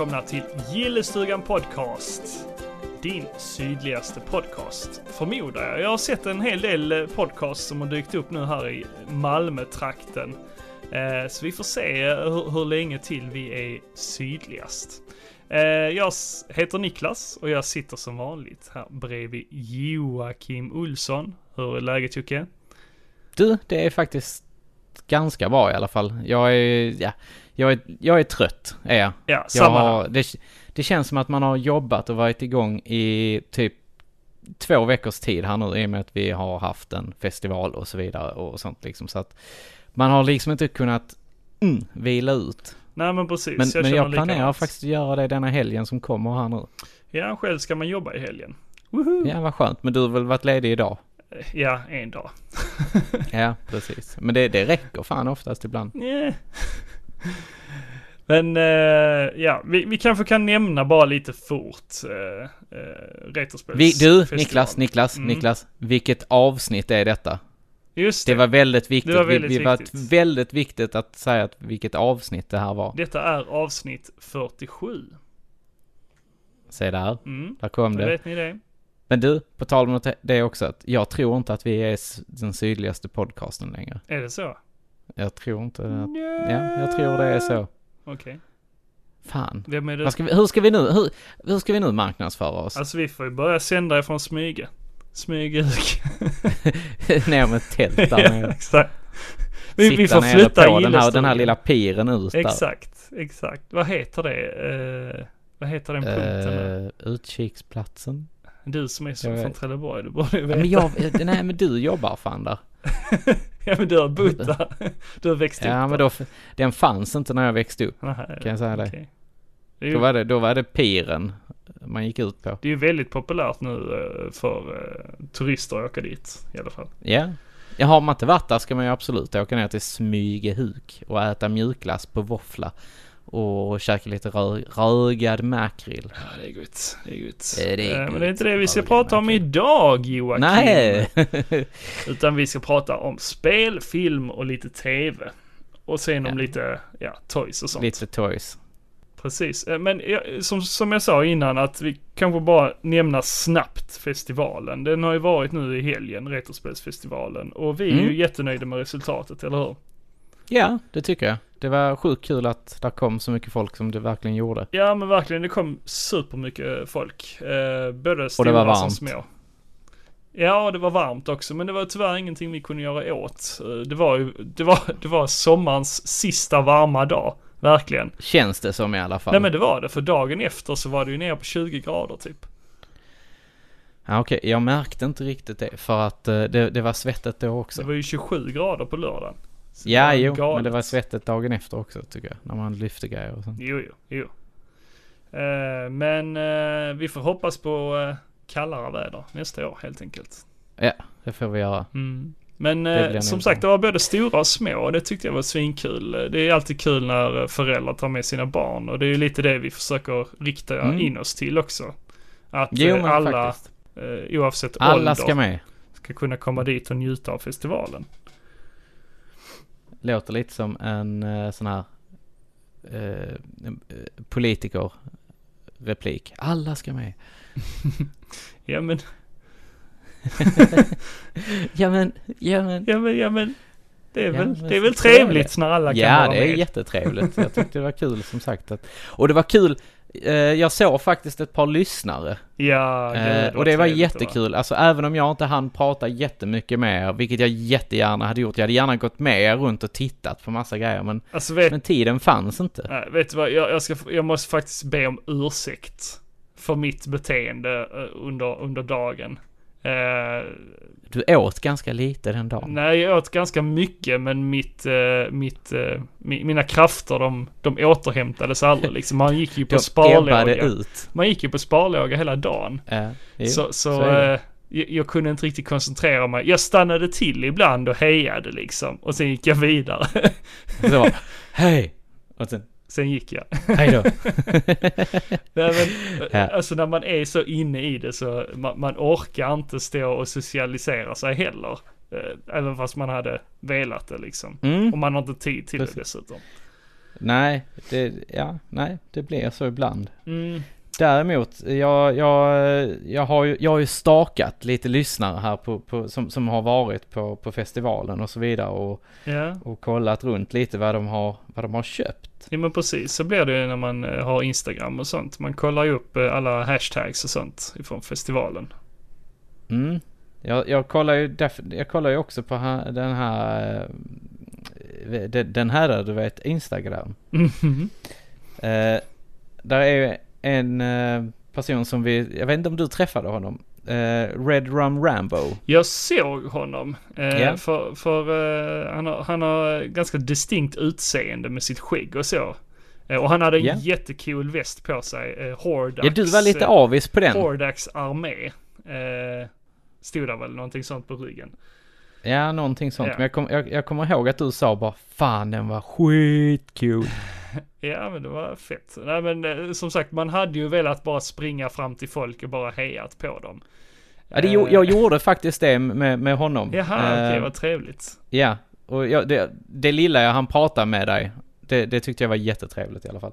Välkomna till Gillestugan Podcast. Din sydligaste podcast, förmodar jag. Jag har sett en hel del eh, podcasts som har dykt upp nu här i Malmö-trakten. Eh, så vi får se eh, hur, hur länge till vi är sydligast. Jag heter Niklas och jag sitter som vanligt här bredvid Joakim Olsson. Hur är läget Jocke? Du, det är faktiskt ganska bra i alla fall. Jag är, ja, jag är, jag är trött, är jag. Ja, jag samma här. har, det, det känns som att man har jobbat och varit igång i typ två veckors tid här nu i och med att vi har haft en festival och så vidare och sånt liksom. Så att man har liksom inte kunnat mm, vila ut. Nej men precis, Men jag jag, men jag planerar likadant. faktiskt att göra det denna helgen som kommer här nu. Ja, själv ska man jobba i helgen. Woohoo! Ja, vad skönt. Men du har väl varit ledig idag? Ja, en dag. Ja, precis. Men det, det räcker fan oftast ibland. Yeah. Men eh, ja, vi, vi kanske kan nämna bara lite fort uh, Retrospels Vi, du. Niklas, Niklas, Mm. Niklas. Vilket avsnitt är detta? Just det, Det var väldigt viktigt. Det var väldigt vi, vi var viktigt. väldigt viktigt att säga att vilket avsnitt det här var. detta är avsnitt 47. Se där, Mm, där kom det. vet ni det. Men du, på tal om det också, att jag tror inte att vi är den sydligaste podcasten längre. Är det så? Jag tror inte att, ja, jag tror det är så. Okej. Fan. Vem är det? Ska vi, hur ska vi nu, hur, hur ska vi nu marknadsföra oss? Alltså vi får ju börja sända ifrån Smyge. Smygehuk. Ner med ett tält där ja, nere. exakt. Vi, vi får flytta på den här, den här lilla piren ut där. Exakt, exakt. Vad heter det? Eh, vad heter den punkten? Uh, utkiksplatsen. Du som är så från. Trelleborg, du borde ju Ja, veta. men jag, eh, nej men du jobbar fan där. ja men du har där. Du har växt upp Ja men då, den fanns inte när jag växte upp. Nej, kan jag säga det. okej. Det Då var det, då var det piren man gick ut på. det är ju väldigt populärt nu eh, för eh, turister att åka dit i alla fall. Ja. ja. Har man inte varit där ska man ju absolut åka ner till Smygehuk och äta mjukglass på våffla. Och käka lite rö, rögad makrill. Ja det är gott. Det är gott. Eh, det är Eh, men gott. det är inte det vi ska prata om makrill. idag Joakim. Nej! Utan vi ska prata om spel, film och lite tv. Och sen om Ja. lite, ja, toys och sånt. lite toys. Precis, Eh, men jag, som, som jag sa innan att vi kanske bara nämna snabbt festivalen. Den har ju varit nu i helgen, Retrospelsfestivalen. Och vi är ju Mm. jättenöjda med resultatet, eller hur? Ja, det tycker jag. Det var sjukt kul att det kom så mycket folk som det verkligen gjorde. Ja men verkligen, det kom supermycket folk. Eh, både Och stora det var som varmt. små. Ja, det var varmt också, men det var tyvärr ingenting vi kunde göra åt. Eh, Det var ju, det var, det var sommarens sista varma dag. Verkligen. Känns det som i alla fall. Nej men det var det, för dagen efter så var det ju ner på 20 grader typ. Ja, okej, jag märkte inte riktigt det för att eh, det, det var svettigt då också. Det var ju 27 grader på lördagen. Så Ja, jo, galet. men det var svettigt dagen efter också tycker jag. När man lyfte grejer och sånt. Jo, jo, jo. Eh, men eh, vi får hoppas på eh, kallare väder nästa år helt enkelt. Det får vi göra. Mm. Men eh, som sagt, det var både stora och små och det tyckte jag var svinkul. Det är alltid kul när föräldrar tar med sina barn och det är ju lite det vi försöker rikta Mm. in oss till också. Att Jo, alla, eh, oavsett Alla ålder, ska med. ska kunna komma dit och njuta av festivalen. Låter lite som en eh, sån här eh, politiker replik. Alla ska med. Ja men, Ja men, ja men. ja men, ja men. Det är Ja, väl, det är väl trevligt när alla kan Ja, vara det är med. jättetrevligt. Jag tyckte det var kul som sagt att, och det var kul, eh, jag såg faktiskt ett par lyssnare. Ja, Eh, gud, och det var jättekul. Alltså även om jag inte hann prata jättemycket med er, vilket jag jättegärna hade gjort. Jag hade gärna gått med er runt och tittat på massa grejer, men, Alltså vet, men tiden fanns inte. nej, vet du vad, jag, jag, ska, jag måste faktiskt be om ursäkt för mitt beteende eh, under, under dagen. Eh, Du åt ganska lite den dagen. nej, jag åt ganska mycket men mitt, eh, mitt, eh, mi- mina krafter de, de återhämtades aldrig liksom. Man gick ju på sparlåga. ut. Man gick ju på sparlåga hela dagen. Ja, jo, så så, så eh, jag, jag kunde inte riktigt koncentrera mig. Jag stannade till ibland och hejade liksom. Och sen gick jag vidare. Så hej! Och sen, sen gick jag. hej då. Nej, men, Ja. Alltså när man är så inne i det så man, man orkar inte stå och socialisera sig heller. Eh, Även fast man hade velat det liksom. Mm. Och man har inte tid till Precis. det dessutom. Nej, det, ja, nej, det blir så ibland. Mm. Däremot, jag, jag, jag, har ju, jag har ju stakat lite lyssnare här på, på, som, som har varit på, på festivalen och så vidare och, Ja. och kollat runt lite vad de har, vad de har köpt. Ja, men precis. Så blir det ju när man eh, har Instagram och sånt. Man kollar ju upp eh, alla hashtags och sånt ifrån festivalen. Mm. Jag, jag kollar ju jag kollar ju också på den här, eh, den- här du vet, Instagram. Mhm. Eh, där är ju en person som vi, jag vet inte om du träffade honom, eh, Red Rum Rambo. Jag såg honom. Eh, Ja. För, för eh, han, har, han har ganska distinkt utseende med sitt skägg och så. Eh, och han hade en Ja. jättecool väst på sig. Eh, Hordax. Ja, du var lite eh, avis på den. Hordax armé. Eh, stod där väl någonting sånt på ryggen. Ja, någonting sånt. Ja. Men jag, kom, jag, jag kommer ihåg att du sa bara fan den var skitcool. Ja men det var fett. Nej men eh, som sagt man hade ju velat bara springa fram till folk och bara hejat på dem. Ja, det, Eh, jag gjorde faktiskt det med, med honom. Jaha okej Eh, vad trevligt. Ja, och jag, det, det lilla jag han pratade med dig, det, det tyckte jag var jättetrevligt i alla fall.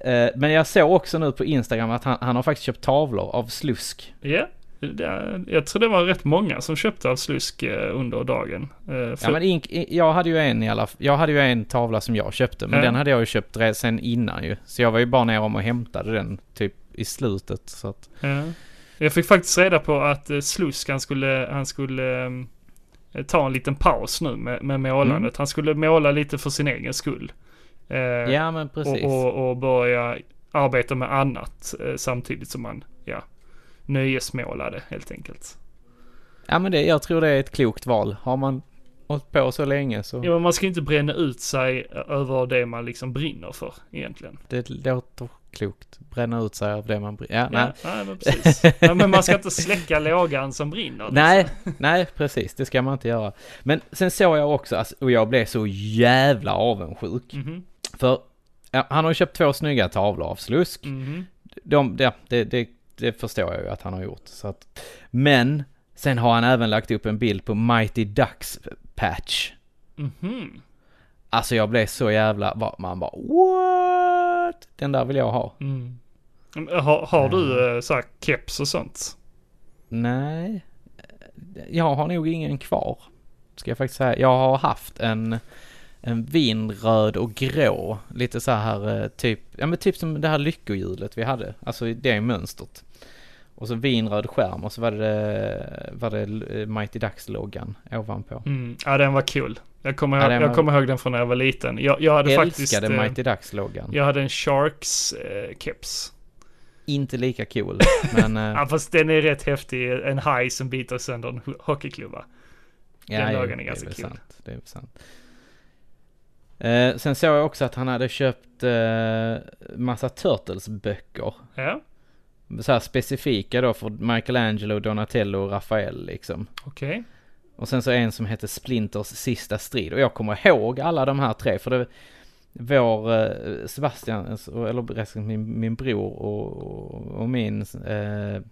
Eh, men jag såg också nu på Instagram att han, han har faktiskt köpt tavlor av Slusk. Ja. Det, jag tror det var rätt många som köpte av Slusk eh, under dagen. Eh, för, Ja, men ink, i- jag hade ju en i alla jag hade ju en tavla som jag köpte, men Ja. den hade jag ju köpt sen innan ju. Så jag var ju bara ner om och hämtade den typ i slutet så att, ja. Jag fick faktiskt reda på att eh, Slusk han skulle, han skulle ta en liten paus nu med, med målandet. Mm. Han skulle måla lite för sin egen skull. Ja men precis. och, och, och börja arbeta med annat samtidigt som man, nöjesmålade helt enkelt. Ja men det, jag tror det är ett klokt val. Har man hållit på så länge så Ja, men man ska inte bränna ut sig över det man liksom brinner för egentligen. det låter klokt. Bränna ut sig av det man bry- ja, nej. Ja, nej men precis. ja, men man ska inte släcka lågan som brinner. liksom. Nej, nej precis, det ska man inte göra. Men sen såg jag också, alltså, och jag blev så jävla avundsjuk. Mhm, För ja, han har köpt två snygga tavlor av Slusk. mhm. De, ja, det, det, det förstår jag ju att han har gjort. Så att, men sen har han även lagt upp en bild på Mighty Ducks patch. Mhm. Alltså jag blev så jävla, man bara what? Den där vill jag ha. Mm. Har, har du eh, så här keps och sånt? Nej, jag har nog ingen kvar. Ska jag faktiskt säga. Jag har haft en, en vinröd och grå. Lite så här eh, typ, ja men typ som det här lyckohjulet vi hade. Alltså det mönstret. Och så vinröd skärm och så var det, var det eh, Mighty Ducks-loggan ovanpå. Mm. Ja, den var cool. Jag kommer, Ja, ihåg, den jag kommer ihåg den från när jag var liten. Jag, jag hade Jag faktiskt... älskade eh, Mighty Ducks-loggan. Jag hade en Sharks eh, keps. Inte lika cool, men eh, Ja, fast den är rätt häftig. En haj som biter sönder en ho- hockeyklubba. Ja, Den lagen är det ganska kul. Sant, det är sant. Eh, sen såg jag också att han hade köpt eh, massa Turtles-böcker. Ja, Så här specifika då för Michelangelo, Donatello och Rafael liksom. okej. Och sen så en som heter Splinters sista strid. Och jag kommer ihåg alla de här tre för det vår eh, Sebastian, alltså, eller resten min, min bror och, och min eh,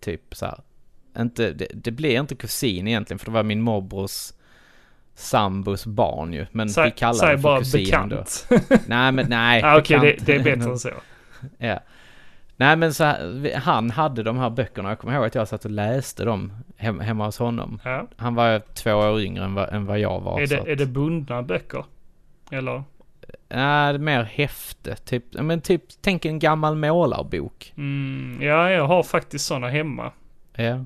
typ så här. Inte, det, det blev inte kusin egentligen för det var min morbrors sambos barn ju. Men vi kallar det för bara kusin bekant. Nej men nej. ah, okej, det, bekant. det är bättre än så. Ja. Nej men så han hade de här böckerna. Jag kommer ihåg att jag satt och läste dem hem, hemma hos honom. Ja. Han var två år yngre än vad, än vad jag var. Är, det, att, är det bundna böcker? Eller? Nej, det är mer häfte. Typ, men typ, tänk en gammal målarbok. Mm, ja, jag har faktiskt sådana hemma. Ja,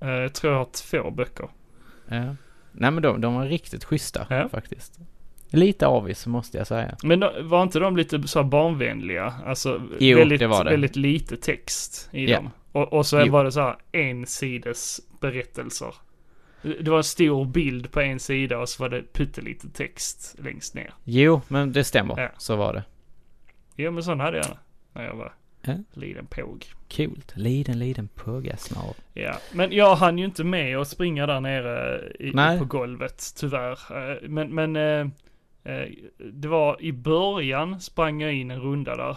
Eh, jag tror jag har två böcker. ja. Nej men de, de var riktigt schyssta Ja. faktiskt. Lite avis måste jag säga. Men var inte de lite så barnvänliga? Alltså Jo, väldigt, det var det. väldigt lite text i Ja. dem. Och, och så Jo. var det så här ensides berättelser. Det var en stor bild på en sida och så var det pyttelite text längst ner. Jo, men det stämmer. Ja. Så var det. Jo men sån hade jag när jag var Ja. liten påg. Coolt. Liten, liten snart. Ja, men jag hann ju inte med att springa där nere i, på golvet tyvärr. Eh, Men, men eh, eh, det var i början sprang jag in en runda där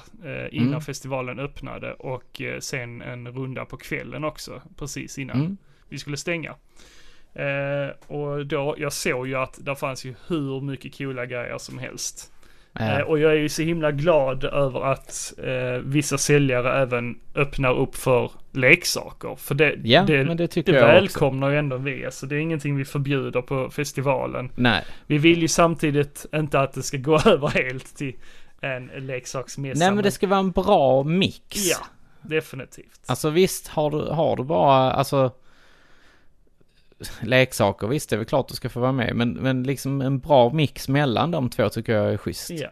innan Mm. festivalen öppnade och sen en runda på kvällen också precis innan Mm. vi skulle stänga. Och då, jag såg ju att det fanns ju hur mycket coola grejer som helst. Eh, Ja. och jag är ju så himla glad över att eh, vissa säljare även öppnar upp för leksaker. För det, Ja, det, men det tycker det jag också. välkomnar ju ändå vi. Alltså det är ingenting vi förbjuder på festivalen. Nej. Vi vill ju samtidigt inte att det ska gå över helt till en leksaksmässa. Nej men det ska vara en bra mix. Ja, definitivt. Alltså visst har du, har du bara, alltså leksaker, visst det är väl klart du ska få vara med, men, men liksom en bra mix mellan de två tycker jag är schysst. Ja,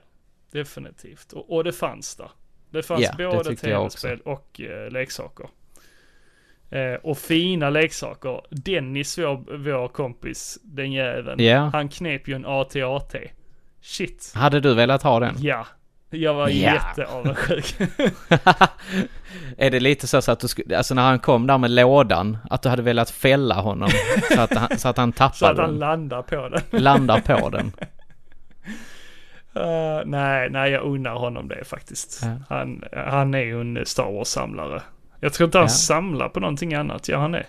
definitivt. Och, och det fanns där. Det fanns Ja, både tv-spel och eh, leksaker. Eh, och fina leksaker. Dennis, vår, vår kompis, den jäveln. Ja. Han knep ju en AT-AT. Shit. Hade du velat ha den? Ja. Jag var Ja. jätteavundsjuk. är det lite så, så att du skulle, alltså när han kom där med lådan, att du hade velat fälla honom så att han, så att han Så tappade att han den, landar på den. landar på den. Eh, nej, nej, jag unnar honom det faktiskt. Ja. Han, han är ju en Star Wars-samlare. Jag tror inte han Ja. samlar på någonting annat. Ja, han är.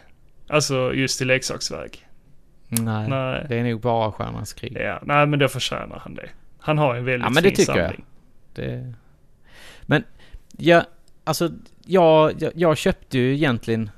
Alltså just i leksaksväg. Nej, Nej. det är nog bara Stjärnornas krig. Ja, nej men då förtjänar han det. Han har en väldigt Ja, men det fin tycker jag. Det... Men, jag, alltså, jag, jag, jag köpte ju egentligen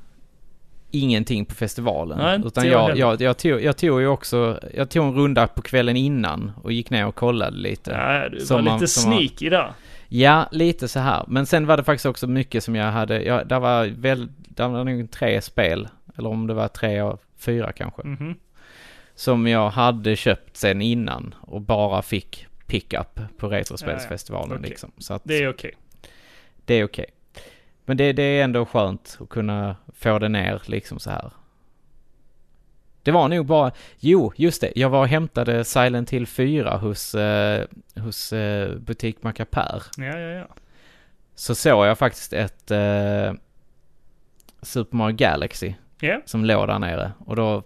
ingenting på festivalen. Nej, utan jag jag, jag, jag, tog, jag tog ju också, jag tog en runda på kvällen innan och gick ner och kollade lite. Ja, du Som var man- lite man- sneaky där. Ja, lite så här. Men sen var det faktiskt också mycket som jag hade, ja, där var väl, där var nog tre spel, eller om det var tre och fyra kanske, Mhm. som jag hade köpt sen innan och bara fick pick-up på Retrospelsfestivalen Okej. liksom. Så att Det är okej. det är okej. Men det, det är ändå skönt att kunna få det ner liksom så här. Det var nog bara, jo, just det, jag var och hämtade Silent Hill 4 hos, eh, hos eh, butik Macapär. Ja, ja, ja. Så såg jag faktiskt ett eh, Super Mario Galaxy Ja, som låg där nere och då, ja.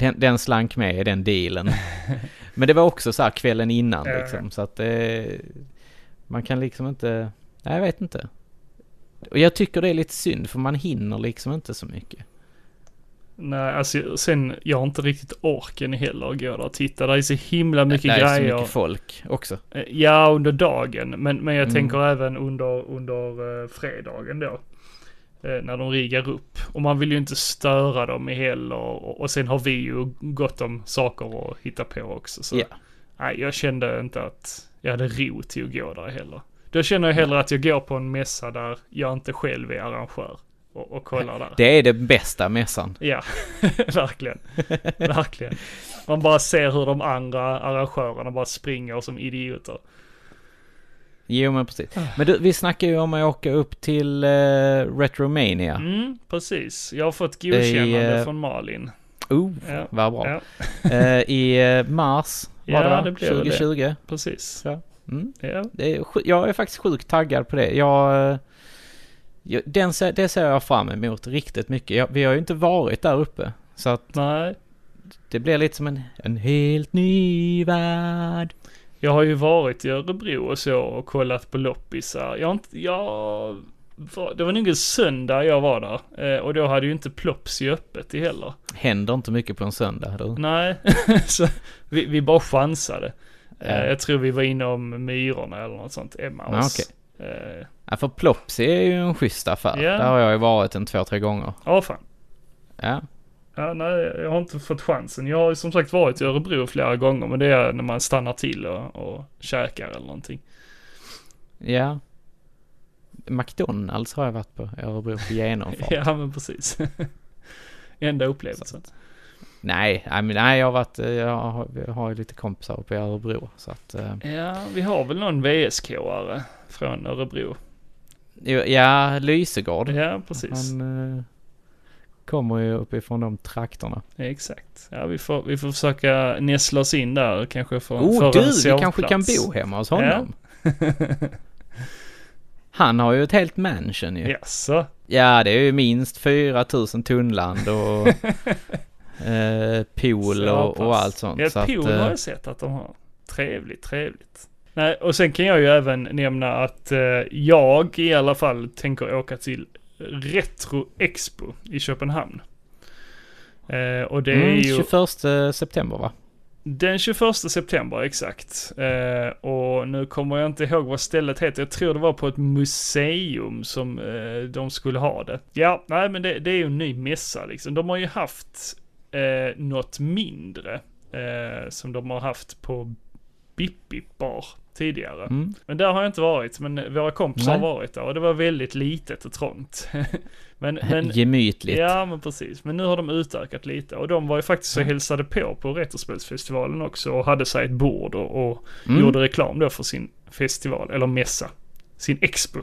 Den, den slank med i den dealen. Men det var också så här kvällen innan liksom, så att det, man kan liksom inte, nej jag vet inte. Och jag tycker det är lite synd för man hinner liksom inte så mycket. nej, alltså sen, jag har inte riktigt orken heller att gå där och titta. Det är så himla mycket det är så grejer. mycket folk också. Eh, Ja, under dagen. Men, men jag Mm. tänker även under, under eh, fredagen då. Eh, när de riggar upp. Och man vill ju inte störa dem i heller. Och, och sen har vi ju gott om saker att hitta på också. Så Ja. nej, jag kände inte att jag hade ro till att gå där heller. Då känner jag hellre att jag går på en mässa där jag inte själv är arrangör. Och, och kollar där. Det är den bästa mässan. Ja, verkligen. verkligen. Man bara ser hur de andra arrangörerna bara springer som idioter. Jo men precis. Ah. Men du, vi snackar ju om att åka upp till eh, Retromania. Mm, precis. Jag har fått godkännande eh, från Malin. Oh, Ja, vad bra. ja, Eh, I eh, mars var Ja, det det blev väl det. 2020. precis. Mm. Ja, Det är, jag är faktiskt sjukt taggad på det. Jag, eh, jag, den, det ser jag fram emot riktigt mycket. Jag, vi har ju inte varit där uppe. Så att nej. det blir lite som en, en helt ny värld. Jag har ju varit i Örebro och så och kollat på loppisar. Jag har inte, jag... Det var nog en söndag jag var där. Eh, och då hade ju inte Plopsy öppet i heller. Händer inte mycket på en söndag. Du. Nej, så vi, vi bara chansade. Ja. jag tror vi var inom Myrorna eller något sånt, Emma Ja, oss. okej. Eh, Ja, för Plopsy är ju en schysst affär. Ja. Där har jag ju varit en två, tre gånger. Ja, fan. Ja. Ja, nej, jag har inte fått chansen. Jag har ju som sagt varit i Örebro flera gånger, men det är när man stannar till och, och käkar eller någonting. Ja. McDonalds har jag varit på i Örebro på genomfart. Ja, men precis. Enda upplevelsen. Nej, nej, men nej, jag har varit, eh, jag har, jag har ju lite kompisar uppe i Örebro. Så att, eh, Ja, vi har väl någon VSK-are från Örebro. ja, Lysegård. Ja, precis. Han eh, kommer ju uppifrån de trakterna. Exakt. Ja, vi får, vi får försöka näsla oss in där kanske för, Oh för du, en vi kanske kan bo hemma hos honom. Han har ju ett helt mansion ju. Jaså? Ja, det är ju minst 4000 tunnland och eh, pool och, och allt sånt. Ja, så pool att, har eh, jag sett att de har. Trevligt, trevligt. Nej, och sen kan jag ju även nämna att eh, jag i alla fall tänker åka till Retro Expo i Köpenhamn. Eh, och det Mm, är ju 21 september va? den 21 september exakt. Eh, och nu kommer jag inte ihåg vad stället heter. Jag tror det var på ett museum som eh, de skulle ha det. Ja, nej men det, det är ju en ny mässa liksom. De har ju haft eh, något mindre eh, som de har haft på Bip Bip Bar tidigare. Mm. Men där har jag inte varit, men våra kompisar Nej. har varit där och det var väldigt litet och trångt. men, men, Gemytligt. ja men precis, men nu har de utökat lite och de var ju faktiskt så Ja. hälsade på på Retrospelsfestivalen också och hade sig ett bord och, och Mm. gjorde reklam då för sin festival, eller mässa. Sin expo.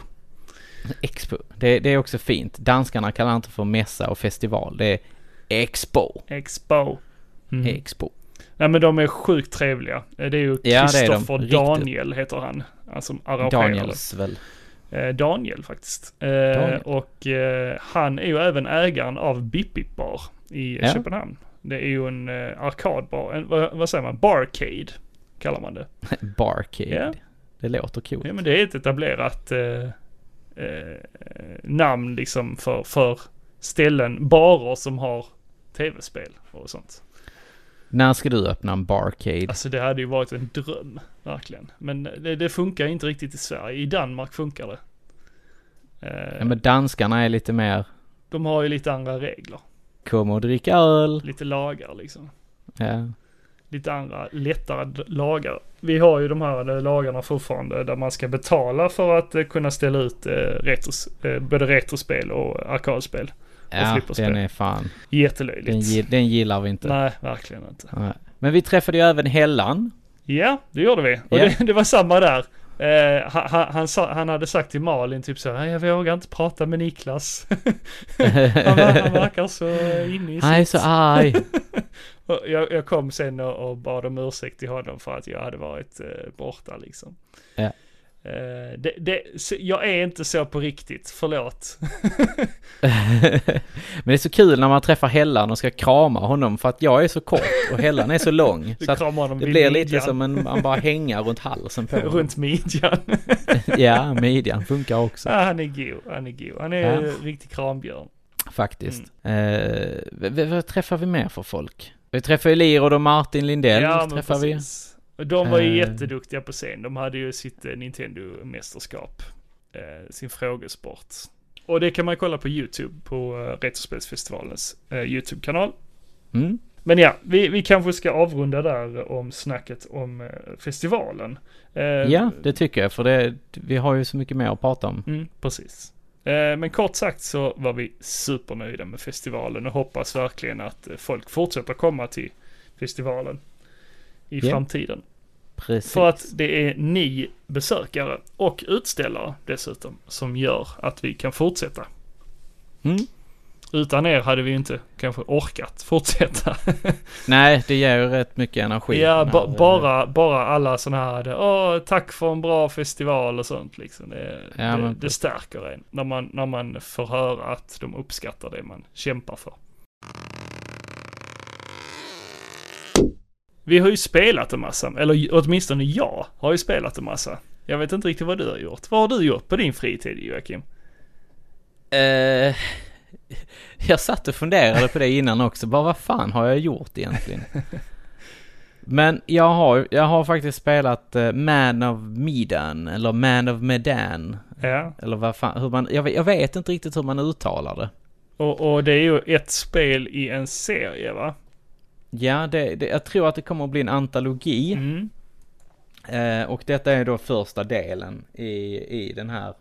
Expo. Det, det är också fint. Danskarna kallar inte för mässa och festival. Det är Expo. Expo. Mm. Expo. Nej men de är sjukt trevliga. Det är ju det är. Kristoffer Riktigt. Daniel heter han. Han som arrangerar. Daniels väl. Eh, Daniel faktiskt. Eh, Daniel. Och eh, han är ju även ägaren av Bip Bip Bar i Ja. Köpenhamn. Det är ju en eh, arkadbar, en, vad, vad säger man, barcade kallar man det. Barcade. Ja. Det låter coolt. Ja men det är ett etablerat eh, eh, namn liksom för, för ställen, barer som har tv-spel och sånt. När ska du öppna en barcade? Alltså det hade ju varit en dröm, verkligen. Men det, det funkar inte riktigt i Sverige. I Danmark funkar det. Eh, Ja, men danskarna är lite mer, De har ju lite andra regler. kom och drick öl. Lite lagar liksom. Ja. Lite andra lättare lagar. Vi har ju de här eh, lagarna fortfarande där man ska betala för att eh, kunna ställa ut eh, retros, eh, både retrospel och arkadspel. Ja, flipperspel. den är fan. Den, Jättelöjligt. gi- den gillar vi inte. Nej, verkligen inte. Nej. Men vi träffade ju även Hellan. Ja, det gjorde vi. Och Ja. det, det var samma där. Eh, han, han, han, sa, han hade sagt till Malin typ så här, jag vågar inte prata med Niklas. han, han verkar så inne i Han är sitt. så arg. Jag, jag kom sen och, och bad om ursäkt till honom för att jag hade varit eh, borta liksom. Ja. Eh, det, det, jag är inte så på riktigt, förlåt. Men det är så kul när man träffar Hellan och ska krama honom för att jag är så kort och Hellan är så lång. Så det blir lite midjan. som en, man bara hänga runt halsen på honom. Runt midjan. Ja, midjan funkar också. ja, han är god, han är god. Han är Ja. riktig krambjörn. Faktiskt. Mm. V- vad träffar vi mer för folk? Vi träffar ju Lirod och Martin Lindell. ja, men träffar vi. Och de var ju Eh. jätteduktiga på scen. De hade ju sitt eh, Nintendo-mästerskap. Eh, sin frågesport. Och det kan man kolla på YouTube, på eh, Retrospelsfestivalens eh, YouTube-kanal. Mm. Men ja, vi, vi kanske ska avrunda där om snacket om eh, festivalen. Ja, det tycker jag. För det, vi har ju så mycket mer att prata om. Mm, precis. Men kort sagt så var vi supernöjda med festivalen och hoppas verkligen att folk fortsätter komma till festivalen i Ja. framtiden. Precis. För att det är ni besökare och utställare dessutom som gör att vi kan fortsätta. Mm. Utan er hade vi inte kanske orkat fortsätta. Nej, det ger ju rätt mycket energi. ja, ba- bara, bara alla sådana här, åh, tack för en bra festival och sånt liksom. Det, Ja, det, men- det stärker en när man, när man får höra att de uppskattar det man kämpar för. Vi har ju spelat en massa, eller åtminstone jag har ju spelat en massa. Jag vet inte riktigt vad du har gjort. Vad har du gjort på din fritid Joakim? Eh, jag satt och funderade på det innan också. Bara vad fan har jag gjort egentligen? Men jag har, jag har faktiskt spelat eh, Man of Medan, eller Man of Medan. Ja, Eller vad fan, hur man, jag vet, jag vet inte riktigt hur man uttalar det. och, och det är ju ett spel i en serie va? Ja, det, det, jag tror att det kommer att bli en antologi. Mm. Eh, och detta är då första delen i, i den här,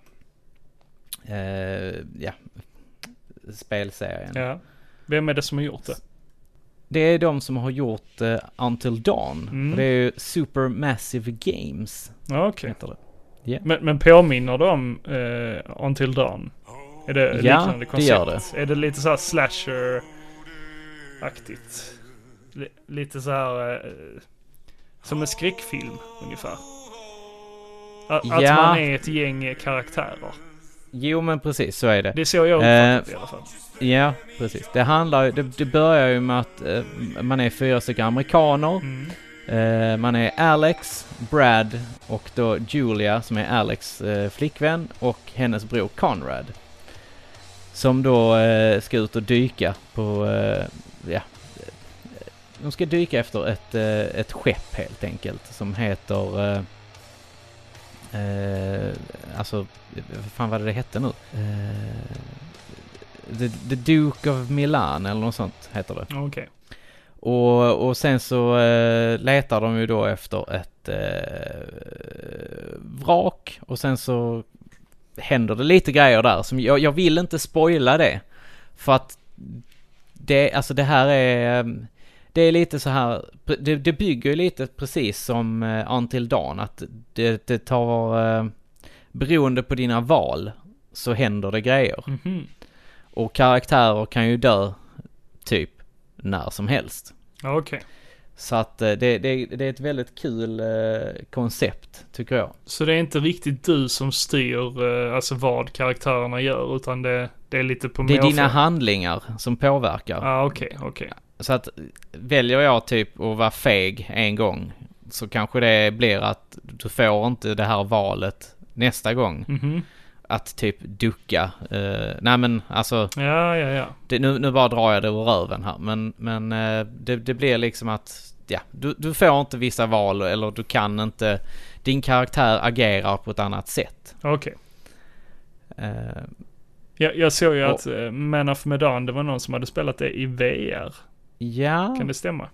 eh, ja, spelserien. Ja. Vem är det som har gjort det? Det är de som har gjort eh, Until Dawn. Mm. Det är ju Supermassive Games, Ja, Okej. heter det. Men, men påminner de om eh, Until Dawn? Är det Ja, liknande det koncept? gör Är det lite så slasher-aktigt? Li- lite så här eh, som en skräckfilm ungefär. Att, att Ja. man är ett gäng karaktärer. Jo men precis, så är det. Det är så jag Eh, uppfattat det i alla fall. Ja, precis. Det handlar det, det börjar ju med att eh, man är fyra stycken amerikaner. Mm. Eh, man är Alex, Brad och då Julia som är Alex eh, flickvän och hennes bror Conrad. Som då eh, ska ut och dyka på, eh, ja, de ska dyka efter ett, eh, ett skepp helt enkelt som heter... Eh, eh, alltså, vad fan var det det hette nu? Eh, The, The Duke of Milan eller något sånt heter det. Okej. Och, och sen så eh, letar de ju då efter ett eh, vrak och sen så händer det lite grejer där som jag, jag vill inte spoila det. För att det, alltså det här är, eh, det är lite så här, det, det bygger ju lite precis som eh, Until Dawn att det, det tar, eh, beroende på dina val så händer det grejer. Mhm. Och karaktärer kan ju dö typ när som helst. Okej. Så att eh, det, det, det är ett väldigt kul eh, koncept, tycker jag. Så det är inte riktigt du som styr eh, alltså vad karaktärerna gör utan det, det är lite på Det är dina handlingar som påverkar. Ja, okej, okej. Så att väljer jag typ att vara feg en gång så kanske det blir att du får inte det här valet nästa gång. Mhm. Att typ ducka. Eh, nej men alltså, Ja, ja, ja. det, nu, nu bara drar jag det ur röven här. Men, men eh, det, det blir liksom att, ja, du, du får inte vissa val eller du kan inte, din karaktär agerar på ett annat sätt. Okej. Eh, Jag, jag såg ju Och- att uh, Man of Medan, det var någon som hade spelat det i VR. Ja, Kan det stämma?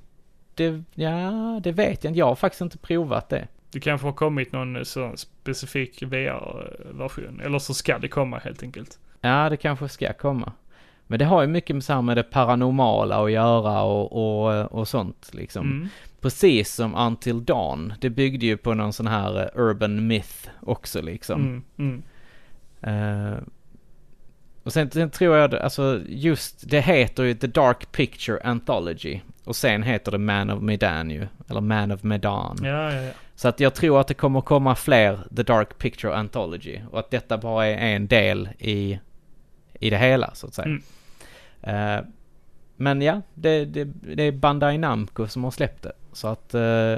det, ja, det vet jag inte. Jag har faktiskt inte provat det. Det kanske har kommit någon eh, sån specifik VR-version. Eller så ska det komma helt enkelt. Ja, det kanske ska komma. Men det har ju mycket med, så här med det paranormala att göra och, och, och sånt liksom. Mm. Precis som Until Dawn. Det byggde ju på någon sån här eh, urban myth också liksom. Mm. Mm. Eh, och sen, sen tror jag, alltså just, det heter ju The Dark Picture Anthology. Och sen heter det Man of Medan ju. Eller Man of Medan. Ja, ja, ja. Så att jag tror att det kommer komma fler The Dark Picture Anthology. Och att detta bara är en del i, i det hela så att säga. Mm. Eh, men ja, det, det, det är Bandai Namco som har släppt det. Så att, eh,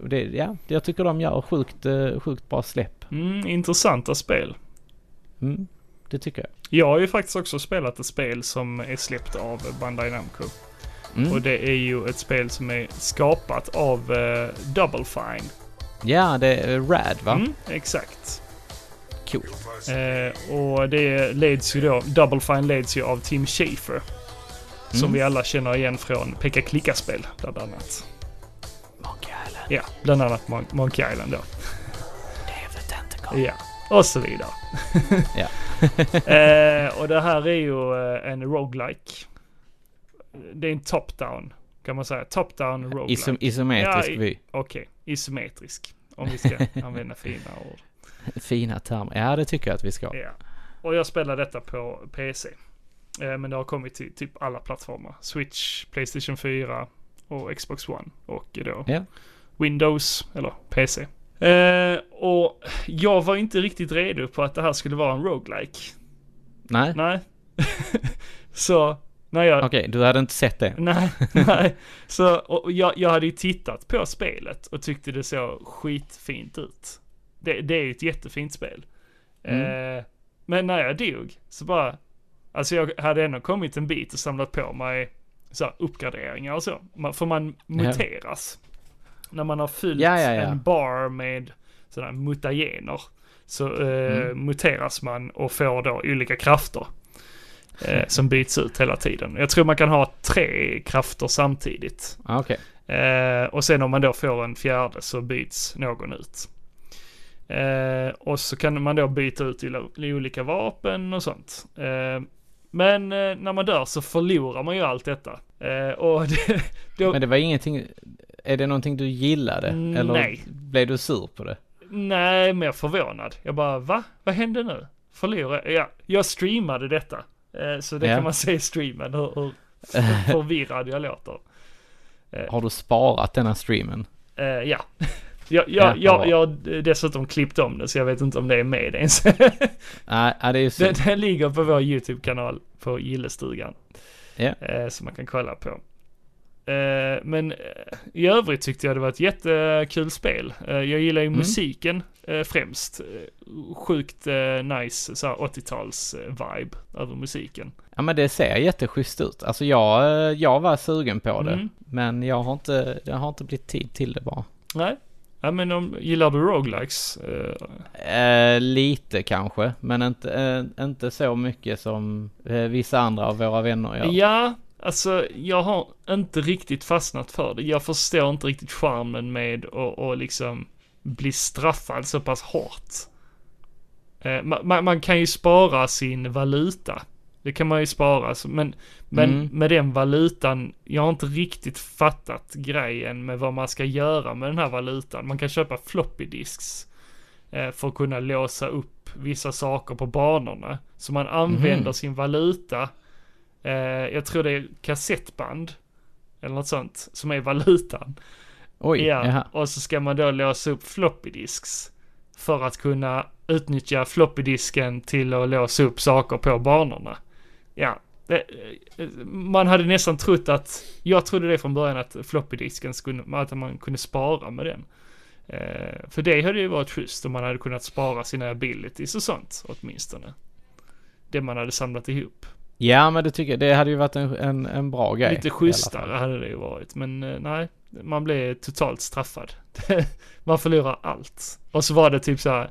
det, ja, jag tycker de gör sjukt, eh, sjukt bra släpp. Mm, intressanta spel. Mm, det tycker jag. Jag har ju faktiskt också spelat ett spel som är släppt av Bandai Namco. Mm. Och det är ju ett spel som är skapat av uh, Double Fine. Ja, det är Rad va? Mm, exakt. Coolt. Eh, och det leds ju då, Double Fine leds ju av Tim Schafer. Som Mm. vi alla känner igen från Pekka Klicka-spel, bland annat. Monkey Island, Ja, bland annat Mon- Monkey Island då. Day of the Tentacle. Ja, och så vidare. Ja. eh, och det här är ju eh, en roguelike. Det är en top-down, kan man säga. Top-down roguelike. Isom, isometrisk Ja, vy. Okej, isometrisk. Om vi ska använda fina ord. Fina termer. Ja, det tycker jag att vi ska. Ja. Och jag spelar detta på PC. Eh, men det har kommit till typ alla plattformar. Switch, Playstation 4 och Xbox One. Och då Ja. Windows, eller PC. Eh, och jag var inte riktigt redo på att det här skulle vara en roguelike. Nej? Nej. Så, när jag... Okej, du hade inte sett det? Nej, nej. Så, och jag, jag hade ju tittat på spelet och tyckte det såg skitfint ut. Det, det är ju ett jättefint spel. Mm. Eh, men när jag dog så bara, alltså jag hade ändå kommit en bit och samlat på mig så här uppgraderingar och så. För man muteras. När man har fyllt Ja, ja, ja. en bar med sådana mutagener så eh, Mm. muteras man och får då olika krafter. Eh, som byts ut hela tiden. Jag tror man kan ha tre krafter samtidigt. Ah, Okej. Eh, och sen om man då får en fjärde så byts någon ut. Eh, och så kan man då byta ut i, olika vapen och sånt. Eh, men eh, när man dör så förlorar man ju allt detta. Och det, då, Men det var ingenting, är det någonting du gillade? Mm, Eller nej. blev du sur på det? nej, mer förvånad. Jag bara, va? Vad hände nu? Förlorade Ja, jag streamade detta. Eh, så det Ja. kan man se i streamen hur, hur för- förvirrad jag låter. Har du sparat denna streamen? Eh, ja. Jag, Ja, jag, jag, jag har dessutom klippt om det så jag vet inte om det är med ens. Nej, nej, det är ju synd. den, den ligger på vår YouTube-kanal på Gillestugan. Ja. Eh, som man kan kolla på. Eh, men eh, i övrigt tyckte jag det var ett jättekul spel. Eh, jag gillar ju Mm. musiken främst. Sjukt nice så här 80-tals eh, vibe över musiken. Ja men det ser jätteschysst ut. Alltså jag, jag var sugen på det. Mm. Men jag har inte, jag har inte blivit tid till det bara. Nej. Ja men om, gillar du roguelikes? Eh, lite kanske, men inte, eh, inte så mycket som vissa andra av våra vänner gör. Ja, alltså jag har inte riktigt fastnat för det. Jag förstår inte riktigt charmen med att liksom bli straffad så pass hårt. Eh, man, man, kan ju spara sin valuta. Det kan man ju spara, men, men mm. med den valutan, jag har inte riktigt fattat grejen med vad man ska göra med den här valutan. Man kan köpa floppy disks eh, för att kunna låsa upp vissa saker på banorna. Så man använder mm. sin valuta, jag tror det är kassettband, eller något sånt, som är valutan. Oj, ja, jaha. och så ska man då låsa upp floppy disks för att kunna utnyttja floppydisken till att låsa upp saker på banorna. Ja, man hade nästan trott att, jag trodde det från början att floppydisken skulle, att man kunde spara med den. Eh, för det hade ju varit schysst om man hade kunnat spara sina abilities och sånt åtminstone. Det man hade samlat ihop. Ja men det tycker jag, det hade ju varit en, en, en bra grej. Lite schysstare hade det ju varit men eh, nej, man blev totalt straffad. man förlorar allt. Och så var det typ så här,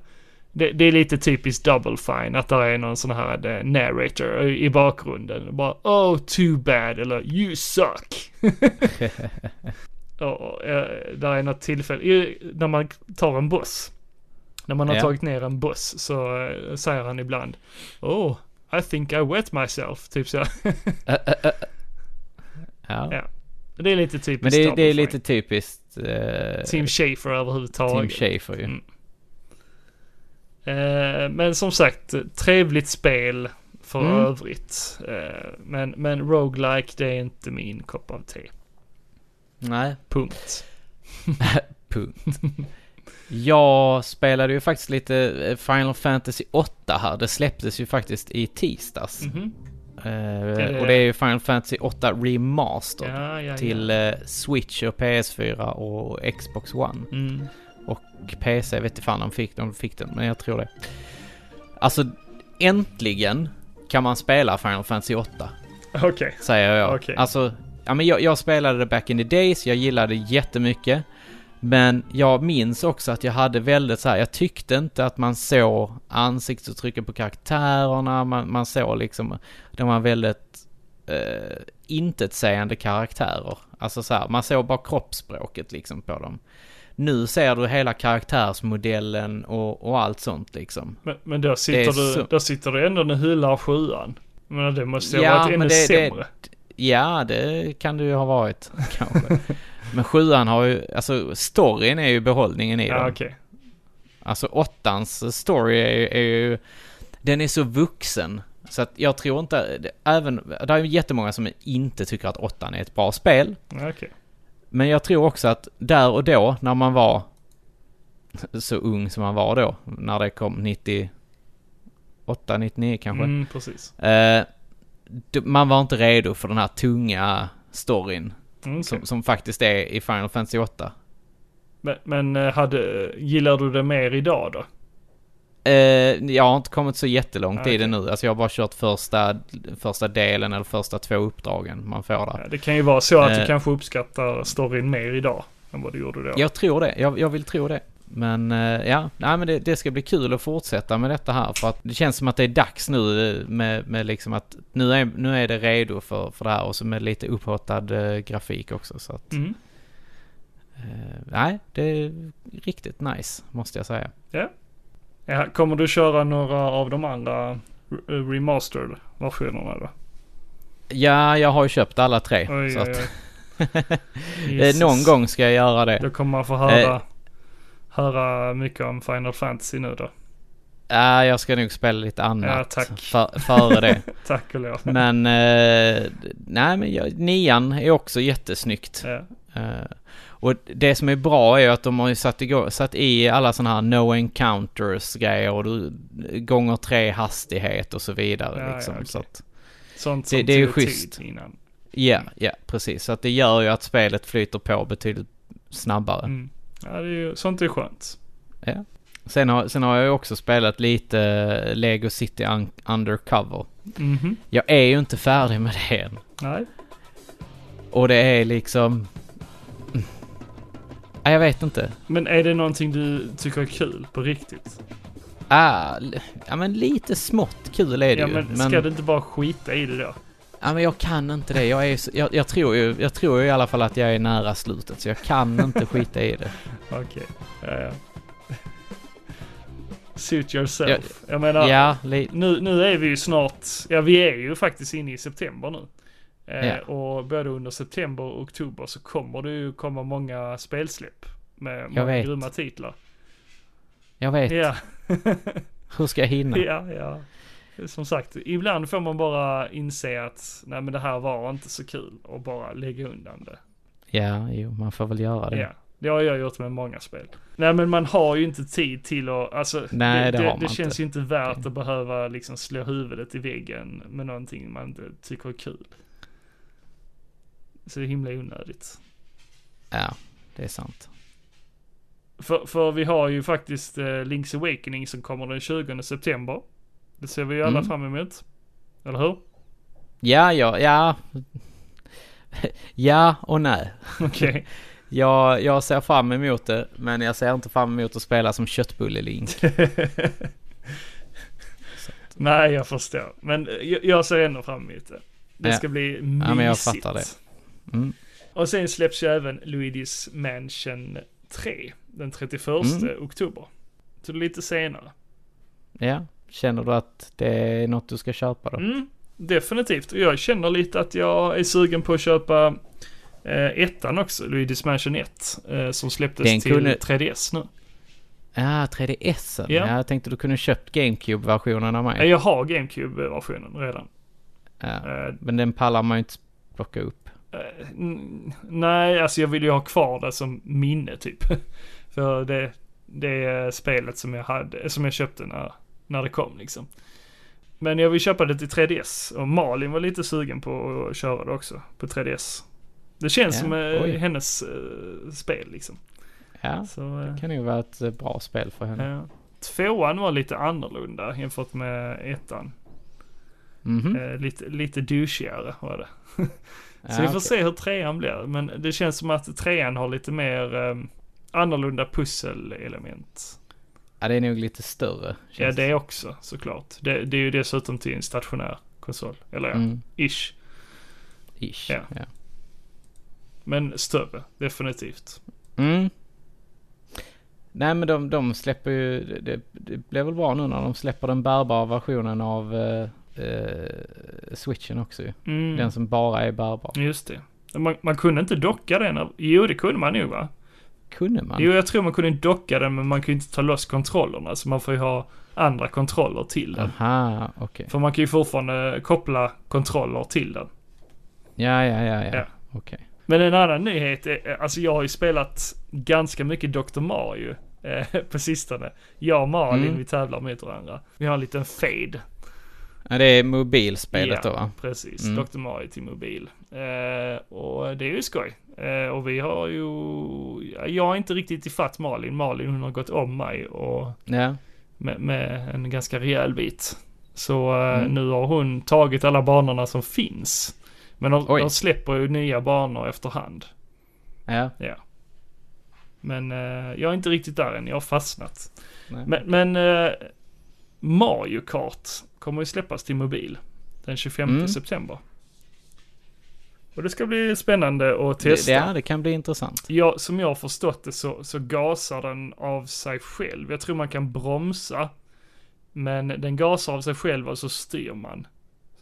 det, det, är lite typiskt double fine att det är någon sån här uh, narrator i bakgrunden. Bara oh too bad eller you suck. och, uh, där är något tillfälle, när man tar en buss. När man har yeah. tagit ner en buss så säger han ibland Oh, I think I wet myself. Typ så. ja. ja. Det är lite typiskt. Men det, det är lite typiskt. Uh, Team Schafer överhuvudtaget. Team Schafer ju. Mm. Uh, men som sagt, trevligt spel för mm. övrigt. Uh, men, men roguelike det är inte min kopp av te. Nej. Punkt. Punkt. Jag spelade ju faktiskt lite Final Fantasy 8 här. Det släpptes ju faktiskt i tisdags. Mm -hmm. Uh, och det är ju Final Fantasy 8 Remastered ja, ja, till uh, Switch och PS4 och Xbox One. Mm. Och PC vet inte fan om de fick, de fick den, men jag tror det. Alltså, äntligen kan man spela Final Fantasy 8. Okej. Okay. Säger jag. Okay. Alltså, ja men jag, jag spelade det back in the days, jag gillade det jättemycket. Men jag minns också att jag hade väldigt så här, jag tyckte inte att man såg ansiktsuttrycken på karaktärerna, man, man såg liksom, de var väldigt eh, intetsägande karaktärer. Alltså så här, man såg bara kroppsspråket liksom på dem. Nu ser du hela karaktärsmodellen och, och allt sånt liksom. Men, men då, sitter du, så... då sitter du ändå och hyllar sjuan. Men det måste ju ha varit ännu det, sämre. Det, ja, det kan det ju ha varit kanske. Men sjuan har ju, alltså storyn är ju behållningen i ja, den. Okay. Alltså åttans story är ju, är ju, den är så vuxen. Så att jag tror inte, även, det är ju jättemånga som inte tycker att åttan är ett bra spel. Okay. Men jag tror också att där och då, när man var så ung som man var då, när det kom 98, 99 kanske. Mm, precis. Eh, man var inte redo för den här tunga storyn Mm, okay. som, som, faktiskt är i Final Fantasy 8. Men, men eh, hade, gillar du det mer idag då? Uh, jag har inte kommit så jättelångt okay. i det nu. Alltså jag har bara kört första, första delen eller första två uppdragen man får där. Ja, det kan ju vara så att uh, du kanske uppskattar storyn mer idag än vad du gjorde då. Jag tror det. Jag, jag vill tro det. Men uh, ja, nej men det, det, ska bli kul att fortsätta med detta här för att det känns som att det är dags nu med, med liksom att nu är, nu är det redo för, för det här och så med lite upphottad uh, grafik också så att mm. uh, Nej, det är riktigt nice måste jag säga. Ja. ja. Kommer du köra några av de andra remastered versionerna då? Ja, jag har ju köpt alla tre. Oj, så oj, oj. att Någon gång ska jag göra det. Då kommer man få höra höra mycket om Final Fantasy nu då? Ja, jag ska nog spela lite annat ja. För, före det. tack och lov. Men, eh, nej men jag, nian är också jättesnyggt. Ja. Eh, och det som är bra är att de har ju satt, igång, satt i alla sådana här no encounters grejer och du, gånger tre hastighet och så vidare ja, liksom. Ja, okay. så att Sånt som det, det är schysst. Ja, ja precis. Så att det gör ju att spelet flyter på betydligt snabbare. Mm. Ja, det är ju, sånt är skönt. Ja. Sen har, sen har jag ju också spelat lite eh, Lego City un Undercover. Mm -hmm. Jag är ju inte färdig med det än. Nej. Och det är liksom... Ja, jag vet inte. Men är det någonting du tycker är kul på riktigt? Ah, ja men lite smått kul är det Ja ju. men ska du inte bara skita i det då? Ja men jag kan inte det. Jag, är jag, jag, tror ju, jag tror ju i alla fall att jag är nära slutet så jag kan inte skita i det. Okej. Ja, ja. Suit yourself. Jag menar, Ja, nu, nu är vi ju snart, ja vi är ju faktiskt inne i september nu. Eh, Ja. Och både under september och oktober så kommer det ju komma många spelsläpp. Med många vet. grymma titlar. jag vet. Ja. Hur ska jag hinna? ja, ja. Som sagt, ibland får man bara inse att nej men det här var inte så kul och bara lägga undan det. Ja, jo, man får väl göra det. Ja, det har jag gjort med många spel. Nej men man har ju inte tid till att, alltså Nej, det det, det, man känns inte. ju inte värt att behöva liksom slå huvudet i väggen med någonting man inte tycker är kul. Så det är himla onödigt. Ja, det är sant. För, för vi har ju faktiskt eh, Link's Awakening som kommer den 20 september. Det ser vi ju alla Mm. fram emot. Eller hur? Ja, ja, ja. ja och nej. Okej. Jag, jag ser fram emot det, men jag ser inte fram emot att spela som köttbulle-Link. Nej, jag förstår. Men eh, jag, jag ser ändå fram emot det. Det Ja. ska bli mysigt. Ja, men jag fattar det. Mm. Och sen släpps ju även Luigi's Mansion 3 den 31 Mm. oktober. Så lite senare. Ja, känner du att det är något du ska köpa då? Mm, definitivt. Och jag känner lite att jag är sugen på att köpa eh, ettan också, Luigi's Mansion 1. Eh, som släpptes Den till kunde- 3DS nu. Ja, 3DSen. Ja. Ja. jag tänkte du kunde köpt GameCube-versionen av mig. Jag har GameCube-versionen redan. Ja. Eh, Men den pallar man ju inte plocka upp. n- nej, alltså jag vill ju ha kvar det som minne typ. För det, det är spelet som jag hade, som jag köpte när, när det kom liksom. Men jag vill köpa det till 3DS och Malin var lite sugen på att köra det också på 3DS. Det känns Ja, som eh, oj. hennes eh, spel liksom. Ja, Så, eh, det kan ju vara ett eh, bra spel för henne. ja. Tvåan var lite annorlunda jämfört med ettan. Mhm. Eh, lite, lite douchigare var det. Ja, Så vi får okej. se hur trean blir. Men det känns som att trean har lite mer eh, annorlunda pusselelement. Ja, det är nog lite större. Ja, det också såklart. Det, det är ju dessutom till en stationär konsol. Eller ja, Mm, ish. ish. Ja. Ja. Men större, definitivt. Mm. Nej men de, de släpper ju, det- det, blir väl bra nu när de släpper den bärbara versionen av eh, eh, switchen också ju. Mm. Den som bara är bärbar. Just det. Man, man kunde inte docka den. av- Jo, det kunde man nog va? Kunde man? Jo, jag tror man kunde docka den, men man kunde inte ta loss kontrollerna. Så man får ju ha andra kontroller till den. Aha, okej. För man kan ju fortfarande koppla kontroller till den. Ja, ja, ja, ja. Ja. Okej. Men en annan nyhet är, alltså jag har ju spelat ganska mycket Dr. Mario eh, på sistone. Jag och Malin, Mm. vi tävlar mot varandra. Vi har en liten fade. Ja, det är mobilspelet Ja. då va? Precis, Mm. Dr. Mario till mobil. Eh, och det är ju skoj. Eh, och vi har ju, ja, jag är inte riktigt ifatt Malin. Malin hon har gått om mig och Ja. med, med en ganska rejäl bit. Så eh, Mm. nu har hon tagit alla banorna som finns. Men de, Oj. de släpper ju nya banor efterhand. Ja. Ja. Men eh, jag är inte riktigt där än, jag har fastnat. Nej. Men, men eh, Mario Kart kommer ju släppas till mobil den 25 Mm. september. Och det ska bli spännande att testa. det, ja, det kan bli intressant. Ja, som jag har förstått det så, så gasar den av sig själv. Jag tror man kan bromsa. Men den gasar av sig själv och så styr man.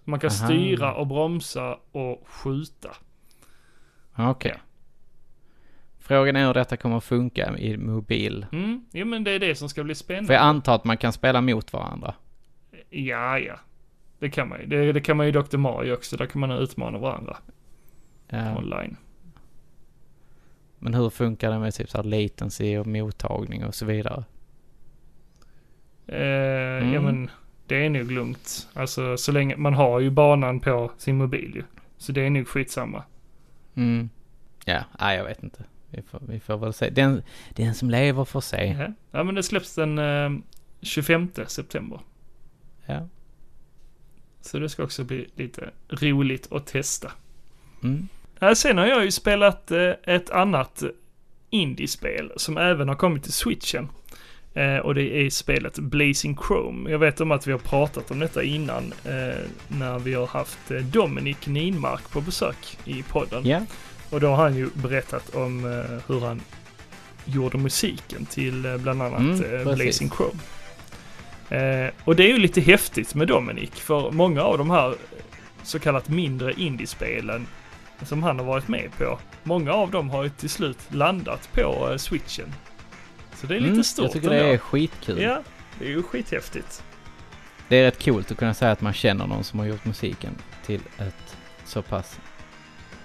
Man kan Aha. styra och bromsa och skjuta. Okej. Ja. Frågan är hur detta kommer att funka i mobil. Mm, ja men det är det som ska bli spännande. För jag antar att man kan spela mot varandra. Ja, ja. Det kan man ju. Det, det kan man ju i Dr. Mario också. Där kan man utmana varandra Ja. online. Men hur funkar det med typ så här latency och mottagning och så vidare? Eh, Ja Mm. men det är nog lugnt. Alltså så länge, man har ju banan på sin mobil ju. Så det är nog skitsamma. Mm. Ja, nej jag vet inte. Vi får, vi får väl se. Den, den som lever får se. Ja. ja men det släpps den eh, 25 september. Ja. Så det ska också bli lite roligt att testa. Mm. Sen har jag ju spelat eh, ett annat indiespel som även har kommit till switchen. Eh, och det är spelet Blazing Chrome. Jag vet om att vi har pratat om detta innan eh, när vi har haft Dominic Ninmark på besök i podden. Ja, Och då har han ju berättat om hur han gjorde musiken till bland annat Mm. Blazing Chrome. Eh, och det är ju lite häftigt med Dominic för många av de här så kallat mindre indiespelen som han har varit med på. Många av dem har ju till slut landat på eh, switchen. Så det är lite mm, stort jag tycker det ändå. är skitkul. Ja, det är ju skithäftigt. Det är rätt coolt att kunna säga att man känner någon som har gjort musiken till ett så pass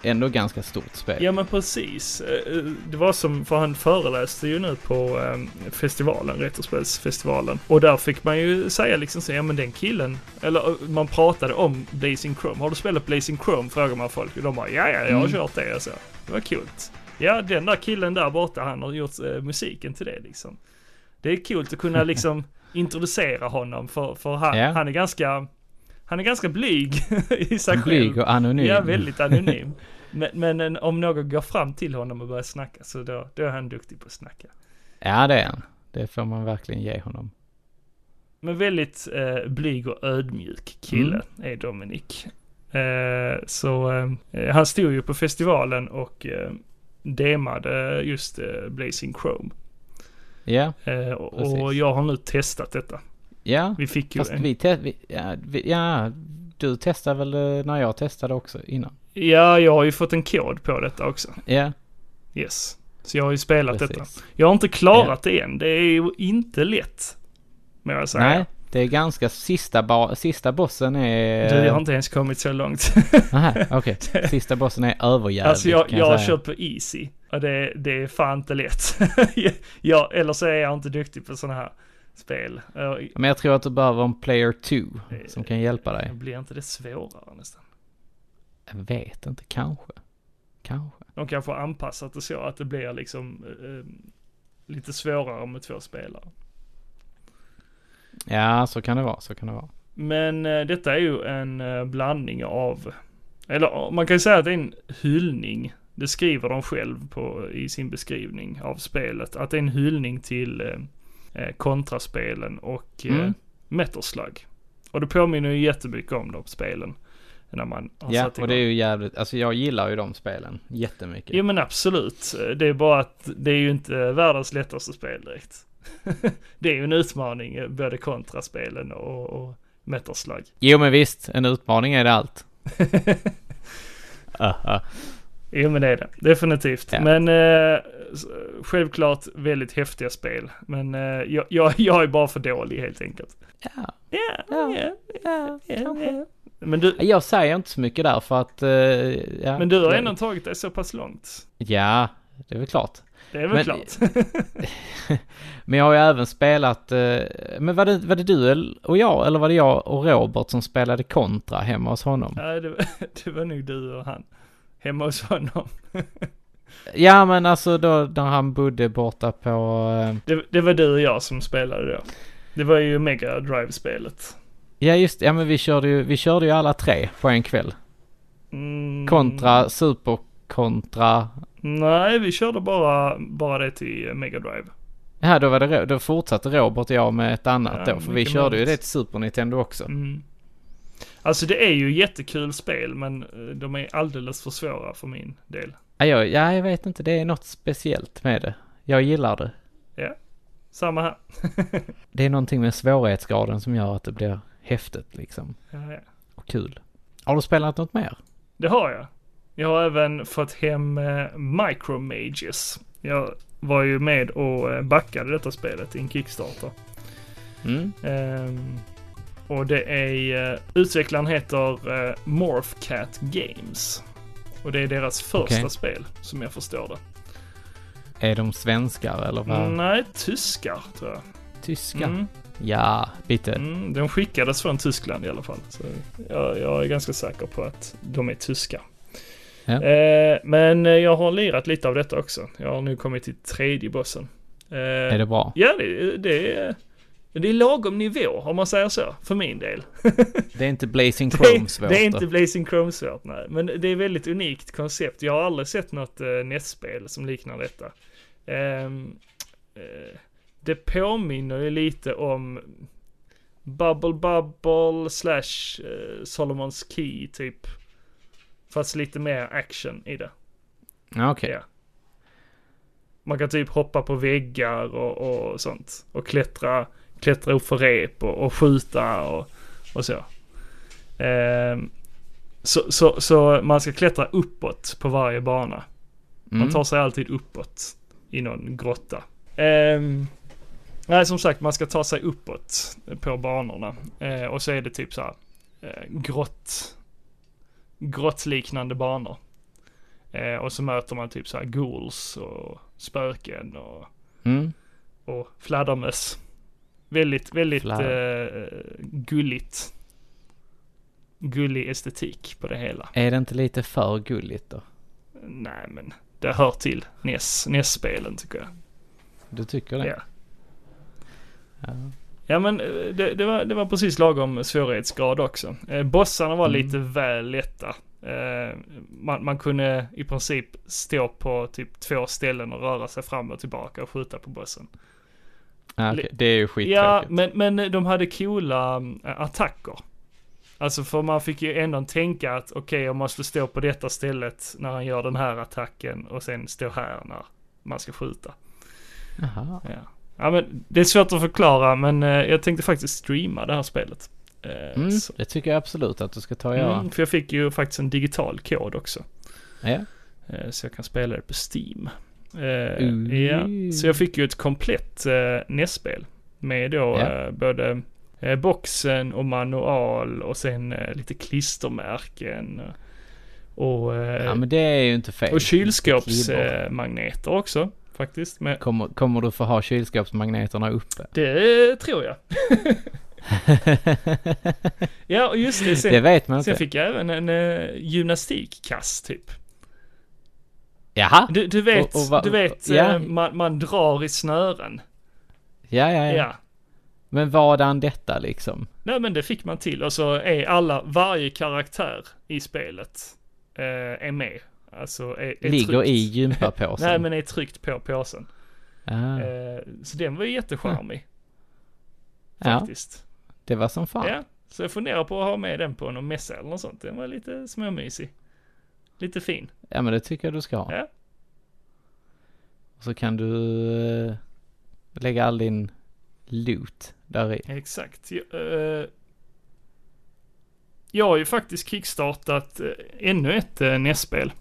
ändå ganska stort spel. Ja men precis. Eh, Det var som, för han föreläste ju nu på eh, festivalen, Retrospelsfestivalen. Och där fick man ju säga liksom så, ja men den killen, eller eh, man pratade om Blazing Chrome. Har du spelat Blazing Chrome? Frågar man folk. Och de bara, ja ja, jag har Mm. kört det. Alltså. Det var kul. Ja, den där killen där borta, han har gjort eh, musiken till det liksom. Det är kul att kunna liksom introducera honom för, för han, Ja. han är ganska, han är ganska blyg i sig själv. Blyg och anonym. Ja, väldigt anonym. Men, men en, om någon går fram till honom och börjar snacka så då, då är han duktig på att snacka. Ja, det är han. Det får man verkligen ge honom. Men väldigt eh, blyg och ödmjuk kille är Dominic. Eh, så eh, han stod ju på festivalen och eh, demade just eh, Blazing Chrome. Ja, Eh, och, Precis. och jag har nu testat detta. Ja. Vi fick ju Fast en, vi, te- vi, ja, vi, ja, du testade väl eh, när jag testade också innan? Ja, jag har ju fått en kod på detta också. Ja, Yes. Så jag har ju spelat detta. precis. Jag har inte klarat det än. Det är ju inte lätt. Må jag säga. Nej, det är ganska, sista, ba- sista bossen är... Du, jag har inte ens kommit så långt. Nej, okej. Sista bossen är överjävlig alltså jag, kan jag har kört på easy. Och det, det är fan inte lätt. jag, eller så är jag inte duktig på sådana här spel. Jag, Men jag tror att du behöver en player 2 som kan hjälpa dig. blir inte det svårare nästan? Jag vet inte, kanske. Kanske. De kanske har anpassat det så att det blir liksom eh, lite svårare med två spelare. Ja, så kan det vara, så kan det vara. Men eh, detta är ju en eh, blandning av, eller man kan ju säga att det är en hyllning. Det skriver de själv på, i sin beskrivning av spelet. Att det är en hyllning till eh, eh, kontraspelen och eh, Mm. Metal Slug. Och det påminner ju jättemycket om de spelen. När man har Ja, satt och det är ju jävligt, alltså jag gillar ju de spelen jättemycket. Jo men absolut. Det är bara att det är ju inte världens lättaste spel direkt. det är ju en utmaning, eh, både kontraspelen och, och Metal Slug. Jo men visst, en utmaning är det allt. Aha. Jo men det är det, definitivt. Ja. Men eh, självklart väldigt häftiga spel. Men eh, jag, jag, jag är bara för dålig helt enkelt. Ja, Ja, Ja, ja, ja. Men du, Jag säger inte så mycket där för att, eh, ja. men du har ändå tagit dig så pass långt. Ja, det är väl klart. Det är väl Men- klart. Men jag har ju även spelat, eh, men var det, var det du och jag, eller var det jag och Robert som spelade kontra hemma hos honom? Nej, det, var- det var nog du och han. Hemma hos honom. Ja men alltså då när han bodde borta på, eh, Det, det var du och jag som spelade då. Det var ju Mega Drive-spelet. ja just ja men vi körde ju, vi körde ju alla tre på en kväll. Mm, Kontra, super kontra, Nej, vi körde bara, bara det till Mega Drive. ja då var det, då fortsatte Robert och jag med ett annat Ja, då, för vi körde ju möjligt. det till Super Nintendo också. Mm. Alltså det är ju jättekul spel men eh, de är alldeles för svåra för min del. Ja, jag, ja, jag vet inte, det är något speciellt med det. Jag gillar det. Samma här. Det är någonting med svårighetsgraden som gör att det blir häftigt liksom. Ja, ja. Och kul. Har du spelat något mer? Det har jag. Jag har även fått hem eh, Micromages. Jag var ju med och eh, backade detta spelet i en Kickstarter. Mm. Ehm, och det är, uh, utvecklaren heter uh, Morphcat Games. Och det är deras första Okej. spel, som jag förstår det. Är de svenskar eller vad? Nej, tyskar tror jag. Tyska? Mm. Ja, lite. Mm, de skickades från Tyskland i alla fall. Så jag, jag är ganska säker på att de är tyska. Ja. Eh, men eh, jag har lirat lite av detta också. Jag har nu kommit till tredje bossen. Eh, Är det bra? Ja, det, det är... Det är lagom nivå om man säger så, för min del. Det är inte Blazing Chrome svårt det är inte Blazing Chrome svårt, nej. Men det är väldigt unikt koncept. Jag har aldrig sett något uh, NES-spel som liknar detta. Ehm, eh, det påminner ju lite om Bubble Bubble slash uh, Solomons Key typ. Fast lite mer action i det. Okej. Ja. Man kan typ hoppa på väggar och, och sånt. Och klättra, klättra upp för rep och, och skjuta och, och så. Ehm, så, så. Så man ska klättra uppåt på varje bana. Man Mm. tar sig alltid uppåt i någon grotta. Ehm, nej, som sagt, man ska ta sig uppåt på banorna. Eh, och så är det typ så här eh, grott, grottliknande banor. Eh, och så möter man typ så här ghouls och spöken och, Mm. och fladdermöss. Väldigt, väldigt eh, gulligt. Gullig estetik på det hela. Är det inte lite för gulligt då? Nej men det hör till NES, NES-spelen tycker jag. Du tycker det? Ja. Ja. Ja men eh, det, det, var, det var precis lagom svårighetsgrad också. Eh, bossarna var Mm. lite väl lätta. Eh, man, man kunde i princip stå på typ två ställen och röra sig fram och tillbaka och skjuta på bossen. Ah, okej. Det är ju Ja, skittråkigt. men, men de hade coola äh, attacker. Alltså för man fick ju ändå tänka att okej, jag måste stå på detta stället när han gör den här attacken och sen stå här när man ska skjuta. Jaha. Ja, ja men det är svårt att förklara men eh, jag tänkte faktiskt streama det här spelet. Eh, Mm, så- det tycker jag absolut att du ska ta och göra. Mm, för jag fick ju faktiskt en digital kod också. Ja. Eh, Så jag kan spela det på Steam. Ooh. ja. Så jag fick ju ett komplett eh, NES-spel. Med då Ja. eh, både eh, boxen och manual och sen lite klistermärken. Och, ja, men det är ju inte fel. och kylskåpsmagneter också faktiskt. Men Kommer, kommer du få ha kylskåpsmagneterna uppe? det tror jag. Ja, och just det. Sen, det vet man sen inte. fick jag även en gymnastikkass typ. Jaha? Du, du vet, Och- och va- du vet ja. eh, man, man drar i snören. Ja, ja, Ja. ja. Men vadan detta liksom? Nej men det fick man till och så är alla, varje karaktär i spelet eh, är med. Alltså är, är Ligger tryckt. i gympapåsen? Nej men är tryckt på påsen. ah, Eh, så den var ju jättecharmig ja, faktiskt. det var som fan. Ja. Så jag funderar på att ha med den på någon mässa eller något sånt. Den var lite småmysig. Lite fin. Ja, men det tycker jag du ska ha. Ja. Och så kan du eh, lägga all din loot där i. Exakt. Jag, eh, jag har ju faktiskt kickstartat eh, ännu ett uh, NES-spel.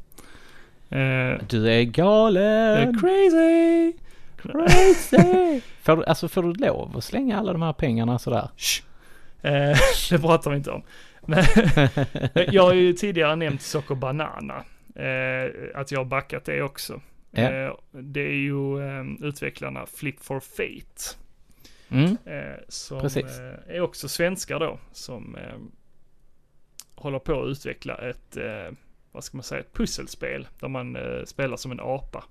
Eh, Du är galen! crazy! Crazy! får alltså får du lov att slänga alla de här pengarna sådär? Shh. Det pratar vi inte om. Jag har ju tidigare nämnt Socker Banana. Eh, att jag har backat det också. Ja. Eh, det är ju eh, utvecklarna Flip for Fate. Mm, Eh, som Precis. eh, är också svenskar då. Som eh, håller på att utveckla ett, vad ska man säga, ett pusselspel. Där man spelar som en apa.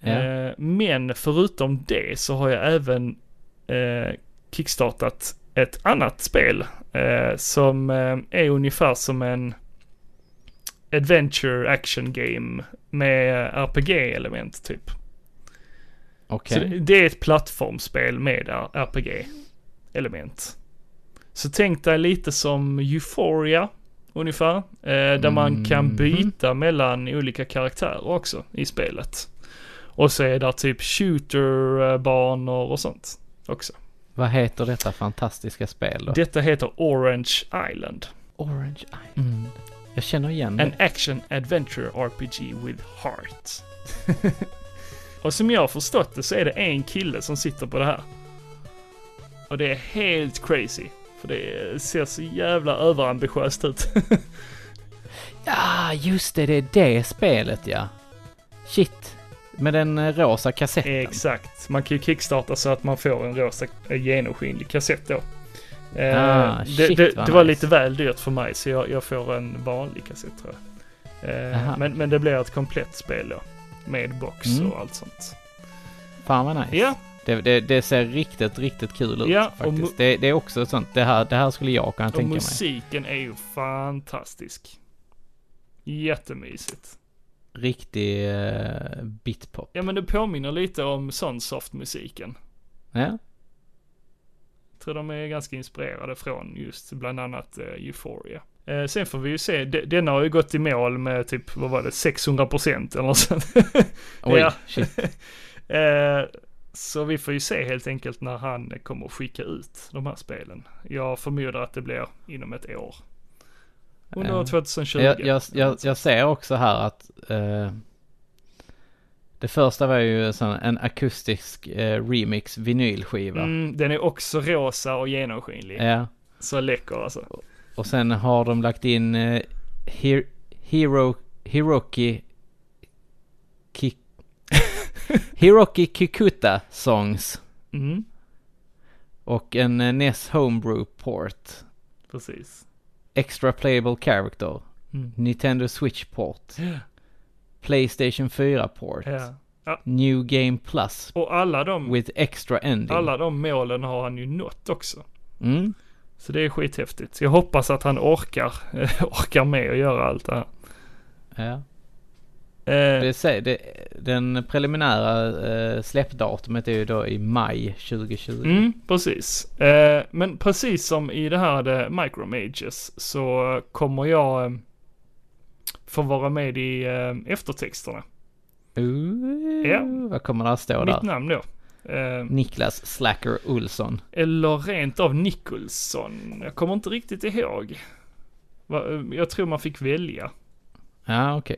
Ja. Men förutom det så har jag även kickstartat ett annat spel. Eh, som eh, är ungefär som en adventure action game med RPG-element typ. Så det, det är ett plattformsspel med RPG-element. Så tänk dig lite som Euphoria ungefär. Eh, där man kan Mhm. byta mellan olika karaktärer också i spelet. Och så är där typ shooter-banor och sånt också. Vad heter detta fantastiska spel då? Detta heter Orange Island. Orange Eye. Mm. Jag känner igen An det. action adventure RPG with heart. och som jag har förstått det så är det en kille som sitter på det här. Och det är helt crazy. För det ser så jävla överambitiöst ut. Ja, just det, det är det spelet ja. Shit. Med den eh, rosa kassetten. Exakt. Man kan ju kickstarta så att man får en rosa eh, genomskinlig kassett då. Eh, Ah, det, shit, det, vad det var nice. lite väl dyrt för mig så jag, jag får en vanlig kassett tror jag. Aha. men, men det blir ett komplett spel då. Med box Mm. och allt sånt. Fan vad nice. Ja, Det, det, det ser riktigt, riktigt kul ut Ja, och faktiskt. Det, det är också sånt, det här, det här skulle jag kunna Och tänka mig. musiken är ju fantastisk. Jättemysigt. Riktig uh, bitpop. Ja men det påminner lite om Sunsoft-musiken. Ja, Jag tror de är ganska inspirerade från just bland annat uh, Euphoria. Eh, sen får vi ju se, de, denna har ju gått i mål med typ, vad var det, 600% eller något sånt. oj, Ja. shit. Eh, så vi får ju se helt enkelt när han kommer att skicka ut de här spelen. Jag förmodar att det blir inom ett år. Under Ja. 2020. Jag, jag, jag, jag ser också här att eh, det första var ju en sån, en akustisk eh, remix vinylskiva. Mm, den är också rosa och genomskinlig. Ja, Så läcker alltså. och sen har de lagt in Her- Hero, Hiroki Ki, Hiroki Kikuta songs Mm, och en eh, NES Homebrew port. precis. Extra playable character. Mm. Nintendo Switch port. Playstation 4 port. Ja. New Game Plus Och alla de, with extra ending. alla de målen har han ju nått också. Mm. Så det är skithäftigt. Jag hoppas att han orkar, orkar med att göra allt det här. Ja. Eh, Det, det, den preliminära eh, släppdatumet är ju då i maj 2020. Mm, precis. Eh, men precis som i det här The Micromages så kommer jag eh, få vara med i eh, eftertexterna. Ooh, Ja. Vad kommer det att stå Mitt där? namn då. Niklas Slacker Olsson. eller rent av Nicholson. Jag kommer inte riktigt ihåg. Jag tror man fick välja. Ja, okej.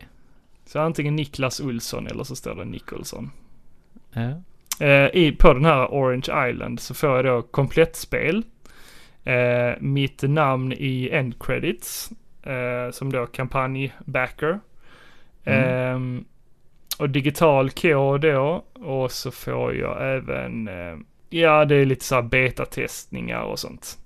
Så antingen Niklas Olsson eller så står det Nicholson. Ja. Eh, i, på den här Orange Island så får jag då komplettspel. Eh, mitt namn i end credits. Eh, som då kampanjbacker. Eh, och digital kod då. Och så får jag även, eh, ja det är lite så här betatestningar och sånt.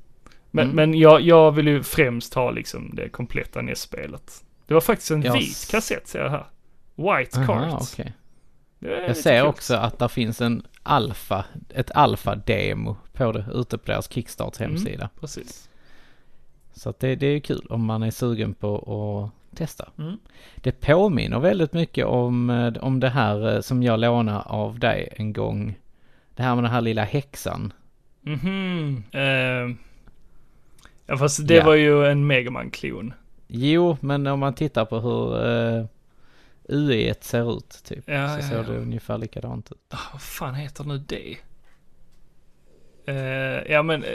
Men, Mm. men jag, jag vill ju främst ha liksom det kompletta NES-spelet. Det var faktiskt en Jag vit kassett ser jag här. White Aha, cart. är Jag ser kul. också att det finns en alfa, ett alfa-demo på det ute på deras Kickstart Mm. hemsida. Precis. Så att det, det är kul om man är sugen på att testa. Mm. Det påminner väldigt mycket om, eh, om det här eh, som jag lånade av dig en gång. Det här med den här lilla häxan. Mhm. Eh, ja fast det Ja. var ju en Megaman-klon. Jo, men om man tittar på hur uh, UI ser ut typ. Ja, så ja, ser ja. det ungefär likadant ut. Ah, vad fan heter nu det? Eh, ja men eh,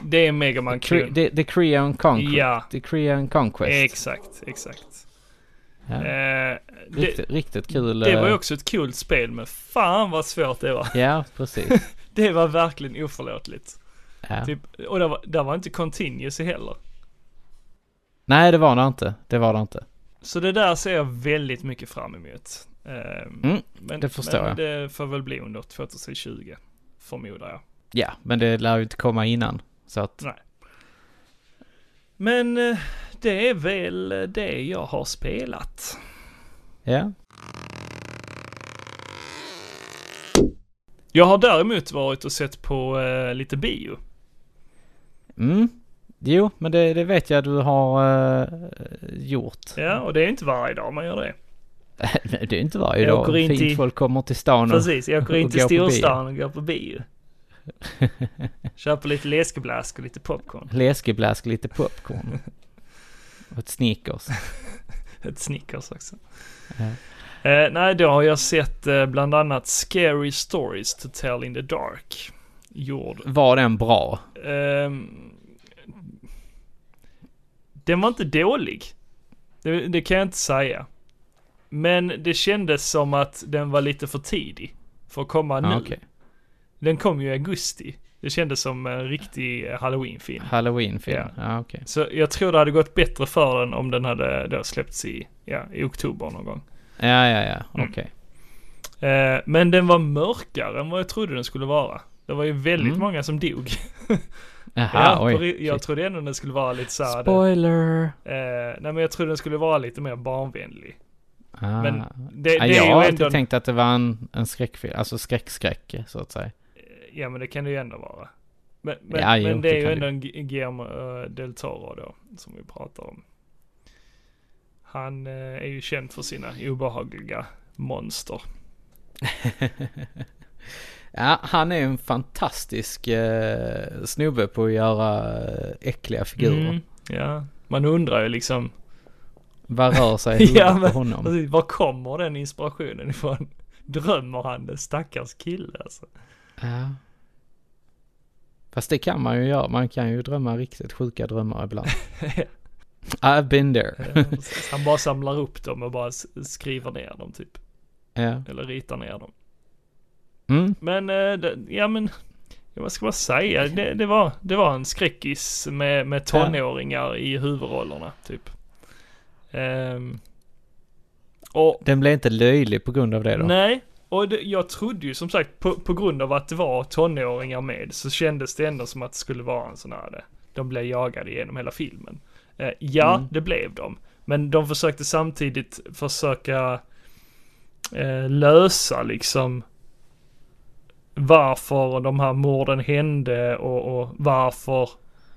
det är en Cre- Megaman-klon. the, the Creon Conquest. Ja, The Creon Conquest. exakt, exakt. Ja. Eh, det, Riktigt, riktigt kul. det var ju också ett kul spel men fan vad svårt det var. Ja, precis. Det var verkligen oförlåtligt. Ja. Typ, och det var, det var inte continuous heller. Nej, det var det inte. Det var det inte. Så det där ser jag väldigt mycket fram emot. Eh, Mm, men, det förstår men jag. det får väl bli under 2020, förmodar jag. Ja, men det lär ju inte komma innan. Så att, Nej. Men eh, det är väl det jag har spelat. ja. Jag har däremot varit och sett på eh, lite bio. Mm. Jo, men det, det vet jag du har eh, gjort. Ja, och det är inte varje dag man gör det. Det är inte varje Jag dag. Fint till- folk kommer till stan och... Precis, jag åker in till storstan och går på bio. Köper lite läskeblask och lite popcorn. Läskeblask, lite popcorn. och ett Snickers. Ett Snickers också. Ja. Eh, nej, då har jag sett eh, bland annat Scary Stories to Tell in the Dark. Gjord. Var den bra? Ehm, den var inte dålig. Det, det kan jag inte säga. Men det kändes som att den var lite för tidig. För att komma nu. Ah, okej. Den kom ju i augusti. Det kändes som en riktig eh, halloween-film. Halloween-film? Ja. Ah, okej. Så jag tror det hade gått bättre för den om den hade då släppts i, ja, i oktober någon gång. Ja, ja, ja. Mm. Okej. Eh, men den var mörkare än vad jag trodde den skulle vara. Det var ju väldigt Mm. många som dog. Jaha, ja, oj. jag Shit. trodde ändå den skulle vara lite såhär. Spoiler! Eh, nej men jag trodde den skulle vara lite mer barnvänlig. Ah. Men det, det ja, är jag ju har alltid tänkt att det var en, en skräckfilm, alltså skräck-skräck så att säga. Ja men det kan det ju ändå vara. Men, men, Ja, jo, men det det är ju ändå en Gu- Guillermo eh, del Toro då, som vi pratar om. Han eh, är ju känd för sina obehagliga monster. Ja, han är en fantastisk eh, snubbe på att göra eh, äckliga figurer. Mm, ja, man undrar ju liksom, Vad rör sig i Ja, på honom? precis, var kommer den inspirationen ifrån? Drömmer han det? Stackars kille alltså. Ja. Fast det kan man ju göra. Man kan ju drömma riktigt sjuka drömmar ibland. I've been there. Ja. Han bara samlar upp dem och bara skriver ner dem typ. Ja. Eller ritar ner dem. Mm. Men, eh, det, ja men, vad ska man säga? Det, det, var, det var en skräckis med, med tonåringar i huvudrollerna typ. Ehm, och Den blev inte löjlig på grund av det då? nej, och det, jag trodde ju som sagt på, på grund av att det var tonåringar med så kändes det ändå som att det skulle vara en sån här, de blev jagade genom hela filmen. Eh, ja, Mm. det blev de. Men de försökte samtidigt försöka eh, lösa liksom varför de här morden hände och, och varför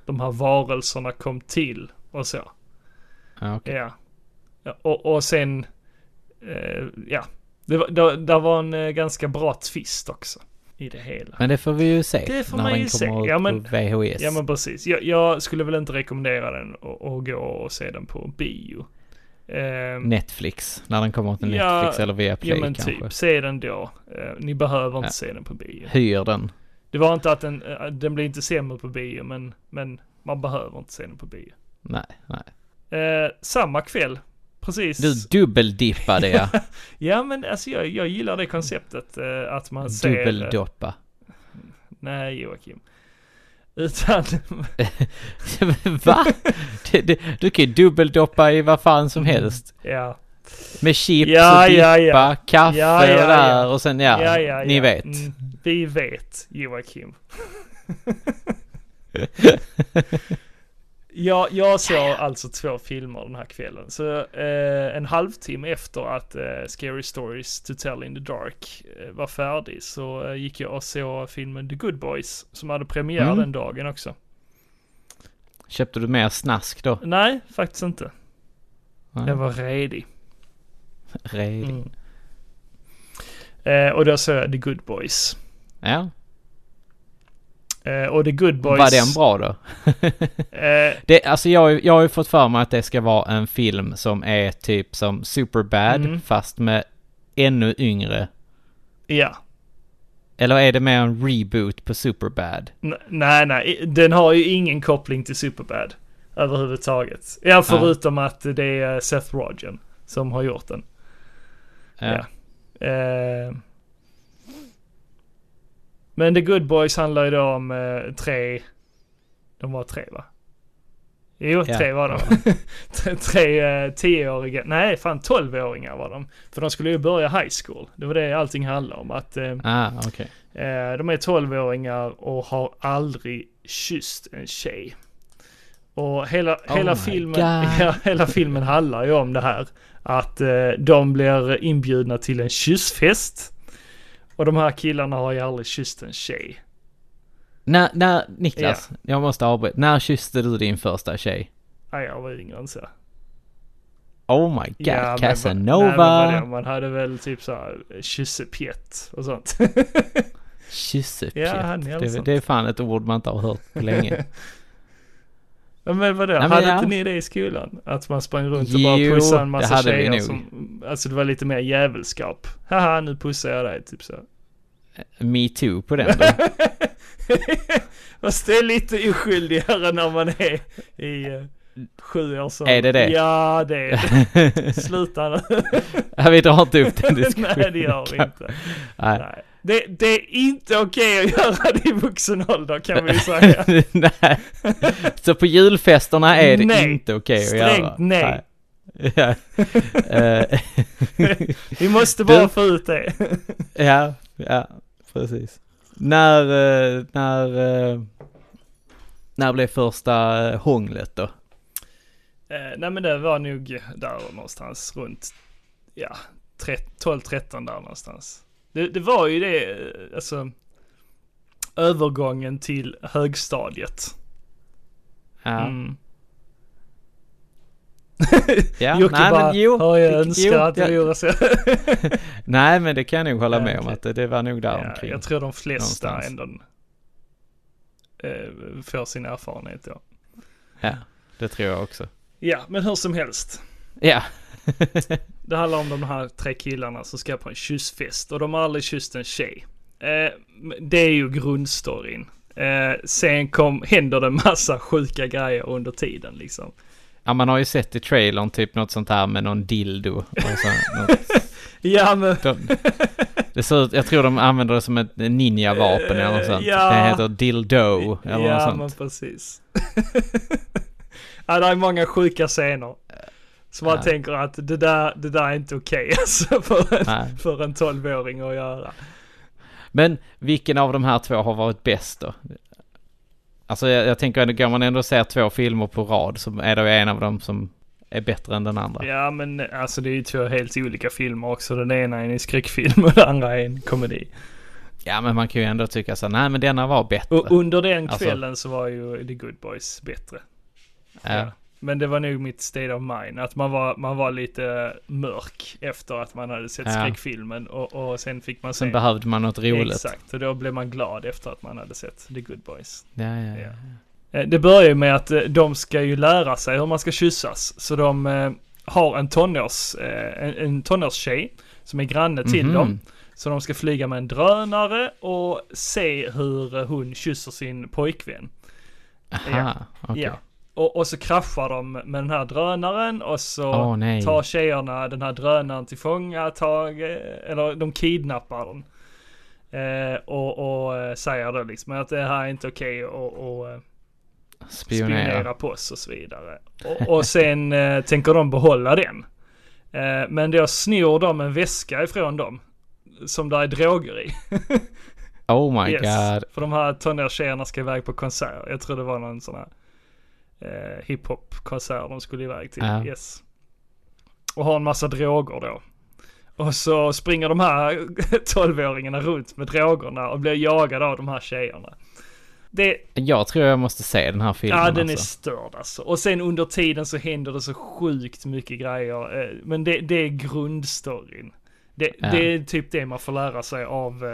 de här varelserna kom till och så. Ja, okej. Ja. och, och sen, eh, ja. Det var, det, det var en eh, ganska bra twist också i det hela. Men det får vi ju se. Det får när man ju se. Ja, men- VHS. Ja men precis. Jag, jag skulle väl inte rekommendera den att gå och se den på bio. Ehm, Netflix. När den kommer till Ja, Netflix eller via Play ja men kanske. typ, se den då. Eh, ni behöver inte Ja. se den på bio. Hyr den. Det var inte att den, eh, den blir inte sämre på bio men, men man behöver inte se den på bio. Nej, nej. Eh, samma kväll, precis. Du dubbeldippade ja. Ja men alltså jag, jag gillar det konceptet eh, att man ser... Dubbeldoppa. Nej Joakim. Utan, Va? Det, det, du kan ju dubbeldoppa i vad fan som Mm. helst. ja. Med chips Ja, och dippa, ja. kaffe och där och sen ja, ni vet. Mm, vi vet Joakim. Ja, jag såg alltså två filmer den här kvällen. Så eh, en halvtimme efter att eh, Scary Stories to Tell in the Dark eh, var färdig så eh, gick jag och såg filmen The Good Boys som hade premiär Mm. den dagen också. Köpte du mer snask då? Nej, faktiskt inte. Ja, Jag var redig. Redig. Mm. Eh, och då såg jag The Good Boys. Ja. Eh, och The Good Boys... Var den bra då? Eh, Det, alltså jag, jag har ju fått för mig att det ska vara en film som är typ som Superbad Mm. fast med ännu yngre. ja. Eller är det mer en reboot på Superbad? N- nej, nej. Den har ju ingen koppling till Superbad. Överhuvudtaget. Ja, förutom att det är Seth Rogen som har gjort den. Ja. Eh, men The Good Boys handlar ju då om eh, tre... De var tre va? Jo, Ja. tre var de. tre tre eh, tioåriga, nej fan tolvåringar var de. För de skulle ju börja high school. Det var det allting handlade om. Att eh, Ah, okej. Eh, de är 12-åringar och har aldrig kysst en tjej. Och hela, Oh hela, filmen, ja, hela filmen handlar ju om det här. Att eh, de blir inbjudna till en kyssfest. Och de här killarna har ju aldrig kysst en tjej. När, när, Niklas, jag måste avbryta. När kysste du din första tjej? Nej, jag var yngre än så. Oh my god, Ja, men va- Casanova! nej, men man hade väl typ såhär kyssepjätt och sånt. Kyssepjätt. Ja, det, det är fan ett ord man inte har hört på länge. Men vadå, men hade ja. inte ni det i skolan? Att man sprang runt och bara Jo, pussade en massa tjejer som, alltså det var lite mer jävelskap. Haha, nu pussar jag dig, typ så. Me too på den då. Fast det är lite oskyldigare när man är i uh, sju år så. Är det det? Ja, det är det. Sluta nu. Vi drar inte upp den diskussionen. Nej, det gör vi inte. Nej. Nej. Det, det är inte okej att göra det i vuxen ålder kan vi säga. nej. Så på julfesterna är det Nej. inte okej att Strängt göra? nej. Ja. Eh, Vi måste bara Du- få ut det. ja, ja, precis. När, eh, när, eh, när blev första hånglet då? Nej men det var nog där någonstans runt, ja, 12-13 där någonstans. Det, det var ju det, eh, alltså, övergången till högstadiet. Ja. Mm. ja. Jocke Nej, bara, men jo. "Ja, jag jo, önskar att ja. gjorde så. Nej, men det kan jag nog hålla Ja, med om att det, det var nog där ja, omkring. jag tror de flesta Någonstans. ändå eh, får sin erfarenhet då. Ja, det tror jag också. Ja, men hur som helst. Ja. Det handlar om de här tre killarna som ska på en kyssfest och de har aldrig kysst en tjej. Eh, det är ju grundstoryn. Eh, sen kom, händer det massa sjuka grejer under tiden liksom. ja, man har ju sett i trailern typ något sånt här med någon dildo. Och så, något, Ja men, de, det ser ut, jag tror de använder det som ett ninja-vapen eller något sånt. Ja. Det heter dildo eller något ja sånt. men precis. ja, det är många sjuka scener. Så man Ja. tänker att det där, det där är inte okej alltså för en, Nej. för en 12-åring att göra. Men vilken av de här två har varit bäst då? Alltså jag, jag tänker ändå, går man ändå se två filmer på rad så är det en av dem som är bättre än den andra. Ja men alltså det är ju två helt olika filmer också. Den ena är en skräckfilm och den andra är en komedi. Ja men man kan ju ändå tycka så, nej men denna var bättre. Och under den Alltså- kvällen så var ju The Good Boys bättre. ja. Men det var nog mitt state of mind. Att man var, man var lite mörk efter att man hade sett Ja. skräckfilmen och, och sen fick man Sen se. behövde man något roligt. Exakt, och då blev man glad efter att man hade sett The Good Boys. Ja, ja, ja. Ja. Eh, Det börjar ju med att eh, de ska ju lära sig hur man ska kyssas. Så de eh, har en tonårs, en, en tonårstjej som är granne till Mhm. dem. Så de ska flyga med en drönare och se hur hon kysser sin pojkvän. Aha, okej. Ja. Och, och så kraschar de med den här drönaren och så nej. tar tjejerna den här drönaren till fånga, tag, eh, eller de kidnappar den. Eh, och, och eh, säger då liksom att det här är inte okej och, och eh, Spionera. spionera på oss och så vidare. Och, och sen eh, tänker de behålla den. Eh, men då snor de en väska ifrån dem. Som där är droger i. Oh my god. För de här tonårstjejerna ska iväg på konsert. Jag tror det var någon sån här eh, hiphop-konsert de skulle iväg till. Ja. Yes. Och har en massa droger då. Och så springer de här 12-åringarna runt med drogerna och blir jagade av de här tjejerna. Det, Jag tror jag måste se den här filmen ja den är alltså. störd alltså. Och sen under tiden så händer det så sjukt mycket grejer. eh, Men det, det är grundstoryn. Det, Ja. det är typ det man får lära sig av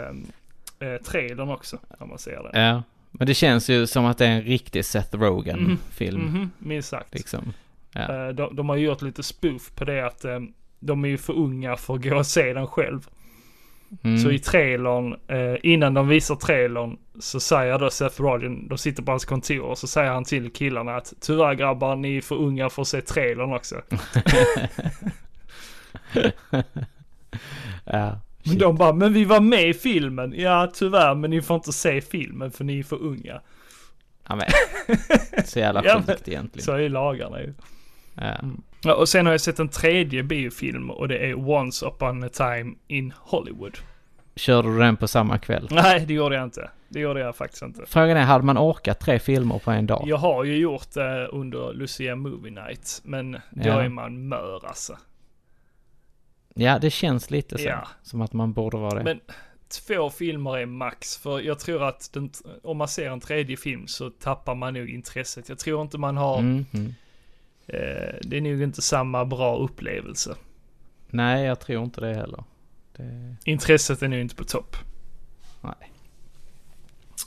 eh, eh, trailern också. När man ser det. Ja. Men det känns ju som att det är en riktig Seth. Rogen-film. Mhm, minst sagt. Liksom. Ja. Eh, De, de har ju gjort lite spoof på det att eh, de är ju för unga för att gå och se den själv. Mm. Så i trailern, eh, innan de visar trailern, så säger då Seth Rogen, de sitter på hans kontor och så säger han till killarna att tyvärr grabbar, ni är för unga för att se trailern också. ja. Men de bara, men vi var med i filmen. Ja tyvärr, men ni får inte se filmen för ni är för unga. ja men. Så jävla Ja, sjukt egentligen. Så är lagarna ju. Ja. Ja, och sen har jag sett en tredje biofilm och det är Once upon a time in Hollywood. Körde du den på samma kväll? Nej, det gjorde jag inte. Det gjorde jag faktiskt inte. Frågan är, hade man orkat tre filmer på en dag? Jag har ju gjort det under Lucia Movie Night, men då Ja. är man mör alltså. Ja, det känns lite så. Ja. Som att man borde vara det. Men två filmer är max, för jag tror att den, om man ser en tredje film så tappar man nog intresset. Jag tror inte man har, Mm, mm. eh, det är nog inte samma bra upplevelse. Nej, jag tror inte det heller. Det... Intresset är nog inte på topp. Nej.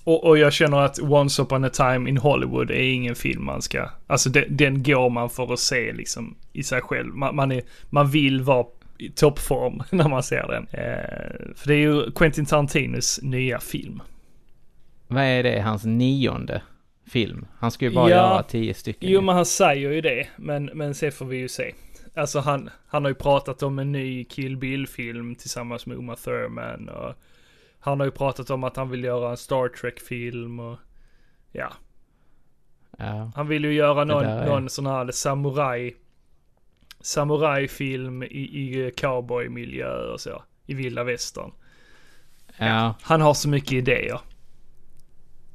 Och, och jag känner att Once upon a time in Hollywood är ingen film man ska, alltså den, den går man för att se liksom i sig själv. Man, man, är, man vill vara i toppform när man ser den. Eh, för det är ju Quentin Tarantinos nya film. Vad är det, hans nionde film? Han ska ju bara Ja. göra tio stycken. Jo men han säger ju det, men, men se får vi ju se. Alltså han, han har ju pratat om en ny Kill Bill-film tillsammans med Uma Thurman och han har ju pratat om att han vill göra en Star Trek-film och ja, Ja. Han vill ju göra någon, är- någon sån här samuraj, samurajfilm i, i cowboymiljö och så. I vilda västern. Ja. Han har så mycket idéer.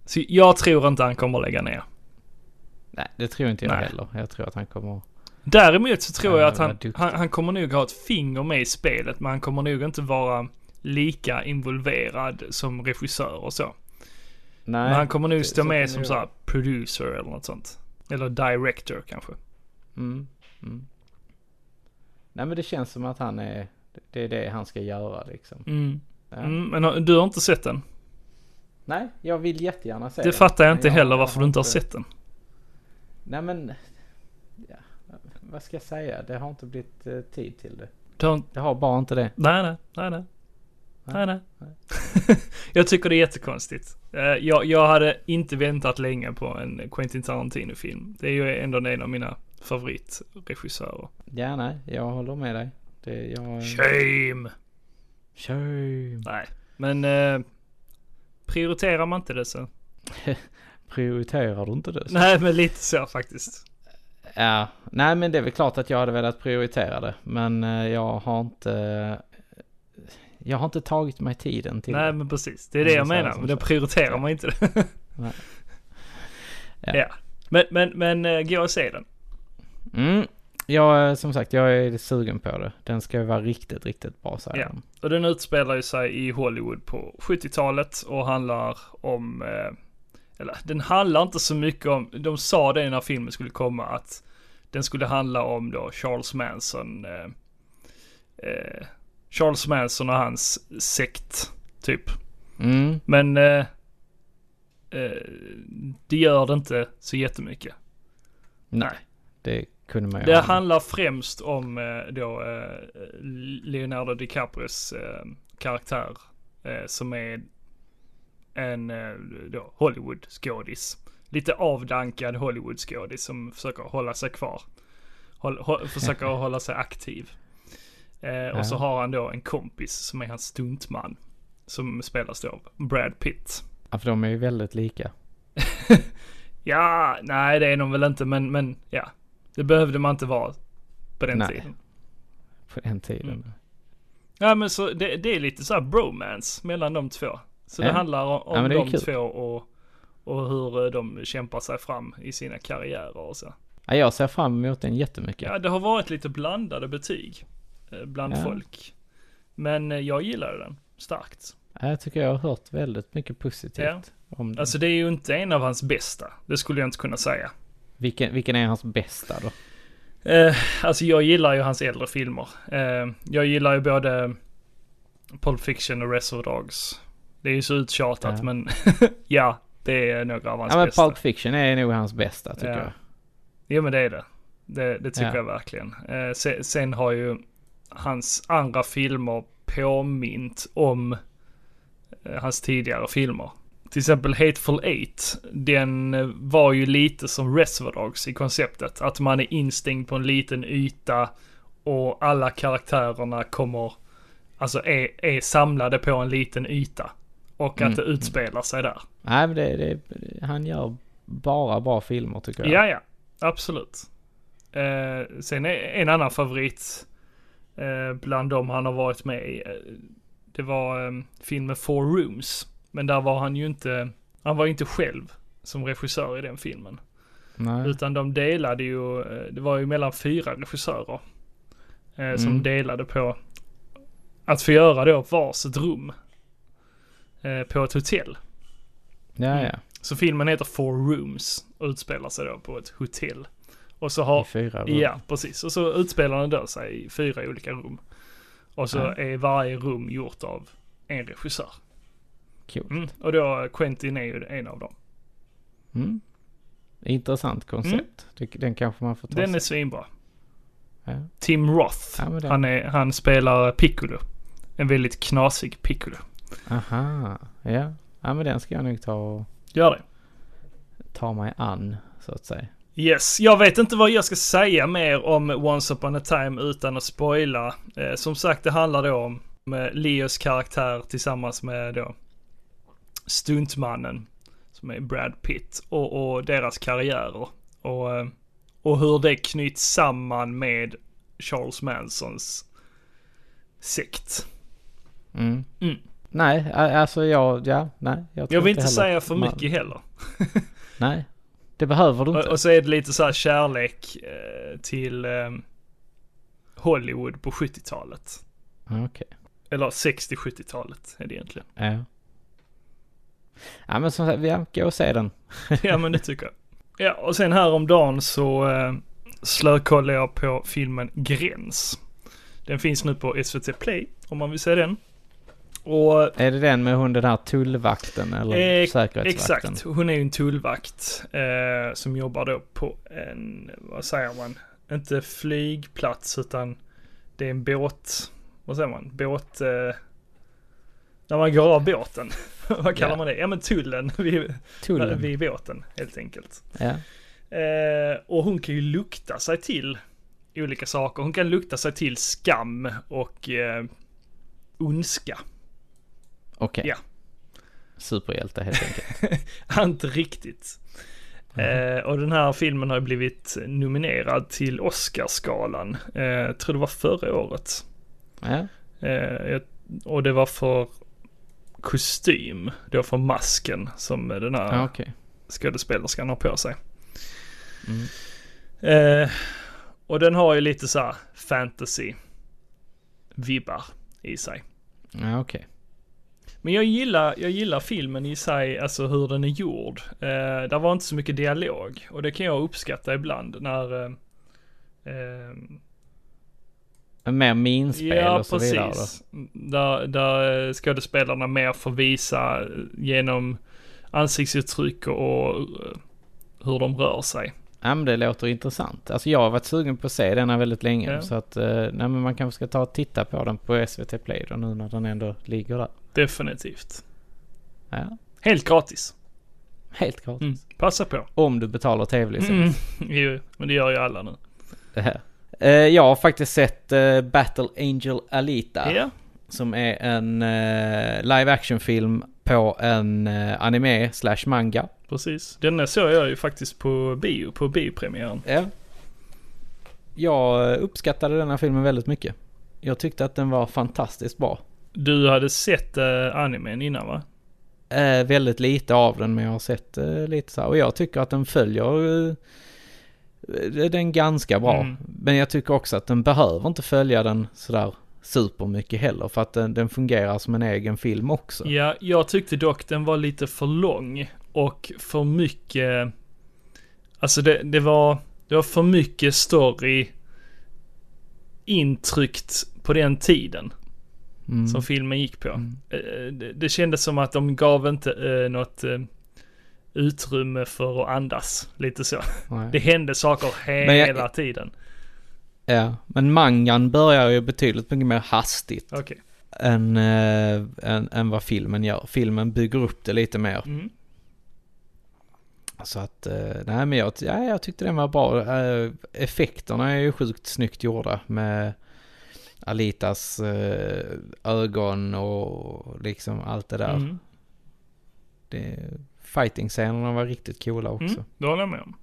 Så jag tror inte han kommer lägga ner. Nej, det tror inte jag Nej. heller. Jag tror att han kommer... Däremot så tror Ja, jag att han, han, han kommer nog ha ett finger med i spelet, men han kommer nog inte vara lika involverad som regissör och så. Nej. Men han kommer nog stå så med som det så vara. här producer eller något sånt. Eller director kanske. Mm, mm. Nej men det känns som att han är, det är det han ska göra liksom. Mm. Mm, men du har inte sett den? Nej, jag vill jättegärna se Det den, fattar jag inte heller jag varför du inte har sett den. Nej men, ja, vad ska jag säga? Det har inte blivit eh, tid till det. Det har bara inte det. nej, nej, nej, nej. Nej, Nej, nej. jag tycker det är jättekonstigt. Eh, Jag, jag hade inte väntat länge på en Quentin Tarantino-film. Det är ju ändå en av mina favoritregissörer. Ja, nej, jag håller med dig. Det, jag... Shame! Shame. Nej, men eh, prioriterar man inte det så. Prioriterar du inte det? Nej, men lite så faktiskt. Ja, nej men det är väl klart att jag hade velat prioritera det. Men eh, jag har inte... Jag har inte tagit mig tiden till Nej, det. men precis. Det är det jag säger menar. Men då så. prioriterar man inte det. Ja. Ja. Men, men, men eh, gå och se den. Mm. Jag, eh, som sagt, jag är sugen på det. Den ska ju vara riktigt, riktigt bra säger Ja. Och den utspelar ju sig i Hollywood på 70-talet och handlar om, eh, eller den handlar inte så mycket om, de sa det när filmen skulle komma att den skulle handla om då Charles Manson, eh, eh, Charles Manson och hans sekt, typ. Mm. Men eh, eh, det gör det inte så jättemycket. Nej, det kunde man ju Det ana. handlar främst om eh, då eh, Leonardo DiCaprios eh, karaktär som är en då Hollywood-skådis. Lite avdankad Hollywood-skådis som försöker hålla sig kvar. Håll, hå, försöker hålla sig aktiv. Eh, och så Ja. har han då en kompis som är hans stuntman. Som spelas då av Brad Pitt. Ja, för de är ju väldigt lika. Ja, nej det är de väl inte men, men ja. Det behövde man inte vara på den Nej. tiden. På den tiden. Mm. Ja men så det, det är lite så här bromance mellan de två. Så det Ja. handlar om, Ja, det de kul. två och, och hur eh, de kämpar sig fram i sina karriärer och så. Ja, jag ser fram emot den jättemycket. Ja det har varit lite blandade betyg eh, bland Ja. folk. Men eh, jag gillar den starkt. Ja, Jag tycker jag har hört väldigt mycket positivt om den. Alltså det är ju inte en av hans bästa. Det skulle jag inte kunna säga. Vilken, vilken är hans bästa då? Eh, alltså jag gillar ju hans äldre filmer. Eh, jag gillar ju både Pulp Fiction och Reservoir Dogs. Det är ju så uttjatat Ja. men ja, det är några av hans Ja men bästa. Pulp Fiction är nog hans bästa tycker Ja. jag. Jo men det är det. Det, det tycker Ja. jag verkligen. Eh, sen, sen har ju hans andra filmer påmint om eh, hans tidigare filmer. Till exempel Hateful Eight. Den var ju lite som Reservoir Dogs i konceptet. Att man är instängd på en liten yta och alla karaktärerna kommer, alltså är, är samlade på en liten yta. Och Mm, att det utspelar sig där. Nej men det, det, han gör bara bra filmer tycker jag. Ja, ja. Absolut. Eh, sen är en annan favorit eh, bland dem han har varit med i. eh, Det var eh, filmen Four Rooms. Men där var han ju inte, han var ju inte själv som regissör i den filmen. Nej. Utan de delade ju, eh, det var ju mellan fyra regissörer. Eh, som Mm. delade på att få göra då varsitt rum. Eh, på ett hotell. Ja Mm. ja. Så filmen heter Four Rooms och utspelar sig då på ett hotell. Och så har, I fyra rum. ja precis, och så utspelar den då sig i fyra olika rum. Och så Ja. är varje rum gjort av en regissör. Coolt. Mm. Och då Quentin är ju en av dem. Mm. Intressant koncept. Det, den kanske man får ta Den är sig. svinbra. Ja. Tim Roth, Ja, den- han, är, han spelar Piccolo. En väldigt knasig Piccolo. Aha. Ja. Ja men den ska jag nog ta och Gör det. ta mig an så att säga. Yes, jag vet inte vad jag ska säga mer om Once upon a time utan att spoila. Eh, som sagt, det handlar då om med Leos karaktär tillsammans med då stuntmannen som är Brad Pitt och, och deras karriärer. Och, eh, och hur det knyts samman med Charles Mansons sekt. Mm. Mm. Nej, alltså jag, ja, nej. Jag, Jag vill inte heller säga för man- mycket heller. Nej, det behöver du Och, inte. och så är det lite så här kärlek eh, till eh, Hollywood på 70-talet. Ja, Okej. Eller 60-70-talet är det egentligen. Ja. Ja men som sagt, ja, gå och se den. ja men det tycker jag. Ja och sen häromdagen så eh, slökollade jag på filmen Gräns. Den finns nu på SVT Play om man vill se den. Och Är det den med hon den här tullvakten eller Eh, säkerhetsvakten? Exakt, hon är ju en tullvakt eh, som jobbar då på en, vad säger man, inte flygplats utan det är en båt, vad säger man, båt, eh, när man går av båten. vad kallar Ja. man det? Ja men tullen vid, Tullen. vid båten helt enkelt. Ja. Eh, och hon kan ju lukta sig till olika saker. Hon kan lukta sig till skam och eh, ondska. Okej. Ja. Superhjälte helt enkelt. Inte riktigt. Eh, och den här filmen har blivit nominerad till Oscarsgalan. Eh, tror det var förra året. Ja. Eh, och det var för kostym. Var för masken som den här Ja, okej. skådespelerskan har på sig. Mm. Eh, och den har ju lite så här fantasy vibbar i sig. Ja, okej. Men jag gillar, jag gillar filmen i sig, alltså hur den är gjord. Eh, där var inte så mycket dialog och det kan jag uppskatta ibland när eh, eh, Mer minspel Ja, och så vidare precis. Där, där eh, skådespelarna mer får visa eh, genom ansiktsuttryck och eh, hur de rör sig. Ja men det låter intressant. Alltså jag har varit sugen på att se denna väldigt länge. Ja. Så att, nej men man kanske ska ta och titta på den på SVT Play då nu när den ändå ligger där. Definitivt. Ja, Helt gratis. helt klart. Mm. Passa på. Om du betalar tv-licens. Mm. Jo, men det gör ju alla nu. Det här. Eh, jag har faktiskt sett eh, Battle Angel Alita. Ja, Som är en eh, live action film på en anime slash manga. precis. Denna såg jag ju faktiskt på bio, på biopremiären. Ja. Jag uppskattade denna filmen väldigt mycket. Jag tyckte att den var fantastiskt bra. Du hade sett eh, animen innan va? Eh, väldigt lite av den men jag har sett eh, lite så här. Och jag tycker att den följer eh, den ganska bra. Mm. Men jag tycker också att den behöver inte följa den sådär supermycket heller. För att den, den fungerar som en egen film också. Ja, jag tyckte dock den var lite för lång och för mycket, alltså det, det var, det var för mycket story intryckt på den tiden Mm. som filmen gick på. Mm. Eh, Det, det kändes som att de gav inte eh, något eh, utrymme för att andas, lite så. Nej. Det hände saker Men jag- hela tiden. Ja, men mangan börjar ju betydligt mycket mer hastigt Okej. än, eh, än, än vad filmen gör. Filmen bygger upp det lite mer. Mm. Så att, eh, nej men jag, ja, jag tyckte den var bra. Eh, effekterna är ju sjukt snyggt gjorda med Alitas ögon och liksom allt det där. Mm. Det, fighting-scenerna var riktigt coola också. Mm. Det håller jag med om.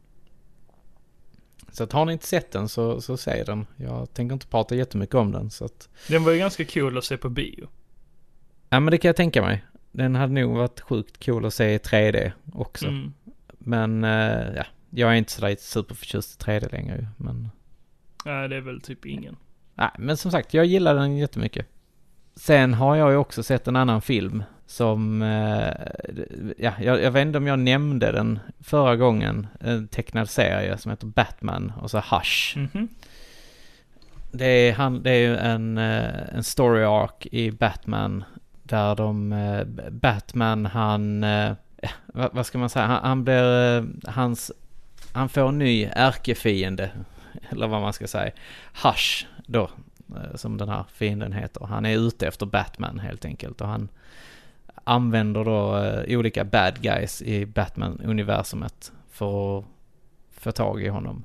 Så att har ni inte sett den så, så se den. Jag tänker inte prata jättemycket om den så att, Den var ju ganska cool att se på bio. ja men det kan jag tänka mig. Den hade nog varit sjukt cool att se i 3D också. Mm. Men eh, ja, jag är inte sådär superförtjust i 3D längre men Nej, det är väl typ ingen. Nej, men som sagt, jag gillar den jättemycket. Sen har jag ju också sett en annan film som, eh, ja, jag, jag vet inte om jag nämnde den förra gången, en tecknad serie som heter Batman och så Hush. Mhm. Det är, han, det är ju en, eh, en story arc i Batman där de, eh, Batman han, vad, vad ska man säga, han, han blir, hans, han får en ny ärkefiende, eller vad man ska säga, Hush då, som den här fienden heter. Han är ute efter Batman helt enkelt och han använder då eh, olika bad guys i Batman-universumet för att få tag i honom.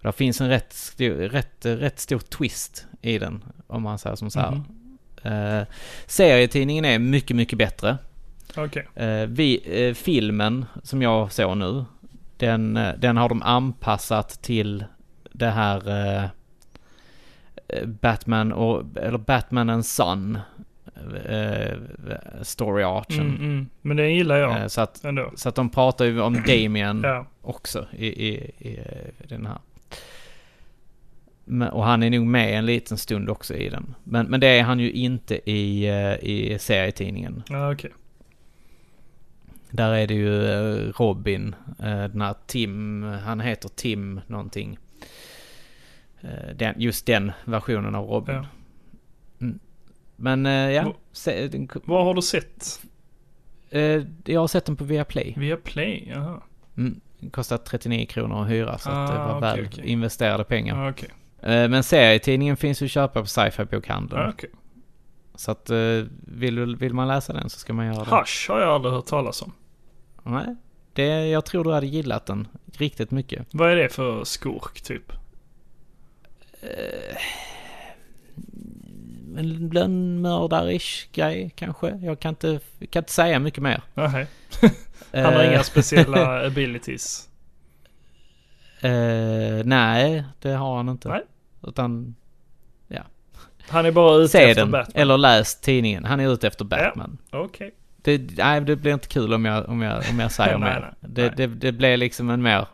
Det finns en rätt, stor, rätt, rätt stor twist i den, om man säger som så här. Mhm. Eh, serietidningen är mycket, mycket bättre. Okej. Eh, vi, eh, filmen som jag såg nu, den, eh, den har de anpassat till det här eh, Batman och, eller Batman and Son story archen. Mm, mm. Men den gillar jag Eh, så, att, ändå. så att de pratar ju om Damien Ja. också i, i, i, den här. Men, och han är nog med en liten stund också i den. Men, men det är han ju inte i, eh, i serietidningen. Ja, okej. Där är det ju eh, Robin, eh, den här Tim, han heter Tim någonting. Eh, Den, just den versionen av Robin. Ja. Mm. Men eh, ja, Vad- se, den, Vad har du sett? eh, jag har sett den på Viaplay. Via Play? Jaha. Mm. Kostar 39 kronor att hyra så att det Ah, var okej, väl okej. investerade pengar. Okej. Eh, Men serietidningen finns ju att köpa på sci-fi bokhandeln. Ja, okej. Så att eh, vill, vill man läsa den så ska man göra det. Hush har jag aldrig hört talas om. Nej, det, jag tror du hade gillat den riktigt mycket. Vad är det för skurk typ? En lönnmördarish grej kanske. Jag kan inte, kan inte säga mycket mer. Nej. Han har Eh, inga speciella abilities. eh, nej, det har han inte. Nej. Utan Han är bara ute se efter den, Batman. eller läs tidningen. Han är ute efter Batman. Okej. Det, nej, det blir inte kul om jag, om jag, om jag säger Nej, mer. nej, det. Det, det blir liksom en mer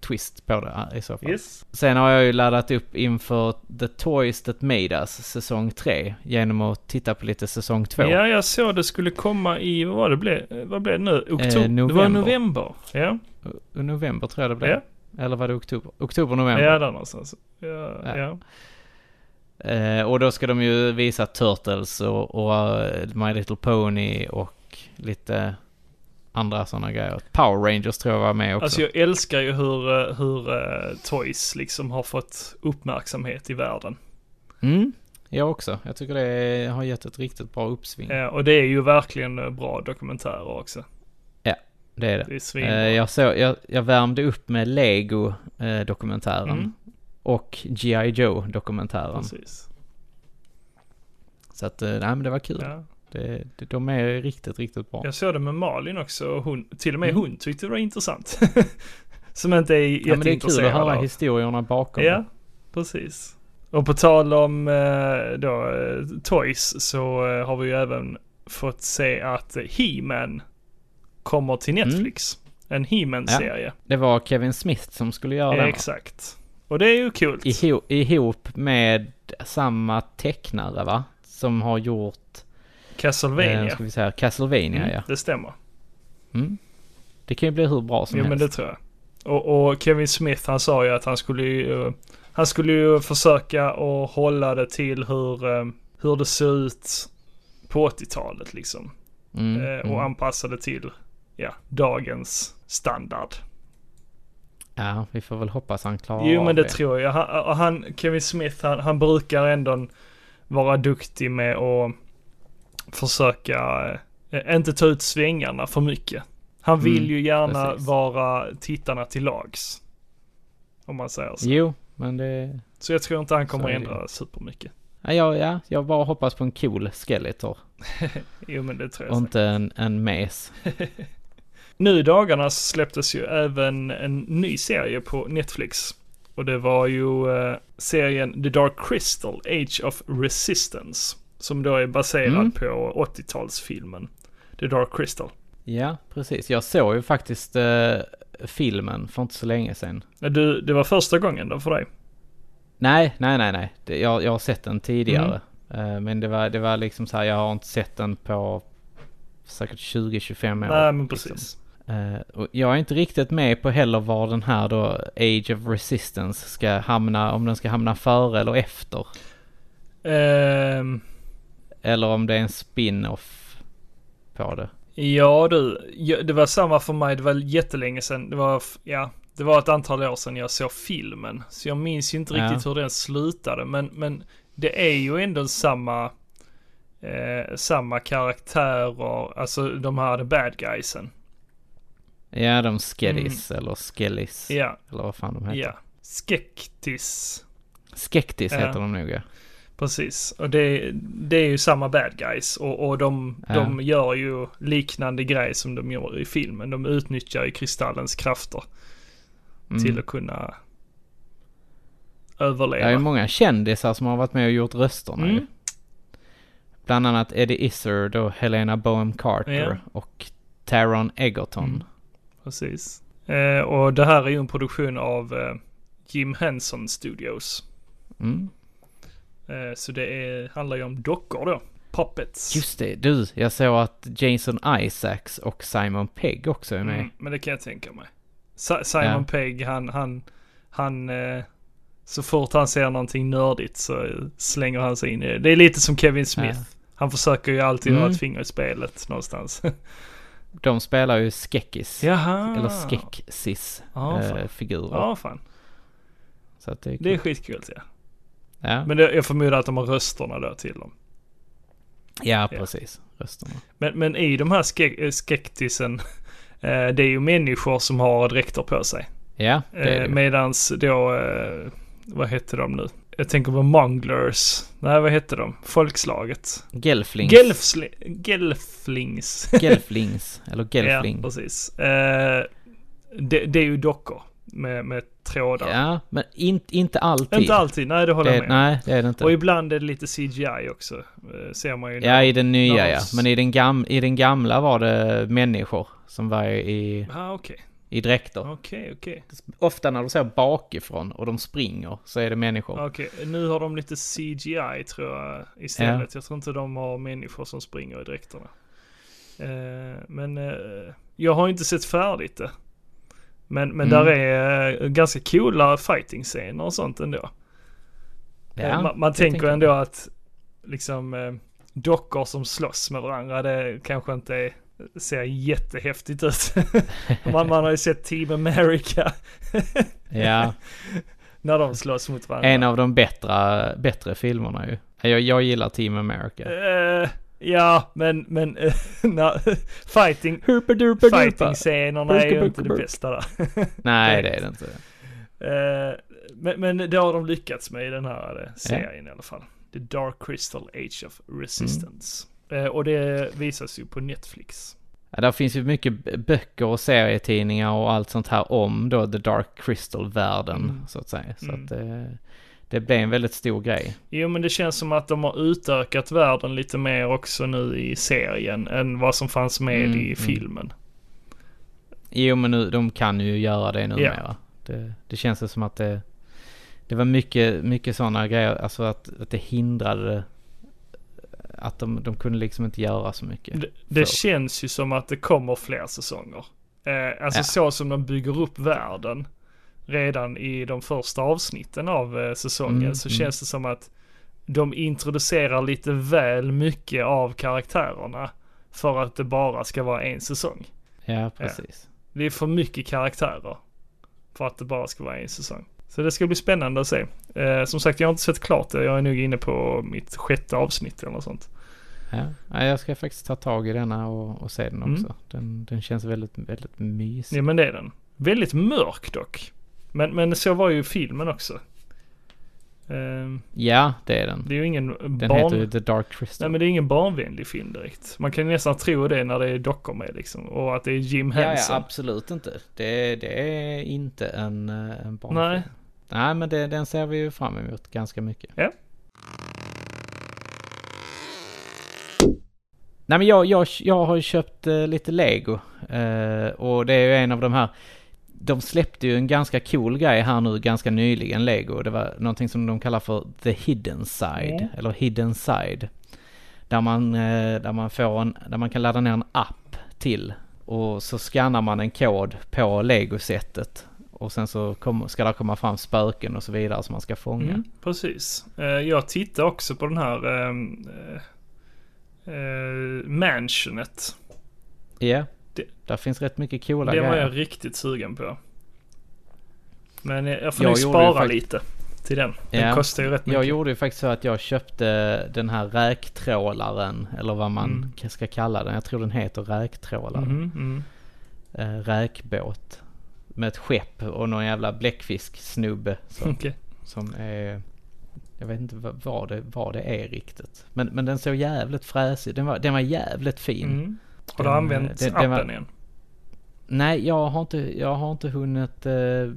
twist på det i så fall. Yes. Sen har jag ju laddat upp inför The Toys That Made Us säsong 3 genom att titta på lite säsong 2. Ja, jag såg det skulle komma i, vad var det blev, vad blev det nu? Oktober? Eh, Det var november. Ja, november tror jag det blev. ja, Eller var det oktober? Oktober, november. ja där någonstans. Ja, Ja. ja. Eh, och då ska de ju visa Turtles och, och eh, My Little Pony och lite andra sådana grejer. Power Rangers tror jag var med också. Alltså jag älskar ju hur, eh, hur uh, Toys liksom har fått uppmärksamhet i världen. Mm, jag också. Jag tycker det har gett ett riktigt bra uppsving. Ja, och det är ju verkligen eh, bra dokumentärer också. Det är det. Det är svinbra. Jag, såg, jag, jag värmde upp med Lego-dokumentären. Mm. Och G.I. Joe-dokumentären. Precis. Så att, nej men det var kul. Ja. Det, de är riktigt, riktigt bra. Jag såg det med Malin också och hon, till och med Mm. hon tyckte det var intressant. Som inte är Ja, men det är kul att jätteintresserad höra av. historierna bakom. Ja, precis. Och på tal om eh, då, eh, Toys så eh, har vi ju även fått se att He-Man kommer till Mm. Netflix. En He-Man-serie. Det var Kevin Smith som skulle göra den. Exakt. Och det är ju kul. Iho, ihop med samma tecknare va? Som har gjort, eh, Castlevania. ska vi säga, Castlevania Mm, ja. Det stämmer. Mm. Det kan ju bli hur bra som Jo helst. men det tror jag. Och, och Kevin Smith han sa ju att han skulle ju, eh, han skulle ju försöka att hålla det till hur, eh, hur det ser ut på 80-talet liksom. Mm, Eh, och mm. anpassa det till, ja, dagens standard. Ja, vi får väl hoppas han klarar Jo men det tror jag. Han, och han, Kevin Smith, han, han brukar ändå vara duktig med att försöka, eh, inte ta ut svängarna för mycket. Han vill Mm, ju gärna precis. vara tittarna till lags. Om man säger så. Jo, men det... Så jag tror inte han kommer ändra supermycket. Ja, ja, ja, jag bara hoppas på en cool Skeletor. Jo men det tror Och jag. inte en, en mes. Nu i dagarna släpptes ju även en ny serie på Netflix. Och det var ju eh, serien The Dark Crystal, Age of Resistance. Som då är baserad Mm. på 80-talsfilmen The Dark Crystal. Ja, precis. Jag såg ju faktiskt eh, filmen för inte så länge sedan. Du, det var första gången då för dig? Nej, nej, nej, nej. Det, jag, jag har sett den tidigare. Mm. Eh, men det var, det var liksom så här, jag har inte sett den på säkert 20-25 år. Nej men liksom. precis. Eh, och jag är inte riktigt med på heller var den här då Age of Resistance ska hamna, om den ska hamna före eller efter. Ehm, Eller om det är en spin-off på det. ja du, ja, det var samma för mig. Det var jättelänge sedan. Det var, ja, det var ett antal år sedan jag såg filmen. Så jag minns ju inte Ja. riktigt hur den slutade. Men, men det är ju ändå samma, eh, samma karaktärer, alltså de här the bad guysen. Ja, de Skedis eller Skellis. Mm. Ja, Eller vad fan de heter. ja. Skektis. Skektis Ja. heter de nog ja. Precis, och det, det är ju samma bad guys och, och de, Ja. de gör ju liknande grejer som de gör i filmen. De utnyttjar ju kristallens krafter Mm. till att kunna Det är överleva. många kändisar som har varit med och gjort rösterna Mm. ju. Bland annat Eddie Izzard och Helena Bonham Carter Ja. och Taron Egerton. Mm. Precis. Eh, och det här är ju en produktion av eh, Jim Henson Studios. Mm. Eh, så det är, handlar ju om dockor då. Puppets. Just det, du, jag såg att Jason Isaacs och Simon Pegg också är med. Mm, men det kan jag tänka mig. Si- Simon Ja. Pegg, han, han, han, eh, så fort han ser någonting nördigt så slänger han sig in i det. Det är lite som Kevin Smith. Ja. Han försöker ju alltid Mm. ha ett finger i spelet någonstans. De spelar ju Skeckis. Jaha. Eller Skeksis Ja, eh, fan. figurer. Ja, fan. Så det är, Det är kul. skitkul ja. Ja. Men det, jag förmodar att de har rösterna då till dem. ja, precis. Rösterna. Men, men i de här ske- eh, skektisen, eh, det är ju människor som har dräkter på sig. Ja, det är det Eh, ju. medans då, vad heter de nu? Jag tänker på Monglers. Nej, vad heter de? Folkslaget. Gelflings. Gelfsli- Gelflings. Gelflings. Eller Gelfling. ja, precis. Det, det är ju dockor med, med trådar. Ja, men in, inte alltid. Inte alltid, nej det håller det, jag med. Nej, det är det inte. Och ibland är det lite CGI också. eh, Ser man ju. ja, i den nya när ja. Men i den, gam, i den gamla var det människor som var i, Ah, okej. i dräkter. Okej, okej. Ofta när du ser bakifrån och de springer så är det människor. Okej, nu har de lite CGI tror jag istället. Jag tror inte de har människor som springer i dräkterna. Eh, men eh, jag har inte sett färdigt det. Men, men Mm. där är eh, ganska coola fighting-scener och sånt ändå. Eh, Ja, man man det tänker jag. ändå att liksom eh, dockor som slåss med varandra, det kanske inte är, ser jättehäftigt ut. man, man har ju sett Team America Ja, när de slåss mot varandra. en av de bättre, bättre filmerna ju. Jag, jag gillar Team America. Eh, ja, men, men na, fighting, fighting-scenerna är ju inte det bästa där. Nej, det är det inte. Eh, men, men det har de lyckats med i den här eh, serien i alla fall. The Dark Crystal Age of Resistance. Mm. Eh, och det visas ju på Netflix. Ja, där finns ju mycket böcker och serietidningar och allt sånt här om då The Dark Crystal-världen, Mm. så att säga. Så Mm. att det, blev en väldigt stor grej. Jo men det känns som att de har utökat världen lite mer också nu i serien än vad som fanns med Mm, i mm. filmen. Jo, men nu, de kan ju göra det numera. Det, det känns ju som att det, det var mycket, mycket sådana grejer, alltså att, att det hindrade att de, de kunde liksom inte göra så mycket. Det, det känns ju som att det kommer fler säsonger. Eh, alltså Ja. så som de bygger upp världen redan i de första avsnitten av eh, säsongen Mm, så mm. känns det som att de introducerar lite väl mycket av karaktärerna för att det bara ska vara en säsong. Ja, precis. Det är för mycket karaktärer för att det bara ska vara en säsong. Så det ska bli spännande att se. Eh, som sagt, jag har inte sett klart det. Jag är nog inne på mitt sjätte avsnitt eller något sånt. Ja. Ja, jag ska faktiskt ta tag i denna och, och se den Mm. också. Den, den känns väldigt, väldigt mysig. Ja men det är den. Väldigt mörk dock. Men, men så var ju filmen också. Ehm, Ja, det är den. det är ju ingen Den barn... heter The Dark Crystal. Nej men det är ingen barnvänlig film direkt. Man kan nästan tro det när det är dockor med liksom. Och att det är Jim ja, ja, Henson. absolut inte. Det, det är inte en, eh, en barnfilm. Nej. Nej, men det, den ser vi ju fram emot ganska mycket. Ja. Nej men jag, jag, jag har ju köpt eh, lite Lego. Eh, och det är ju en av de här de släppte ju en ganska cool grej här nu ganska nyligen, Lego. Det var någonting som de kallar för The Hidden Side, Mm. eller Hidden Side. Där man, eh, där man får en, där man kan ladda ner en app till. Och så skannar man en kod på Lego-sättet. Och sen så kom, ska det komma fram spöken och så vidare som man ska fånga. Mm, precis. Eh, jag tittar också på den här eh, eh, mansionet. Ja, Det- där finns rätt mycket coola Det var grejer. jag riktigt sugen på. Men eh, jag får Jag nog spara lite till den. Den Ja. kostar ju rätt mycket. Jag gjorde ju faktiskt så att jag köpte den här räktrålaren, eller vad man Mm. ska kalla den. Jag tror den heter räktrålare. Mhm, mm. Eh, räkbåt. Med ett skepp och någon jävla bläckfisksnubbe som, Okej. som är... Jag vet inte vad, vad, det, vad det är riktigt. Men, men den såg jävligt fräsig. Den var, den var jävligt fin. Har du Den, använt eh, den- appen var- igen? Nej, jag har inte, jag har inte hunnit eh,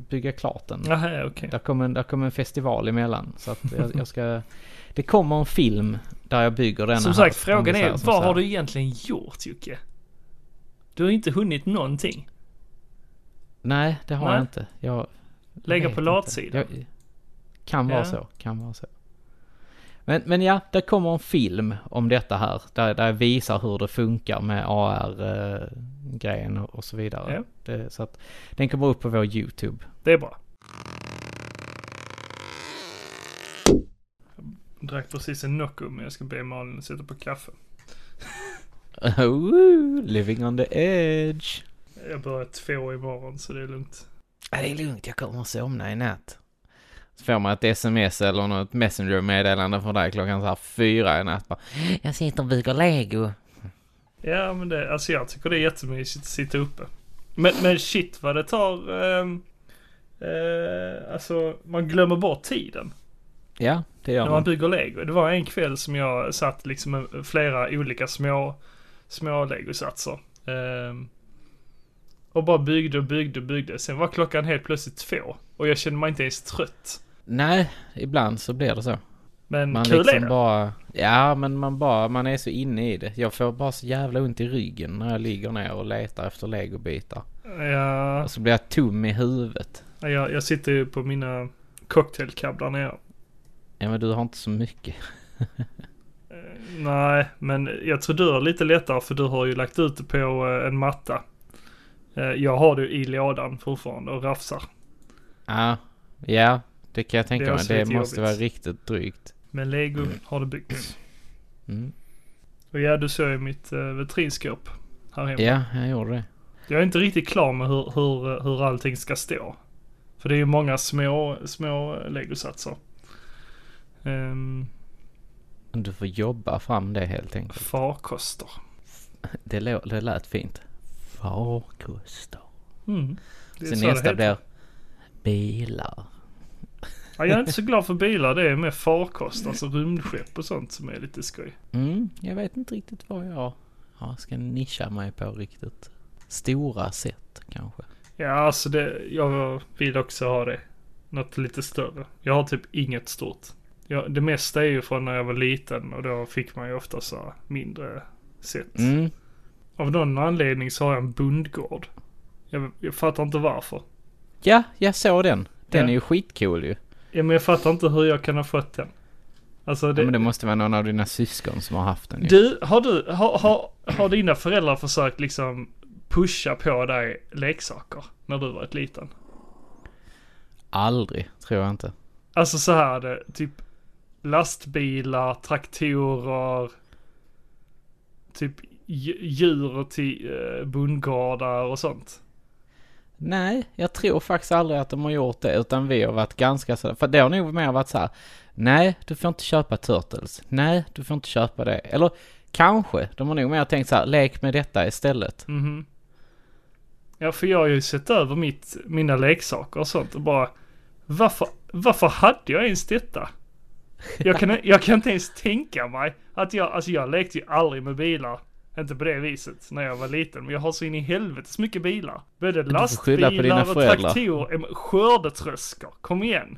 bygga klart den. Nähä, okej. Där kom en, där kom en festival emellan. Så att jag, jag ska... Det kommer en film där jag bygger denna Som här, sagt, frågan ungefär är vad här. har du egentligen gjort Jocke? Du har inte hunnit någonting. Nej, det har Nej. jag inte. Jag Lägga på latsidan. Kan vara Ja. så, kan vara så. Men, men ja, det kommer en film om detta här. Där, där jag visar hur det funkar med AR-grejen och, och så vidare. Ja. Det, så att den kommer upp på vår YouTube. Det är bra. Jag drack precis en Nocco men jag ska be Malin sätta på kaffe. Ooh, living on the edge. Jag börjar två imorgon så det är lugnt. Ja, det är lugnt, jag kommer att somna i natt. Så får man ett sms eller något messenger-meddelande från dig klockan så här fyra i natt. Bara, jag sitter och bygger lego. Ja men det, alltså jag tycker det är jättemysigt att sitta uppe. Men, men shit vad det tar, ehm, eh, alltså man glömmer bort tiden. Ja, det gör När man man. bygger lego. Det var en kväll som jag satt liksom med flera olika små, små legosatser. Ehm, och bara byggde och byggde och byggde. Sen var klockan helt plötsligt två. Och jag kände mig inte ens trött. Nej, ibland så blir det så. Men Man kul är liksom det. bara, ja men man bara, man är så inne i det. Jag får bara så jävla ont i ryggen när jag ligger ner och letar efter legobitar. Ja, Och så blir jag tom i huvudet. jag, jag sitter ju på mina cocktailcab där nere. Ja men du har inte så mycket. Eh, Nej, men jag tror du har lite lättare för du har ju lagt ut det på eh, en matta. Eh, Jag har det i lådan fortfarande och rafsar. Ja, ja, det kan jag tänka mig. Det måste jobbigt. vara riktigt drygt. Men lego har det byggts. Mm. Och ja, du såg ju mitt uh, vitrinskåp här hemma. Ja, jag gjorde det. Jag är inte riktigt klar med hur, hur, hur allting ska stå. För det är ju många små, små legosatser. Um, Du får jobba fram det helt enkelt. farkoster. Det, lå- det lät fint. Farkoster. Mm. Sen nästa blir bilar. Ja, jag är inte så glad för bilar. Det är med farkost, alltså rymdskepp och sånt som är lite skoj. Mm, jag vet inte riktigt vad jag ja, ska nischa mig på riktigt. Stora sätt kanske. Ja, alltså det, jag vill också ha det. Något lite större. Jag har typ inget stort. Ja, det mesta är ju från när jag var liten och då fick man ju ofta så mindre set. Mm, Av någon anledning så har jag en bondgård. Jag, jag fattar inte varför. ja, jag såg den. Den Ja. är ju skitcool ju. Ja, men jag fattar inte hur jag kan ha fått den. Alltså det, Ja, men det måste vara någon av dina syskon som har haft den ju. Du, har du, har, har, har dina föräldrar försökt liksom pusha på dig leksaker när du var ett liten? Aldrig, tror jag inte. Alltså så här det, typ lastbilar, traktorer, typ djur till uh, bondgårdar och sånt. Nej, jag tror faktiskt aldrig att de har gjort det, utan vi har varit ganska så för det har nog mer varit så här. Nej, du får inte köpa Turtles. Nej, du får inte köpa det. Eller kanske, de har nog mer tänkt så här, lek med detta istället. Mhm. Ja, för jag har ju sett över mitt, mina leksaker och sånt och bara varför, varför hade jag ens detta? Jag kan, jag kan inte ens tänka mig att jag, alltså jag lekte ju aldrig med bilar. Inte på det viset när jag var liten, men jag har så in i helvetes mycket bilar. Både lastbilar och traktorer, skördetröskor, kom igen.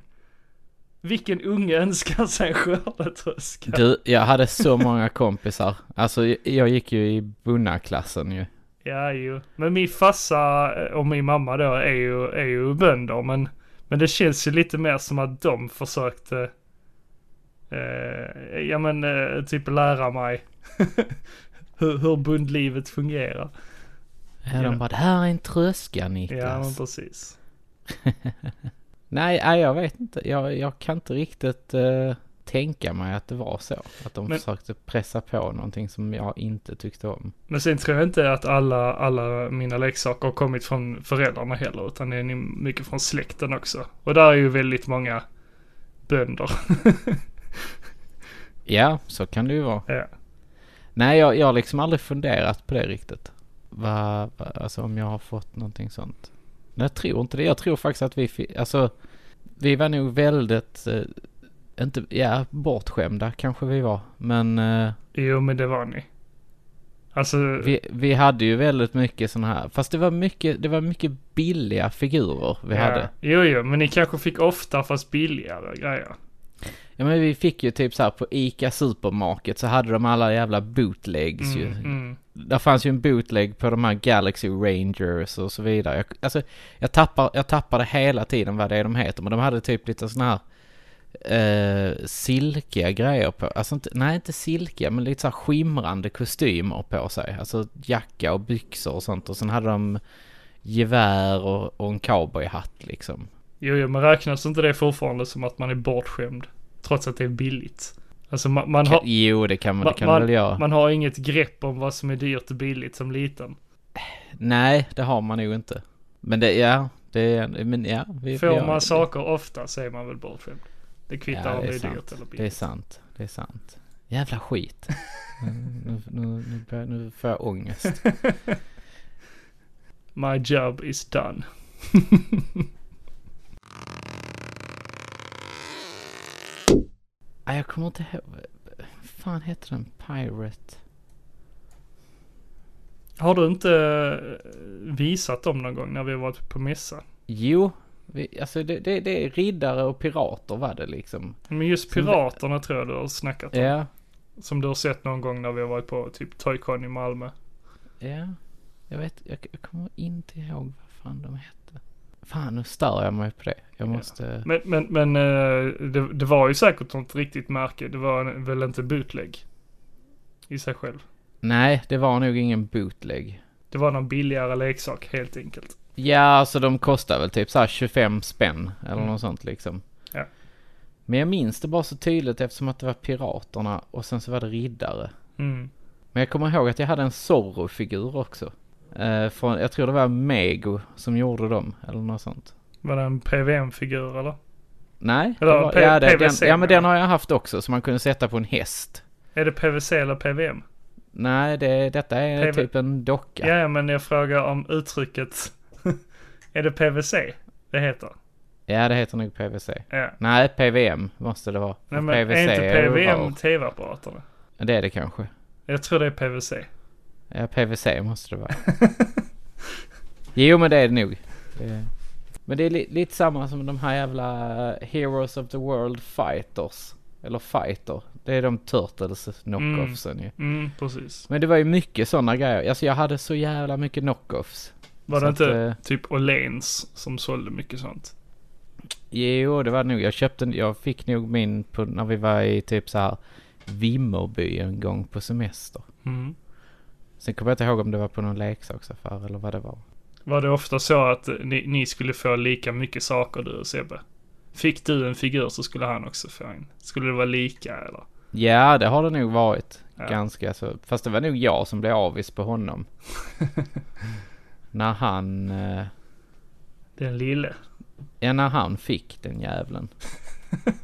Vilken unge önskar sig en skördetröska? Du, jag hade så många kompisar. Alltså, jag gick ju i bunna-klassen ju. Ja, jo. Men min farsa och min mamma då är ju, är ju bönder, men, men det känns ju lite mer som att de försökte, eh, ja men eh, typ lära mig hur, hur bondlivet fungerar. Ja, de bara, det här är en tröska Niklas. Ja, men precis. Nej, nej, jag vet inte. Jag, jag kan inte riktigt eh, tänka mig att det var så. Att de Men- försökte pressa på någonting som jag inte tyckte om. Men sen tror jag inte att alla, alla mina leksaker har kommit från föräldrarna heller, utan det är mycket från släkten också. Och där är ju väldigt många bönder. Ja, så kan det ju vara. ja. Nej, jag, jag har liksom aldrig funderat på det riktigt. Va, va, alltså om jag har fått någonting sånt. Nej, jag tror inte det. Jag tror faktiskt att vi alltså vi var nog väldigt, eh, inte, ja, bortskämda kanske vi var. Men eh, Jo, men det var ni. Alltså, vi, vi hade ju väldigt mycket sådana här, fast det var mycket, det var mycket billiga figurer vi ja. hade. Jo, jo, men ni kanske fick ofta fast billigare grejer. Ja men vi fick ju typ så här på ICA Supermarket så hade de alla jävla bootlegs ju. Mm, mm. Där fanns ju en bootleg på de här Galaxy Rangers och så vidare. Jag, alltså, jag tappar, jag tappade hela tiden vad det är de heter. Men de hade typ lite sån här eh, silkiga grejer på, alltså inte, nej inte silkiga men lite så här skimrande kostymer på sig. Alltså jacka och byxor och sånt och sen hade de gevär och, och en cowboyhatt liksom. Jo, jo, men räknas inte det fortfarande som att man är bortskämd? Trots att det är billigt. Alltså man, man har... Jo, det kan man, det kan man, väl göra. Man har inget grepp om vad som är dyrt och billigt som liten. Nej, det har man nog inte. Men det, ja, det, men ja. Vi, Får man har- saker ofta så är man väl bortskämd. Det kvittar Ja, om det det är är dyrt eller Det är billigt. sant, det är sant. Jävla skit. nu, nu, nu, nu får jag ångest. My job is done. Nej, jag kommer inte ihåg. fan heter den? Pirate? Har du inte eh, visat dem någon gång när vi har varit på mässa? Jo, vi, alltså det, det, det är riddare och pirater var det liksom. Men just piraterna tror jag du har snackat om. Ja, Som du har sett någon gång när vi har varit på typ Toycon i Malmö. ja. Jag vet, jag, jag kommer inte ihåg vad fan de hette. Fan, nu stör jag mig på det. Jag Ja. måste... Men, men, men eh, det, det var ju säkert något riktigt märke. Det var väl inte bootleg i sig själv. Nej, det var nog ingen bootleg. Det var någon billigare leksak helt enkelt. Ja, alltså de kostar väl typ så här 25 spänn eller Mm. något sånt liksom. Ja. Men jag minns det bara så tydligt eftersom att det var piraterna och sen så var det riddare. Mm. Men jag kommer ihåg att jag hade en Zorro-figur också. Eh, från, jag tror det var Mego som gjorde dem eller något sånt. Var det en PVM-figur eller? Nej, det Eller var, P- ja, det, den, PVC ja men den har jag haft också som man kunde sätta på en häst. Är det PVC eller PVM? Nej, det, detta är PV typ en docka. Ja, men jag frågar om uttrycket. är det PVC det heter? Ja, det heter nog PVC. Ja. Nej, PVM måste det vara. Nej, men är inte PVM tv-apparaterna? Det är det kanske. Jag tror det är PVC. Ja, PVC måste det vara. jo, men det är det nog. Men det är li- lite samma som de här jävla eh, Heroes of the World Fighters. Eller Fighter. Det är de Turtles knockoffsen ju. Mm, precis. Men det var ju mycket sådana grejer. Alltså jag hade så jävla mycket knockoffs. Var det att, inte eh, typ Åhléns som sålde mycket sånt? Jo, det var nog. Jag köpte, jag fick nog min på, när vi var i typ så här Vimmerby en gång på semester. Mm. Sen kommer jag inte ihåg om det var på någon leksaksaffär eller vad det var. Var det ofta så att ni, ni skulle få lika mycket saker du och Sebbe? Fick du en figur så skulle han också få en. Skulle det vara lika eller? Ja, det har det nog varit. Ja. Ganska så. Fast det var nog jag som blev avis på honom. när han, eh, Den lille. ja när han fick den jävlen.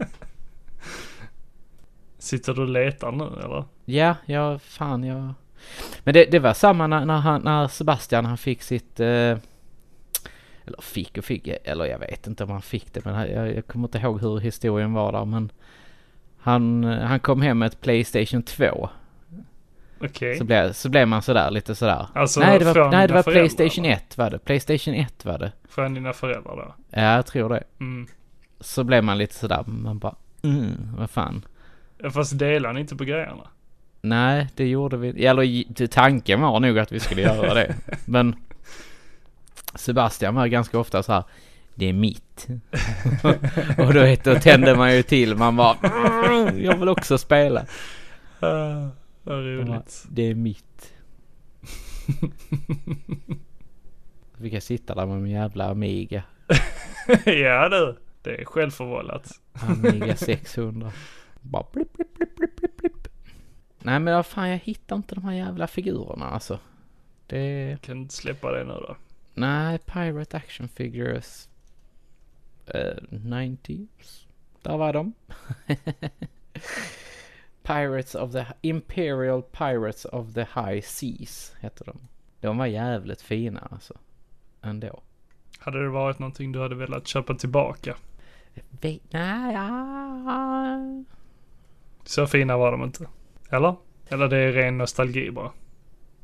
Sitter du och letar nu eller? Ja, ja, fan jag... Men det, det var samma när, när, han, när Sebastian han fick sitt... Eh, eller fick och fick, eller jag vet inte om han fick det men jag, jag kommer inte ihåg hur historien var där men... Han, han kom hem med ett Playstation 2. Okej. Så, blev, så blev man sådär lite sådär. Alltså nej det var, nej, det var Playstation va? 1 var det. Playstation 1 var det. Från dina föräldrar då? Ja, jag tror det. Mm. Så blev man lite sådär, man bara mm, vad fan. Fast delar ni inte på grejerna? Nej, det gjorde vi. Eller tanken var nog att vi skulle göra det. Men Sebastian var ganska ofta så här. Det är mitt. och då, då tände man ju till. Man bara. "Mm, Jag vill också spela. Uh, vad roligt. Det är mitt. Fick jag sitta där med min jävla Amiga. ja du. Det är självförvållat. Amiga 600. Bara blipp, blipp, Nej men vad fan jag hittar inte de här jävla figurerna alltså. Det... Kan du inte släppa det nu då? Nej, Pirate Action Figures. Uh, 90s. Där var de. Pirates of the... Imperial Pirates of the High Seas heter de. De var jävligt fina alltså. Ändå. Hade det varit någonting du hade velat köpa tillbaka? Ve- Nej, ja. Så fina var de inte. Eller? Eller det är ren nostalgi bara.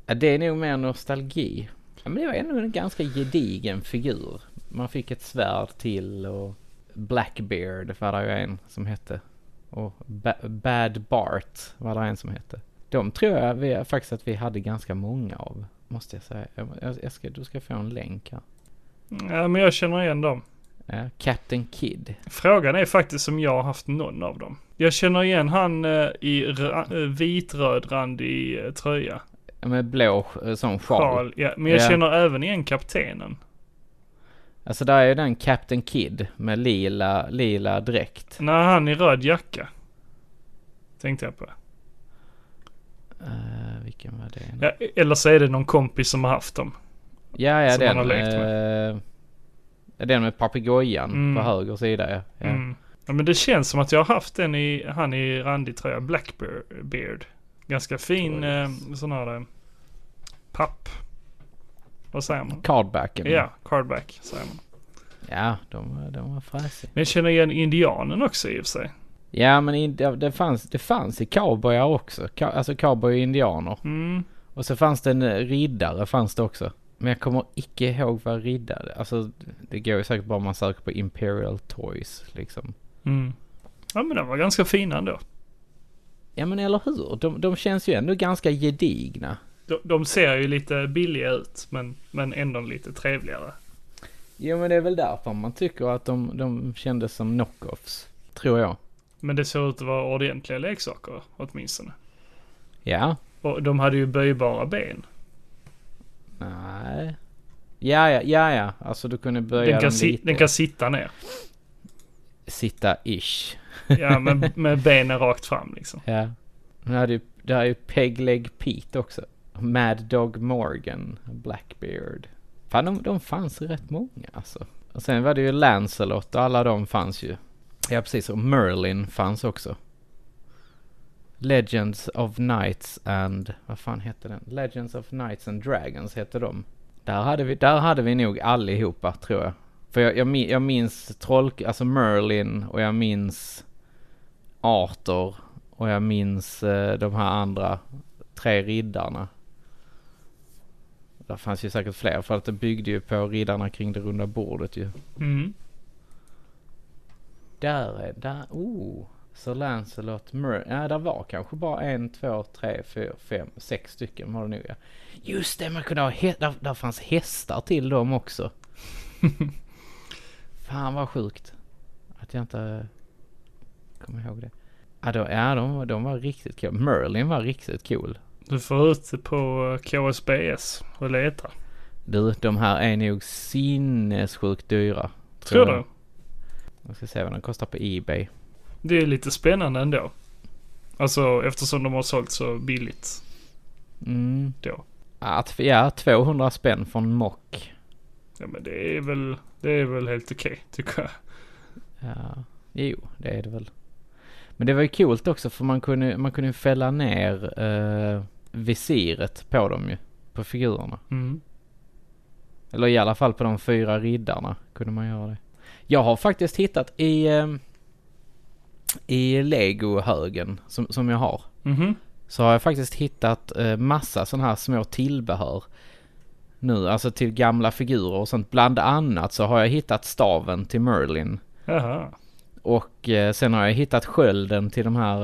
Ja, det är nog mer nostalgi. Ja, men det var ändå en ganska gedigen figur. Man fick ett svärd till och Blackbeard var det ju en som hette. Och ba- Bad Bart var det en som hette. De tror jag vi, faktiskt att vi hade ganska många av. Måste jag säga. Jag, jag ska, du ska få en länk här. Ja men jag känner igen dem. Ja, Captain Kid. Frågan är faktiskt om jag har haft någon av dem. Jag känner igen han eh, i eh, vitrödrandig eh, tröja. Med blå sån sjal. Ja, men jag Ja. känner även igen kaptenen. Alltså där är ju den Captain Kid med lila, lila dräkt. När han i röd jacka. Tänkte jag på. Uh, vilken var det? Ja, eller så är det någon kompis som har haft dem. Ja, ja Som den. han har lekt eh, ja, den med papegojan Mm. på höger sida ja. ja. Mm. Ja, men det känns som att jag har haft den i, han i randig tröja, Blackbeard. Ganska fin eh, sån här eh, papp. Vad säger man? Cardbacken. Ja, cardback säger man. Ja, de, var- de var fräsiga. Men jag känner igen indianen också i och för sig. Ja, men in, det, det, fanns, det fanns i cowboyar också. Ka, alltså cowboy och indianer. Mm. Och så fanns det en eh, riddare fanns det också. Men jag kommer icke ihåg vad riddare, alltså det går ju säkert bara man söker på Imperial Toys liksom. Mm. Ja men den var ganska fin ändå. Ja men eller hur? De, de känns ju ändå ganska gedigna. De, de ser ju lite billiga ut men, men ändå lite trevligare. Jo men det är väl därför man tycker att de, de kändes som knockoffs. Tror jag. Men det såg ut att vara ordentliga leksaker åtminstone. Ja. Och de hade ju böjbara ben. Nej. Ja, ja, ja, ja. Alltså du kunde böja Den kan, si- lite. den kan sitta ner. Sitta ish. Ja men med benen rakt fram liksom. Ja. Det hade ju, det här är ju Peg Leg Pete också. Mad Dog Morgan. Blackbeard. Fan de, de fanns rätt många alltså. Och sen var det ju Lancelot och alla de fanns ju. Ja precis och Merlin fanns också. Legends of Knights and, vad fan hette den? Legends of Knights and Dragons hette de. Där hade vi, där hade vi nog allihopa tror jag. För jag, jag, jag minns troll, alltså Merlin och jag minns Arthur och jag minns eh, de här andra tre riddarna. Där fanns ju säkert fler för att det byggde ju på riddarna kring det runda bordet ju. Mm. Där är, där, oh. Sir Lancelot Mer... Ja, där var kanske bara en, två, tre, fyra, fem, sex stycken var det nog ja. Just det, man kunde ha hä- där, där fanns hästar till dem också. Fan vad sjukt. Att jag inte kommer ihåg det. Ja, de, ja de, de var riktigt cool. Merlin var riktigt cool. Du får ut på KSBS och leta. Du, de här är nog sinnessjukt dyra. Tror jag. du? Jag ska se vad de kostar på Ebay. Det är lite spännande ändå. Alltså eftersom de har sålt så billigt Mm. då. Att, ja, 200 spänn från Mock. Ja men det är väl, det är väl helt okej tycker jag. Ja, jo, det är det väl. Men det var ju coolt också för man kunde, man kunde fälla ner eh, visiret på dem ju. På figurerna. Mm. Eller i alla fall på de fyra riddarna kunde man göra det. Jag har faktiskt hittat i, eh, i Lego-högen som, som jag har. Mhm. Så har jag faktiskt hittat eh, massa sådana här små tillbehör. Nu, alltså till gamla figurer och sånt. Bland annat så har jag hittat staven till Merlin. Jaha. Och eh, sen har jag hittat skölden till de här,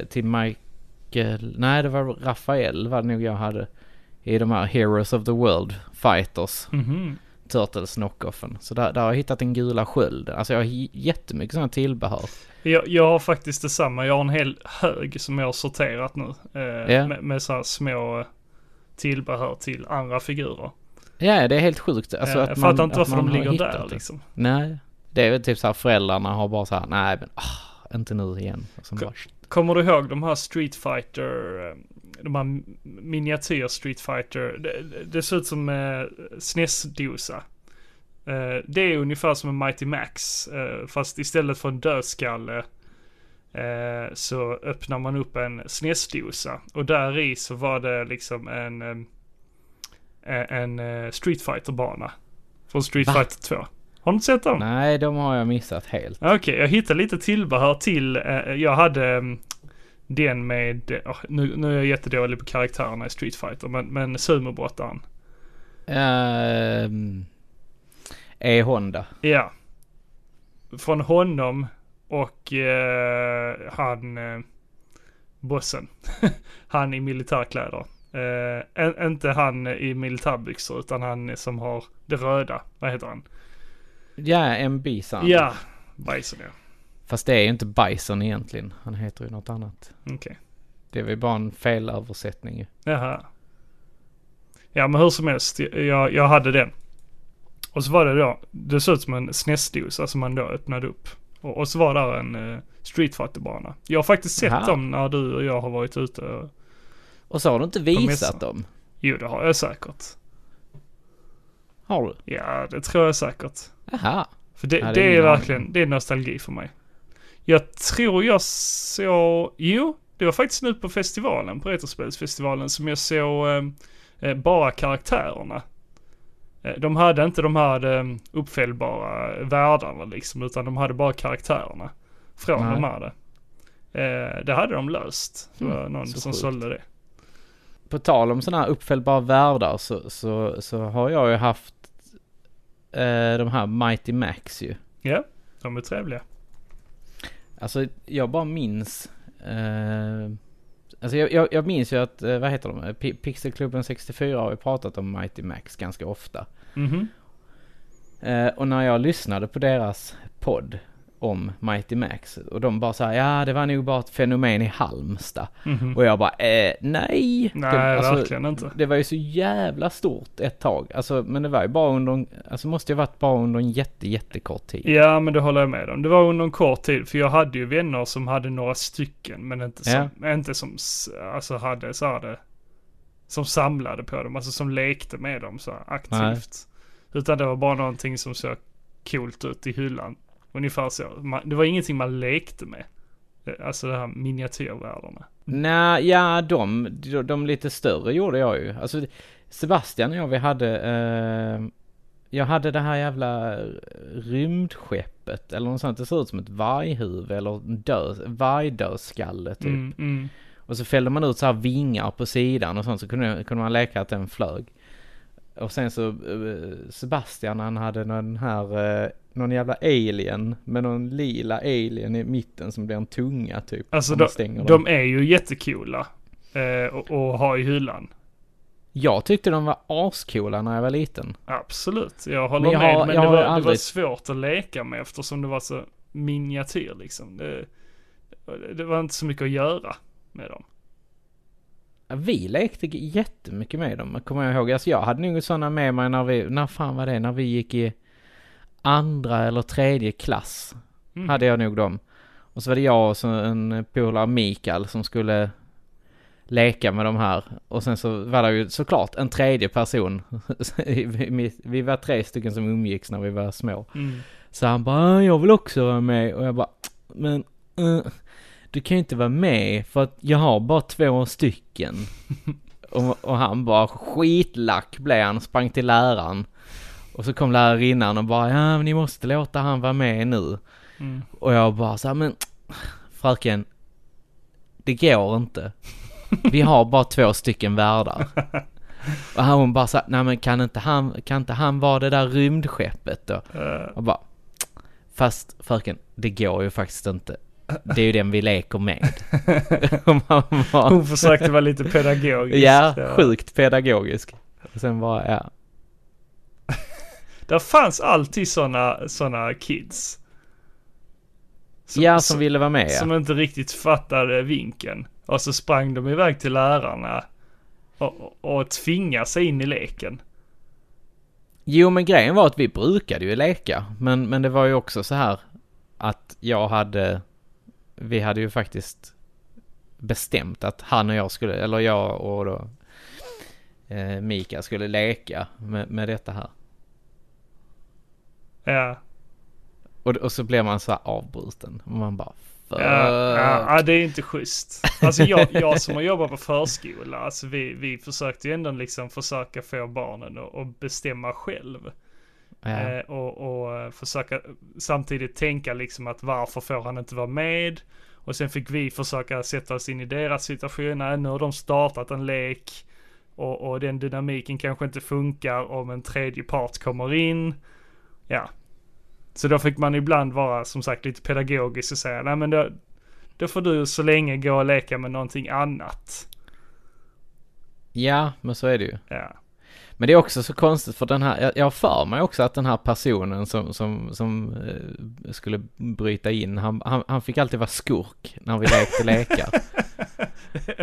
eh, till Michael, nej det var Rafael var det nog jag hade. I de här Heroes of the World Fighters, Mhm. Turtles knockoffen. Så där, där har jag hittat den gula skölden. Alltså jag har jättemycket sådana tillbehör. Jag, jag har faktiskt detsamma. Jag har en hel hög som jag har sorterat nu. Eh, Ja. med, med så här små eh, tillbehör till andra figurer. Ja, det är helt sjukt. Alltså att jag man, fattar inte varför de ligger där det. liksom. Nej, det är väl typ så här föräldrarna har bara så här, nej men ah, inte nu igen. Bara, Kommer du ihåg de här Street Fighter, eh, de här miniatyr Street Fighter, det, det ser ut som eh, SNES-dosa. Eh, det är ungefär som en Mighty Max, eh, fast istället för en dödskalle eh, så öppnar man upp en SNES-dosa. Och där i så var det liksom en, eh, en eh, Street Fighter-bana. Från Street Va? Fighter 2. Har du inte sett dem? nej de har jag missat helt. Okej, jag hittade lite tillbehör till, jag hade mm, den med, eh, nu, nu är jag jättedålig på karaktärerna i Street Fighter, men, men sumobrottaren. Ehm, E Honda. Ja. Från honom och eh, han, eh, bossen. han i militärkläder. Eh, inte han i militärbyxor, utan han som har det röda. Vad heter han? Ja, en bison. Ja, Bison ja. Fast det är ju inte Bison egentligen. Han heter ju något annat. Okej. Det är väl bara en felöversättning ju. Jaha. Ja men hur som helst, jag, jag hade den. Och så var det då, det såg ut som en SNES-dosa som man då öppnade upp. Och, och så var där en uh, Street Fighter-bana. Jag har faktiskt sett Jaha. dem när du och jag har varit ute. och- Och så har du inte visat dem. Jo det har jag säkert. Har du? Ja det tror jag säkert. Jaha. För det, det är verkligen, det är nostalgi för mig. Jag tror jag såg, jo, det var faktiskt nu på festivalen, på Retrospelsfestivalen, som jag såg eh, eh, bara karaktärerna. Eh, de hade inte de här eh, uppfällbara världarna liksom, utan de hade bara karaktärerna. Från Nej. de. Eh, det hade de löst. Det var Mm, någon så som sjukt. sålde det. På tal om sådana här uppfällbara världar så, så, så har jag ju haft eh, de här Mighty Max ju. Ja, de är trevliga. Alltså jag bara minns. Eh, alltså jag, jag, jag minns ju att, eh, vad heter de? Pi- Pixelklubben 64 har ju pratat om Mighty Max ganska ofta. Mhm. Eh, och när jag lyssnade på deras podd om Mighty Max och de bara sa ja det var nog bara ett fenomen i Halmstad. Mhm. Och jag bara eh, nej. Nej, det, alltså, verkligen inte. Det var ju så jävla stort ett tag. Alltså men det var ju bara under, en- alltså måste ju varit bara under en jätte jättekort tid. Ja, men det håller jag med om. Det var under en kort tid, för jag hade ju vänner som hade några stycken, men inte som, inte som alltså hade så här det, som samlade på dem, alltså som lekte med dem så här aktivt. Utan det var bara någonting som såg coolt ut i hyllan. Ungefär så. Det var ingenting man lekte med. Eh, Alltså de här miniatyrvärldarna. Nej, ja de, de, de lite större gjorde jag ju. Alltså Sebastian och jag vi hade, eh, jag hade det här jävla rymdskeppet eller något sånt. Det ser ut som ett varghuvud eller död, vargdödskalle typ. Mm, mm. Och så fällde man ut så här vingar på sidan och sånt så kunde, kunde man leka att den flög. Och sen så eh, Sebastian han hade någon här, eh, någon jävla alien med någon lila alien i mitten som blir en tunga typ. Alltså de, de är ju jättecoola. Eh, och, och ha i hyllan. Jag tyckte de var ascoola när jag var liten. Absolut, jag håller Men jag med. har- men jag det, har var, det var aldrig- svårt att leka med eftersom det var så miniatyr liksom. Det, det var inte så mycket att göra med dem. Vi lekte jättemycket med dem, kommer jag ihåg. Alltså jag hade nog sådana med mig när vi, när fan var det? När vi gick i andra eller tredje klass. Mm. Hade jag nog dem. Och så var det jag och så en polare Mikael som skulle leka med de här. Och sen så var det ju såklart en tredje person. vi, var tre stycken som umgicks när vi var små. Mm. Så han bara, "Ah, jag vill också vara med. Och jag bara, men eh, du kan ju inte vara med för att jag har bara två stycken. och, och han bara, skitlack blev han, sprang till läraren. Och så kom lärarinnan och bara, ja men ni måste låta han vara med nu. Mm. Och jag bara så här, men fröken, det går inte. Vi har bara två stycken världar. Och hon bara så här, nej men kan inte han, kan inte han vara det där rymdskeppet då? Och bara, fast fröken, det går ju faktiskt inte. Det är ju den vi leker med. Bara, hon försökte vara lite pedagogisk. ja, sjukt pedagogisk. Och sen bara, ja. Där fanns alltid sådana såna kids. Som, ja, som ville vara med ja. som inte riktigt fattade vinkeln. Och så sprang de iväg till lärarna och, och, och tvingade sig in i leken. Jo men grejen var att vi brukade ju leka. Men, men det var ju också så här att jag hade, vi hade ju faktiskt bestämt att han och jag skulle, eller jag och då eh, Mika skulle leka med, med detta här. Ja, Och, och så blev man så här avbruten. Och man bara Fuck. ja, ja, ja, det är inte schysst. Alltså jag, jag som har jobbat på förskola, alltså vi, vi försökte ju ändå liksom försöka få barnen att, att bestämma själv. Ja. Eh, och, och försöka samtidigt tänka liksom att varför får han inte vara med? Och sen fick vi försöka sätta oss in i deras situation. Nej, nu har de startat en lek. Och, och den dynamiken kanske inte funkar om en tredje part kommer in. Ja. Så då fick man ibland vara som sagt lite pedagogisk och säga nej men då, då får du så länge gå och leka med någonting annat. ja, men så är det ju. Ja. Men det är också så konstigt för den här, jag- har för mig också att den här personen som, som, som eh, skulle bryta in, han, han, han fick alltid vara skurk när vi lekte lekar.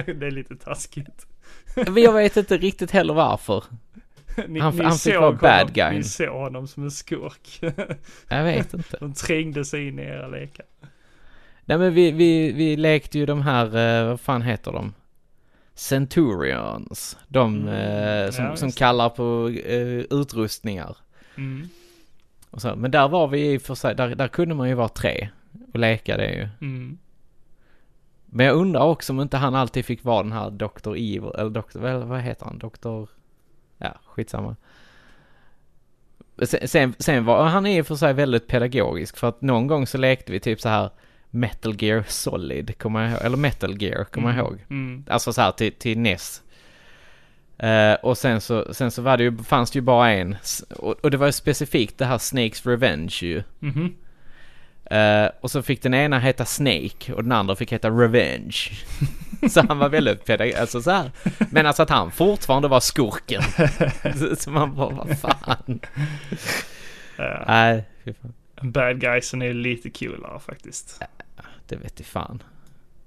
det är lite taskigt. Men jag vet inte riktigt heller varför. Ni, Han- ni han fick vara bad guyn. Ni såg honom som en skurk. Jag vet inte. De trängde sig in i era lekar. Nej men vi, vi, vi lekte ju de här, eh, vad fan heter de? Centurions. De Mm, eh, som, ja, som kallar på eh, utrustningar. Mm. Så. Men där var vi i och för sig, där, där kunde man ju vara tre och leka det ju. Mm. Men jag undrar också om inte han alltid fick vara den här Dr. Evil, eller Dr. Vad, vad heter han? Dr. Ja, skitsamma. Sen, sen, sen var han i och för sig väldigt pedagogisk för att någon gång så lekte vi typ så här Metal Gear Solid, kommer jag ihåg, eller Metal Gear, kommer jag ihåg. Mm. Alltså så här till, till NES. Eh, och sen så, sen så var det ju, fanns det ju bara en. Och, och det var ju specifikt det här Snakes Revenge ju. Mhm. Eh, och så fick den ena heta Snake och den andra fick heta Revenge. så han var väldigt pedagogisk, alltså så här. Men alltså att han fortfarande var skurken. så, man bara, vad fan. Nej, fy fan. Bad guysen är lite coolare faktiskt. Det vet jag fan.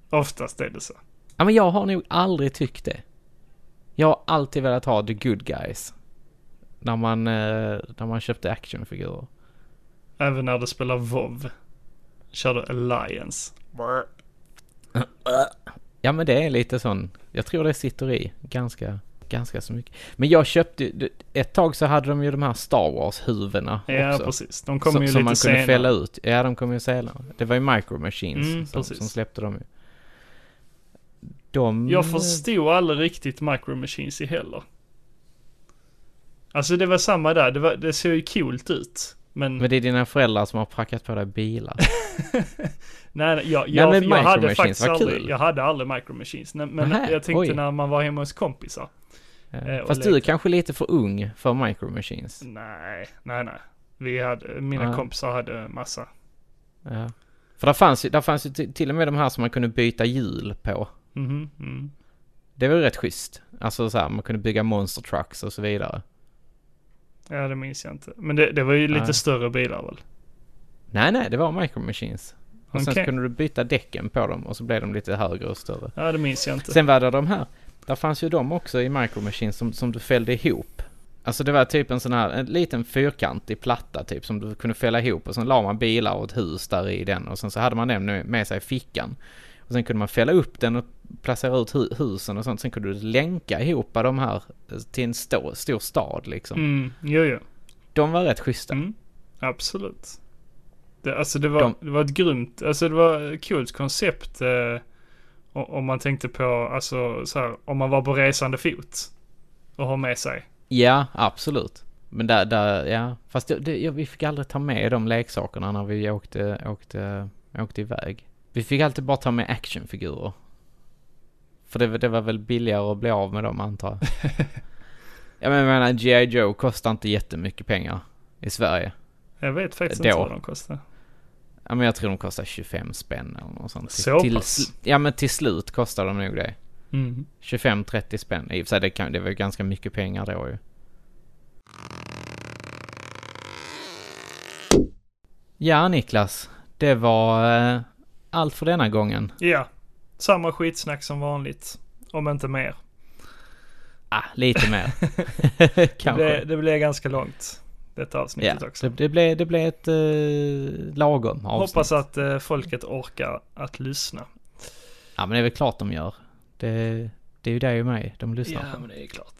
Oftast är det så. Ja men jag har nog aldrig tyckt det. Jag har alltid velat ha the good guys. När man, eh, när man köpte actionfigurer. Även när du spelar WoW. Kör du Alliance. Ja men det är lite sån, jag tror det sitter i ganska, ganska så mycket. Men jag köpte ett tag så hade de ju de här Star Wars-huvudena Ja, också. precis. De kommer som, ju som lite man kunde senare. fälla ut. Ja, de kom ju senare. Det var ju Micro Machines Mm, som, som släppte dem ju. De... Jag förstod aldrig riktigt Micro Machines i heller. Alltså det var samma där. Det, var, det såg ju coolt ut. Men, Men det är dina föräldrar som har prackat på dig bilar. nej, nej, jag, Nej, jag, men jag hade faktiskt aldrig, kul. jag hade aldrig Micro Machines. Nej, Men Nähä, jag tänkte oj. när man var hemma hos kompisar. Ja. Eh, och Fast du är leka. kanske lite för ung för Micro Machines. Nej, nej, nej. Vi hade, mina Ja. kompisar hade massa. Ja. För där fanns, där fanns ju till, och med de här som man kunde byta hjul på. Mhm, mm. Det var ju rätt schysst. Alltså så här, man kunde bygga monster trucks och så vidare. Ja, det minns jag inte. Men det, det var ju lite Nej. större bilar väl? Nej, nej, det var Micro Machines. Och sen så Okej. kunde du byta däcken på dem och så blev de lite högre och större. Ja, det minns jag inte. Sen var det de här, där fanns ju de också i Micro Machines som, som du fällde ihop. Alltså det var typ en sån här, en liten fyrkantig platta typ som du kunde fälla ihop och sen la man bilar och ett hus där i den och sen så hade man den med sig i fickan. Och sen kunde man fälla upp den och placera ut hu- husen och sånt. Sen kunde du länka ihop de här till en stor, stor stad liksom. Mm, jo, jo. De var rätt schyssta. Mm, absolut. Det, alltså det var, De- det var ett grymt, alltså det var ett coolt koncept. Eh, om man tänkte på, alltså så här, om man var på resande fot. Och ha med sig. Ja, absolut. Men där, där ja. Fast det, det, vi fick aldrig ta med de leksakerna när vi åkte, åkte, åkte iväg. Vi fick alltid bara ta med actionfigurer. För det, var- det var väl billigare att bli av med dem antar jag. jag menar, G.I. Joe kostar inte jättemycket pengar i Sverige. Jag vet faktiskt Då. inte vad de kostar. Ja men jag tror de kostar 25 spänn eller något sånt. Så till, pass? Ja men till slut kostar de nog det. Mm. 25-30 spänn. I och för sig det, kan, det var ganska mycket pengar då ju. Ja Niklas, det var eh, allt för denna gången. Ja, samma skitsnack som vanligt. Om inte mer. Ah, lite mer. Kanske. Det, det blev ganska långt. Detta ja, avsnittet också. det, det, blev, det blev ett eh, lagom avsnitt. Hoppas att eh, folket orkar att lyssna. Ja men det är väl klart de gör. Det, det är ju dig och mig de lyssnar Ja, på. men det är klart.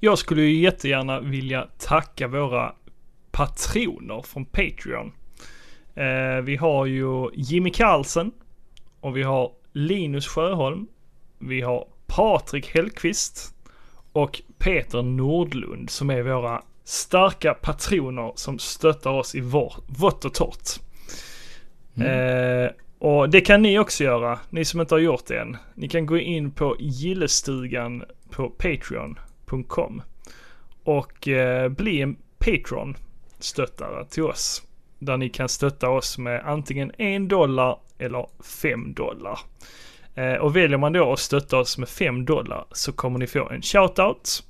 Jag skulle ju jättegärna vilja tacka våra patroner från Patreon. Eh, vi har ju Jimmy Karlsson och vi har Linus Sjöholm. Vi har Patrik Hellqvist och Peter Nordlund som är våra starka patroner som stöttar oss i vår, vått och torrt. Eh, och det kan ni också göra, ni som inte har gjort det än. Ni kan gå in på gillestugan på patreon.com och eh, bli en Patreon-stöttare till oss. Där ni kan stötta oss med antingen en dollar eller fem dollar. Eh, och väljer man då att stötta oss med fem dollar så kommer ni få en shoutout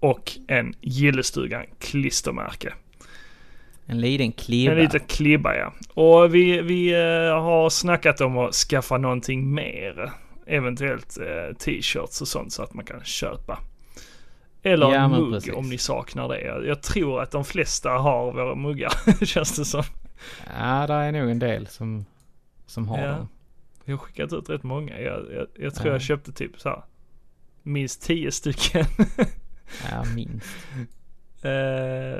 och en Gillestugan klistermärke. En liten klibba. En liten klibba ja. Och vi, vi eh, har snackat om att skaffa någonting mer. Eventuellt eh, t-shirts och sånt så att man kan köpa. Eller Ja, en mugg precis. om ni saknar det. Jag, jag tror att de flesta har våra muggar, känns det som. Ja, det är nog en del som, som har Ja. dem. Jag har skickat ut rätt många. Jag, jag, jag tror Ja. jag köpte typ så här minst tio stycken. Ja, minst. Eh,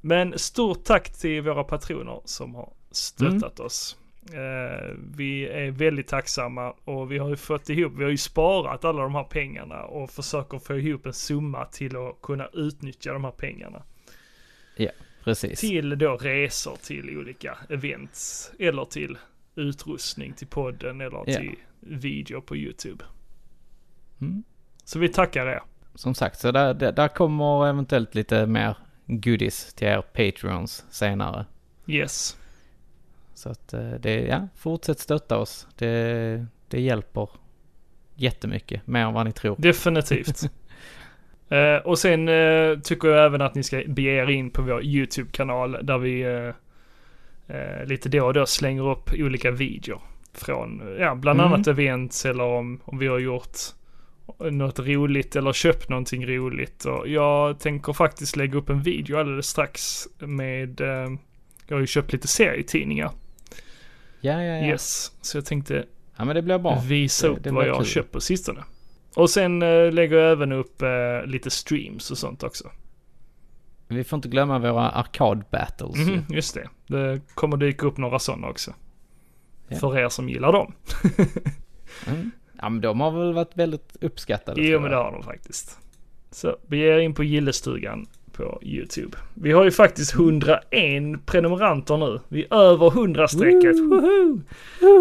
Men stort tack till våra patroner som har stöttat oss. Eh, Vi är väldigt tacksamma och vi har ju fått ihop, vi har ju sparat alla de här pengarna och försöker få ihop en summa till att kunna utnyttja de här pengarna. Precis. Till då resor till olika events eller till utrustning till podden eller Ja. till video på YouTube. Mm. Så vi tackar er. Som sagt, så där, där, kommer eventuellt lite mer goodies till er Patreons senare. Yes. Så att eh, det, ja, fortsätt stötta oss. Det, det hjälper jättemycket, mer än vad ni tror. Definitivt. Eh, och sen eh, tycker jag även att ni ska bege er in på vår YouTube-kanal där vi eh, lite då och då slänger upp olika videor. Från, ja, bland Mm. annat events eller om, om vi har gjort något roligt eller köpt någonting roligt. Och jag tänker faktiskt lägga upp en video alldeles strax med, eh, jag har ju köpt lite serietidningar. Ja, ja, ja. Yes. Så jag tänkte Ja, men det blir bra. visa Det- upp det vad jag har köpt på sistone. Och sen eh, lägger jag även upp eh, lite streams och sånt också. Vi får inte glömma våra arkad battles. Mhm, just det. Det kommer dyka upp några sådana också. Ja. För er som gillar dem. Mm. Ja, men de har väl varit väldigt uppskattade. Jo men det har de faktiskt. Så bege in på Gillestugan på YouTube. Vi har ju faktiskt 101 prenumeranter nu. Vi är över 100-strecket. Woho!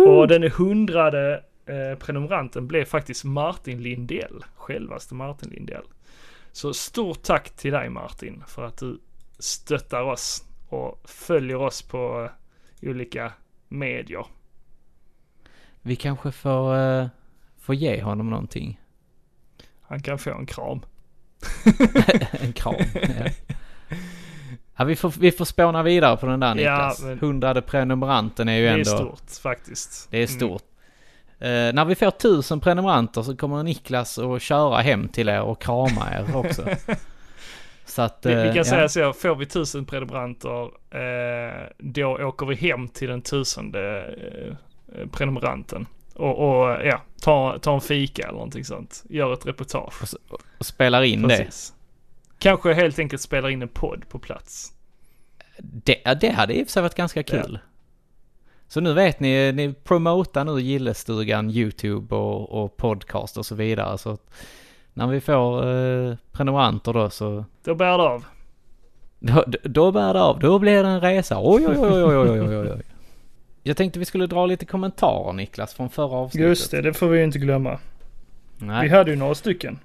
Och den hundrade eh, prenumeranten blev faktiskt Martin Lindell. Självaste Martin Lindell. Så stort tack till dig Martin för att du stöttar oss och följer oss på eh, olika medier. Vi kanske får, uh, får ge honom någonting. Han kan få en kram. en kram. ja. Ja, vi, får, vi får spåna vidare på den där Ja, Niklas. men- Hundrade prenumeranten är ju Det är ändå... stort faktiskt. Det är Mm. stort. Eh, när vi får tusen prenumeranter så kommer Niklas att köra hem till er och krama er också. så att... Vi, vi eh, kan ja. säga så, får vi tusen prenumeranter, eh, då åker vi hem till den tusende prenumeranten. Och, och ja, ta, ta en fika eller någonting sånt. Gör ett reportage. Och spelar in det. Precis. Kanske helt enkelt spelar in en podd på plats. det. ja, Det hade i och för sig varit ganska kul. Så nu vet ni, ni promotar nu Gillestugan, YouTube och, och podcast och så vidare. Så när vi får eh, prenumeranter då så... Då bär det av. Då, då bär det av. Då blir det en resa. Oj, oj, oj, oj, oj, oj, oj. Jag tänkte vi skulle dra lite kommentarer Niklas från förra avsnittet. Just det, det får vi ju inte glömma. Nej. Vi hade ju några stycken.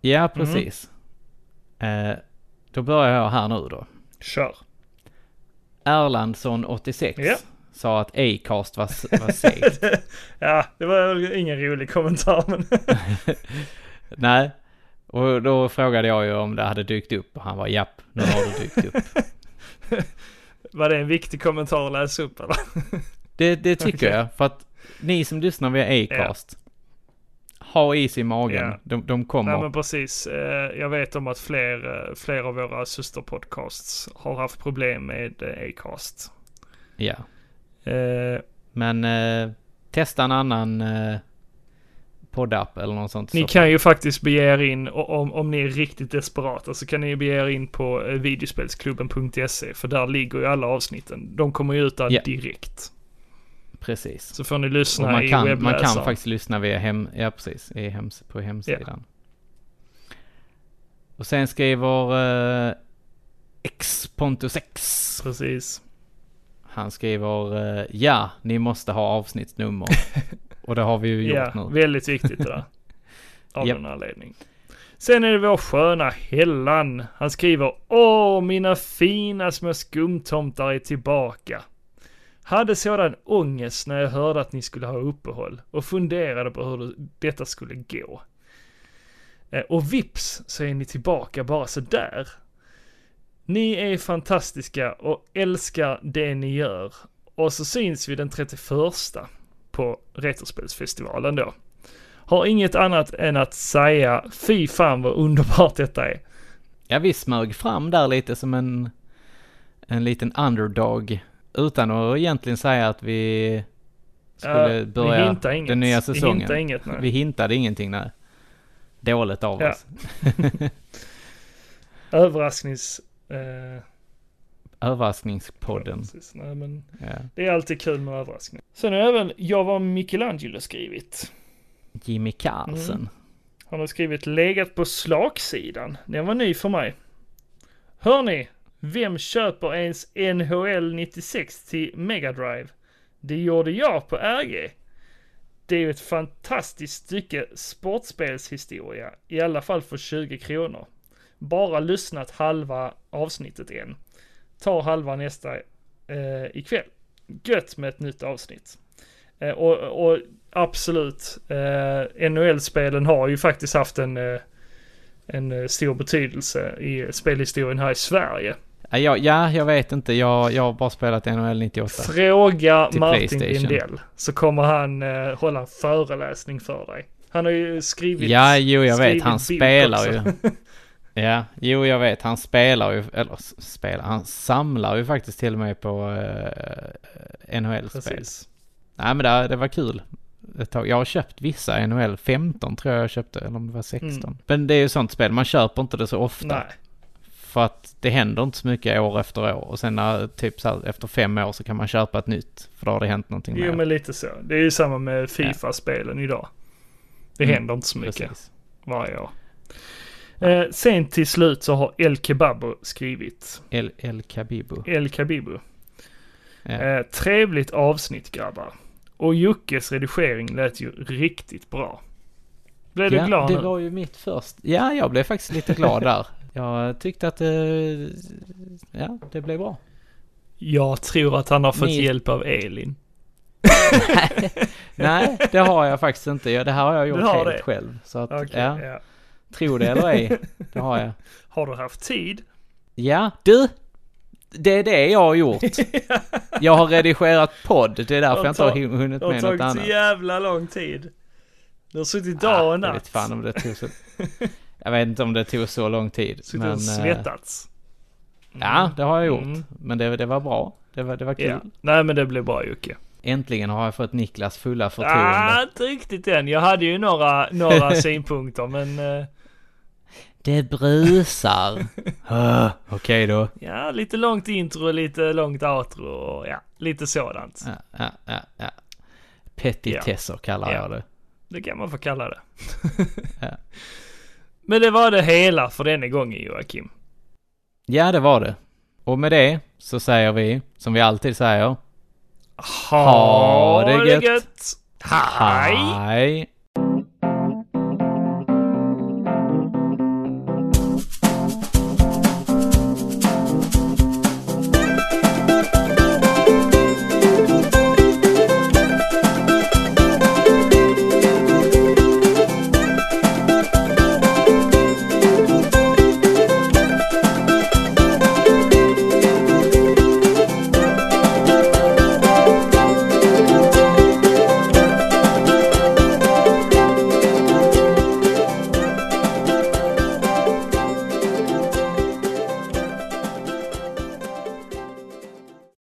Ja, precis. Eh, då börjar jag här nu då. Kör. Erlandsson 86 Ja. sa att Acast var, var segt. Ja, det var ingen rolig kommentar men. Nej. Och då frågade jag ju om det hade dykt upp och han var japp, nu har det dykt upp. var det en viktig kommentar att läsa upp eller? Det, det tycker Okej. jag, för att ni som lyssnar via Acast, ha is i magen. Ja. De, de kommer. Nej men precis. Eh, Jag vet om att fler, eh, fler av våra systerpodcasts har haft problem med eh, Acast. Ja. Eh, Men eh, testa en annan eh, poddapp eller något sånt. Ni kan ju faktiskt bege er in, och om, om ni är riktigt desperata, så kan ni bege er in på eh, videospelsklubben.se, för där ligger ju alla avsnitten. De kommer ju ut där Ja. direkt. Precis. Så får ni Och lyssna man i kan, man webbläsaren. kan faktiskt lyssna via hem, ja precis, i hems, på hemsidan. Och sen skriver eh, X Pontus X. Precis. Han skriver eh, ja, ni måste ha avsnittsnummer. Och det har vi ju gjort Ja, nu. väldigt viktigt det där. Av Japp. den anledning. Sen är det vår sköna Hellan. Han skriver Åh, mina fina små skumtomtar är tillbaka. Hade sådan ångest när jag hörde att ni skulle ha uppehåll och funderade på hur det- detta skulle gå. Eh, och vips så är ni tillbaka bara så där. Ni är fantastiska och älskar det ni gör. Och så syns vi den 31 på Retrospelsfestivalen då. Har inget annat än att säga fy fan vad underbart detta är. Ja, vi smög fram där lite som en, en liten underdog. Utan att egentligen säga att vi skulle Ja, börja vi inget. den nya Vi säsongen. hintar inget nej. Vi hintade ingenting där. Dåligt av Ja. oss. Överrasknings... Eh, Överraskningspodden. precis. Nej, men Ja. det är alltid kul med överraskningar. Sen har även Jag var Michelangelo skrivit. Jimmy Carlsen. Mm. Han har skrivit legat på slaksidan. Den var ny för mig. Hörni, vem köper ens NHL 96 till Mega Drive? Det gjorde jag på RG. Det är ju ett fantastiskt stycke sportspelshistoria, i alla fall för 20 kronor. Bara lyssnat halva avsnittet än. Tar halva nästa eh, ikväll. Gött med ett nytt avsnitt. Eh, och, och absolut, eh, NHL-spelen har ju faktiskt haft en, eh, en eh, stor betydelse i spelhistorien här i Sverige. Ja, jag, ja, jag vet inte. Jag, jag har bara spelat NHL 98. Fråga Martin. Lindell så kommer han eh, hålla en föreläsning för dig. Han har ju skrivit... Ja, jo, jag vet. Han spelar också. ju. Ja, jo, jag vet. Han spelar ju, eller spelar, han samlar ju faktiskt till och med på uh, NHL-spel. Nej, men det, det var kul. Jag har köpt vissa NHL, 15 tror jag jag köpte, eller om det var 16. Mm. Men det är ju sånt spel, man köper inte det så ofta. Nej. För att det händer inte så mycket år efter år. Och sen när, typ så här, efter fem år så kan man köpa ett nytt. För då har det hänt någonting Jo men lite så. Det är ju samma med Fifa-spelen idag. Det Mm, händer inte så mycket Precis. varje år. Eh, sen till slut så har El Kebabo skrivit. El, El Kabibu. El Kabibu. Ja. Eh, trevligt avsnitt grabbar. Och Jockes redigering lät ju riktigt bra. Blev du ja, glad det nu? var ju mitt först. Ja, jag blev faktiskt lite glad där. Jag tyckte att det, ja, det blev bra. Jag tror att han har fått Ni- hjälp av Elin. Nej, det har jag faktiskt inte. Det här har jag gjort helt det? själv. Så att, Okej, ja, ja. Tro det eller ej, det har jag. Har du haft tid? Ja, du! Det är det jag har gjort. Jag har redigerat podd, det är därför Och jag inte har ta- hin- hunnit Det har med något tagit så annat. jävla lång tid. Du har suttit dag Ah, och jag natt. vet fan om det tog så... Jag vet inte om det tog så lång tid. Suttit Men, och eh, svettats. ja, det har jag gjort. Mm. Men det, det var bra. Det var, det var kul. Ja. Nej men det blev bra Jocke. Äntligen har jag fått Niklas fulla förtroende. Ah, inte riktigt än. Jag hade ju några, några synpunkter men eh, Det brusar. Ah, Okej då. ja, lite långt intro, lite långt outro och ja, lite sådant. Ja, ja, ja, ja. Petitesser kallar Ja. jag det. Det kan man få kalla det. Ja. Men det var det hela för denna gången Joakim. Ja, det var det. Och med det så säger vi, som vi alltid säger, Ha, det det gött. gött. Hej! Hej.